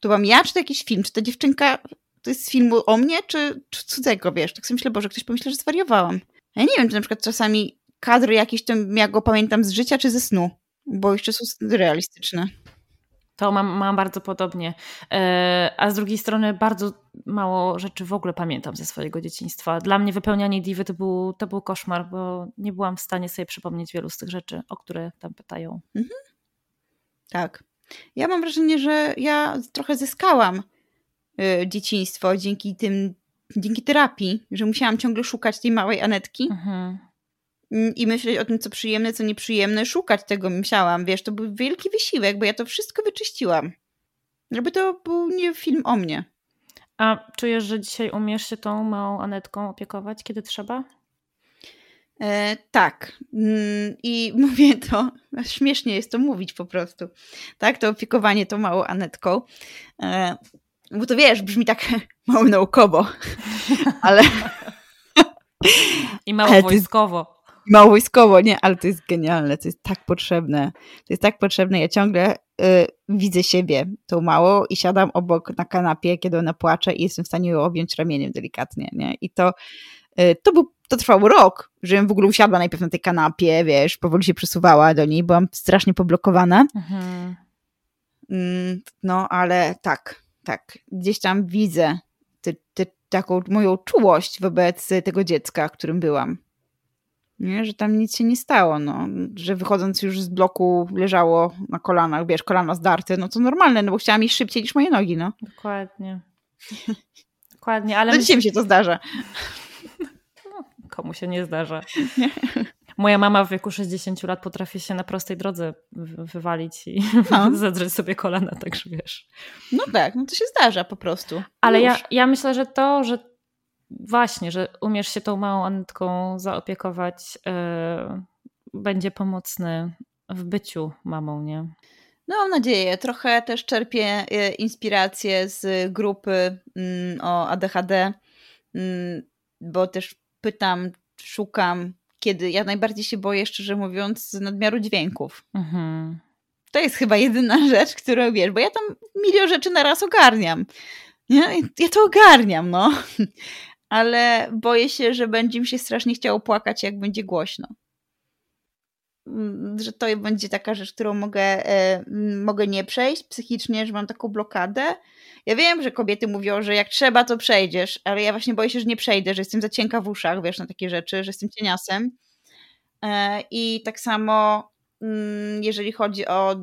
to mam ja, czy to jakiś film? Czy ta dziewczynka to jest z filmu o mnie, czy, czy cudzego, wiesz? Tak sobie myślę, Boże, ktoś pomyśle, że zwariowałam. Ja nie wiem, czy na przykład czasami kadry jakieś, to ja go pamiętam z życia, czy ze snu, bo jeszcze są realistyczne.
To mam, mam bardzo podobnie. E, a z drugiej strony bardzo mało rzeczy w ogóle pamiętam ze swojego dzieciństwa. Dla mnie wypełnianie diwy to był, to był koszmar, bo nie byłam w stanie sobie przypomnieć wielu z tych rzeczy, o które tam pytają. Mhm.
Tak. Ja mam wrażenie, że ja trochę zyskałam y, dzieciństwo dzięki tym, dzięki terapii, że musiałam ciągle szukać tej małej Anetki. Mhm i myśleć o tym, co przyjemne, co nieprzyjemne, szukać tego musiałam, wiesz, to był wielki wysiłek, bo ja to wszystko wyczyściłam. Żeby to był nie film o mnie.
A czujesz, że dzisiaj umiesz się tą małą Anetką opiekować, kiedy trzeba?
E, tak. Mm, I *laughs* mówię to, śmiesznie jest to mówić po prostu. Tak, to opiekowanie tą małą Anetką. E, bo to wiesz, brzmi tak *laughs* mało naukowo, *laughs* ale.
I mało wojskowo.
Mało wojskowo, nie, ale to jest genialne, to jest tak potrzebne. To jest tak potrzebne. Ja ciągle y, widzę siebie, tą małą, i siadam obok na kanapie, kiedy ona płacze, i jestem w stanie ją objąć ramieniem delikatnie. Nie? I to, y, to był to trwało rok, żebym w ogóle usiadła najpierw na tej kanapie, wiesz, powoli się przesuwała do niej, byłam strasznie poblokowana. Mhm. Mm, no, ale tak, tak, gdzieś tam widzę ty, ty, taką moją czułość wobec tego dziecka, którym byłam. Nie, że tam nic się nie stało, no, że wychodząc już z bloku leżało na kolanach, wiesz, kolana zdarte, no to normalne, no bo chciałam iść szybciej niż moje nogi, no.
Dokładnie. *laughs* Dokładnie, ale...
No dzisiaj mi się to zdarza *laughs*
komu się nie zdarza. Moja mama w wieku 60 lat potrafi się na prostej drodze wywalić i no. *laughs* zadrzeć sobie kolana, także wiesz.
No tak, no to się zdarza po prostu.
Ale ja, ja myślę, że to, że właśnie, że umiesz się tą małą Anetką zaopiekować, yy, będzie pomocny w byciu mamą, nie?
No mam nadzieję. Trochę też czerpię e, inspirację z grupy mm, o ADHD, mm, bo też pytam, szukam, kiedy ja najbardziej się boję, szczerze mówiąc, z nadmiaru dźwięków. Mhm. To jest chyba jedyna *laughs* rzecz, którą wiesz, bo ja tam milion rzeczy na raz ogarniam. Ja, ja to ogarniam, no. Ale boję się, że będzie mi się strasznie chciało płakać, jak będzie głośno. Mm, że to będzie taka rzecz, którą mogę, e, mogę nie przejść psychicznie, że mam taką blokadę ja wiem, że kobiety mówią, że jak trzeba, to przejdziesz, ale ja właśnie boję się, że nie przejdę, że jestem za cienka w uszach, wiesz, na takie rzeczy, że jestem cieniasem. E, I tak samo, mm, jeżeli chodzi o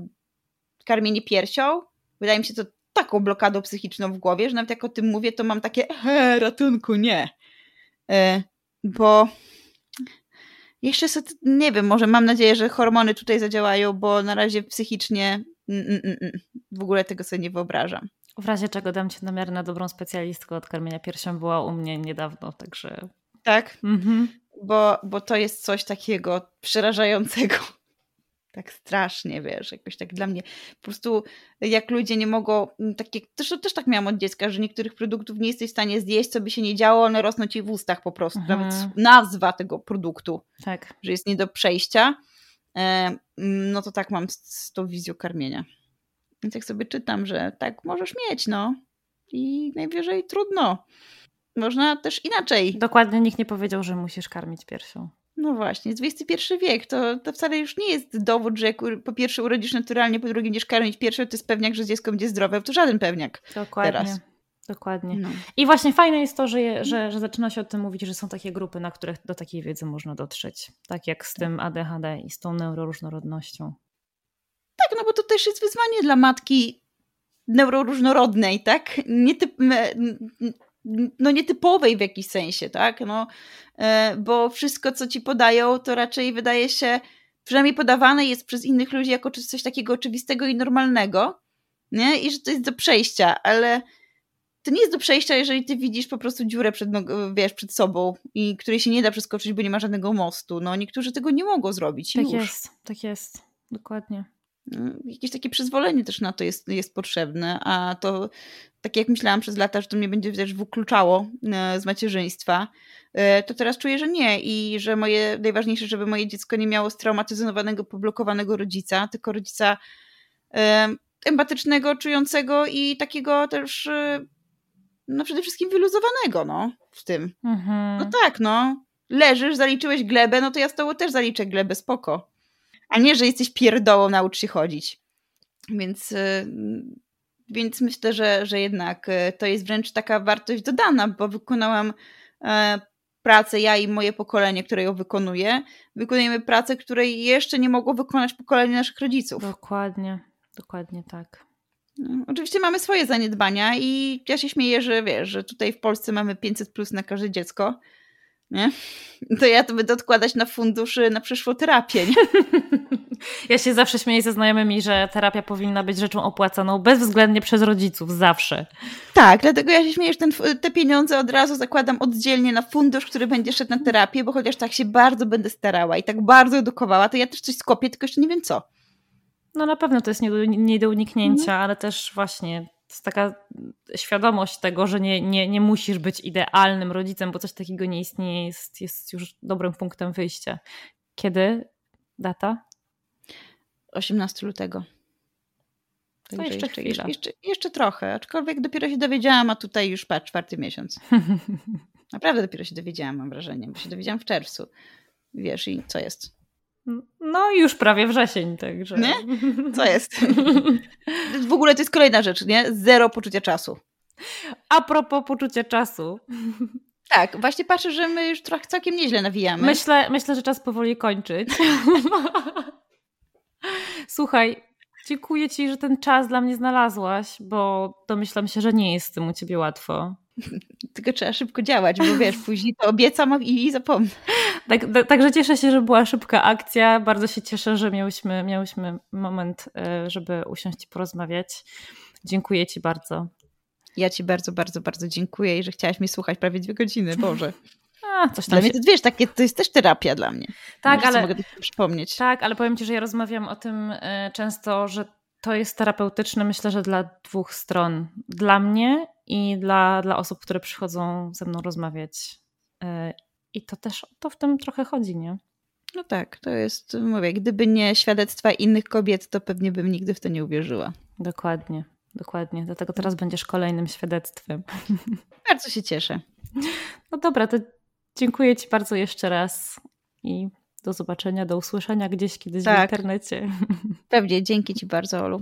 karmienie piersią, wydaje mi się to taką blokadą psychiczną w głowie, że nawet jak o tym mówię, to mam takie he, ratunku, nie. E, bo jeszcze sobie, nie wiem, może mam nadzieję, że hormony tutaj zadziałają, bo na razie psychicznie mm, mm, mm, w ogóle tego sobie nie wyobrażam.
W razie czego dam ci namiar na dobrą specjalistkę od karmienia piersią, była u mnie niedawno, także...
Tak? Mhm. Bo, bo to jest coś takiego przerażającego. Tak strasznie, wiesz, jakoś tak dla mnie. Po prostu jak ludzie nie mogą, mm, takie, też, też tak miałam od dziecka, że niektórych produktów nie jesteś w stanie zjeść, co by się nie działo, one rosną ci w ustach po prostu. Mhm. Nawet nazwa tego produktu, tak. że jest nie do przejścia. E, no to tak mam z, z tą wizją karmienia. Więc jak sobie czytam, że tak możesz mieć, no i najwyżej trudno. Można też inaczej.
Dokładnie nikt nie powiedział, że musisz karmić piersią.
No właśnie, XXI wiek to, to wcale już nie jest dowód, że jak po pierwsze urodzisz naturalnie, po drugie będziesz karmić piersią, to jest pewniak, że dziecko będzie zdrowe. To żaden pewniak Dokładnie. teraz.
Dokładnie. No. I właśnie fajne jest to, że, że, że zaczyna się o tym mówić, że są takie grupy, na których do takiej wiedzy można dotrzeć. Tak jak z tym ADHD i z tą neuroróżnorodnością.
Tak, no bo to też jest wyzwanie dla matki neuroróżnorodnej, tak? Nietyp, no nietypowej w jakiś sensie, tak? No, e, bo wszystko, co ci podają, to raczej wydaje się, przynajmniej podawane jest przez innych ludzi jako coś takiego oczywistego i normalnego, nie? I że to jest do przejścia, ale to nie jest do przejścia, jeżeli ty widzisz po prostu dziurę przed, wiesz, przed sobą i której się nie da przeskoczyć, bo nie ma żadnego mostu. No niektórzy tego nie mogą zrobić.
Tak
już.
jest, tak jest, dokładnie.
No, jakieś takie przyzwolenie też na to jest, jest potrzebne, a to tak jak myślałam przez lata, że to mnie będzie też wykluczało e, z macierzyństwa, e, to teraz czuję, że nie i że moje, najważniejsze, żeby moje dziecko nie miało straumatyzowanego, poblokowanego rodzica, tylko rodzica empatycznego, czującego i takiego też no przede wszystkim wyluzowanego, no, w tym. Mhm. No tak, no. Leżysz, zaliczyłeś glebę, no to ja z tobą też zaliczę glebę, spoko. A nie, że jesteś pierdołą, naucz się chodzić. Więc, y, więc myślę, że, że jednak y, to jest wręcz taka wartość dodana, bo wykonałam e, pracę, ja i moje pokolenie, które ją wykonuje, wykonujemy pracę, której jeszcze nie mogło wykonać pokolenie naszych rodziców.
Dokładnie, dokładnie tak.
No, oczywiście mamy swoje zaniedbania i ja się śmieję, że wiesz, że tutaj w Polsce mamy 500 plus na każde dziecko, nie? To ja to będę odkładać na funduszy na przyszłą terapię, nie? *laughs*
Ja się zawsze śmieję ze znajomymi, że terapia powinna być rzeczą opłacaną bezwzględnie przez rodziców, zawsze.
Tak, dlatego ja się śmieję, że ten, te pieniądze od razu zakładam oddzielnie na fundusz, który będzie szedł na terapię, bo chociaż tak się bardzo będę starała i tak bardzo edukowała, to ja też coś skopię, tylko jeszcze nie wiem co.
No na pewno to jest nie do, nie do uniknięcia, mhm. ale też właśnie jest taka świadomość tego, że nie, nie, nie musisz być idealnym rodzicem, bo coś takiego nie istnieje, jest, jest już dobrym punktem wyjścia. Kiedy data?
18 lutego. To jeszcze, jeszcze, jeszcze, jeszcze, trochę, aczkolwiek dopiero się dowiedziałam, a tutaj już patrz, czwarty miesiąc. *laughs* Naprawdę dopiero się dowiedziałam, mam wrażenie, bo się dowiedziałam w czerwcu. Wiesz, i co jest?
No już prawie wrzesień, także.
Nie? Co jest? w ogóle to jest kolejna rzecz, nie? Zero poczucia czasu.
A propos poczucia czasu.
Tak, właśnie patrzę, że my już trochę całkiem nieźle nawijamy.
Myślę, myślę że czas powoli kończyć. *laughs* Słuchaj, dziękuję Ci, że ten czas dla mnie znalazłaś, bo domyślam się, że nie jest z tym u Ciebie łatwo. *laughs*
Tylko trzeba szybko działać, bo wiesz, później to obiecam i zapomnę.
Tak, także cieszę się, że była szybka akcja. Bardzo się cieszę, że miałyśmy, miałyśmy moment, e, żeby usiąść i porozmawiać. Dziękuję Ci bardzo.
Ja Ci bardzo, bardzo, bardzo dziękuję i że chciałaś mnie słuchać prawie dwie godziny, Boże. *laughs*
A, coś tam
dla się... mnie to wiesz, takie, to jest też terapia dla mnie.
Tak, ale
mogę przypomnieć.
Tak, ale powiem Ci, że ja rozmawiam o tym e, często, że to jest terapeutyczne, myślę, że dla dwóch stron. Dla mnie i dla, dla osób, które przychodzą ze mną rozmawiać. E, I to też to w tym trochę chodzi, nie?
No tak, to jest, mówię, gdyby nie świadectwa innych kobiet, to pewnie bym nigdy w to nie uwierzyła.
Dokładnie, dokładnie. Dlatego teraz będziesz kolejnym świadectwem. *laughs*
Bardzo się cieszę.
No dobra, to dziękuję Ci bardzo jeszcze raz i do zobaczenia, do usłyszenia gdzieś kiedyś tak. w internecie. *laughs*
Pewnie, dzięki Ci bardzo, Olu.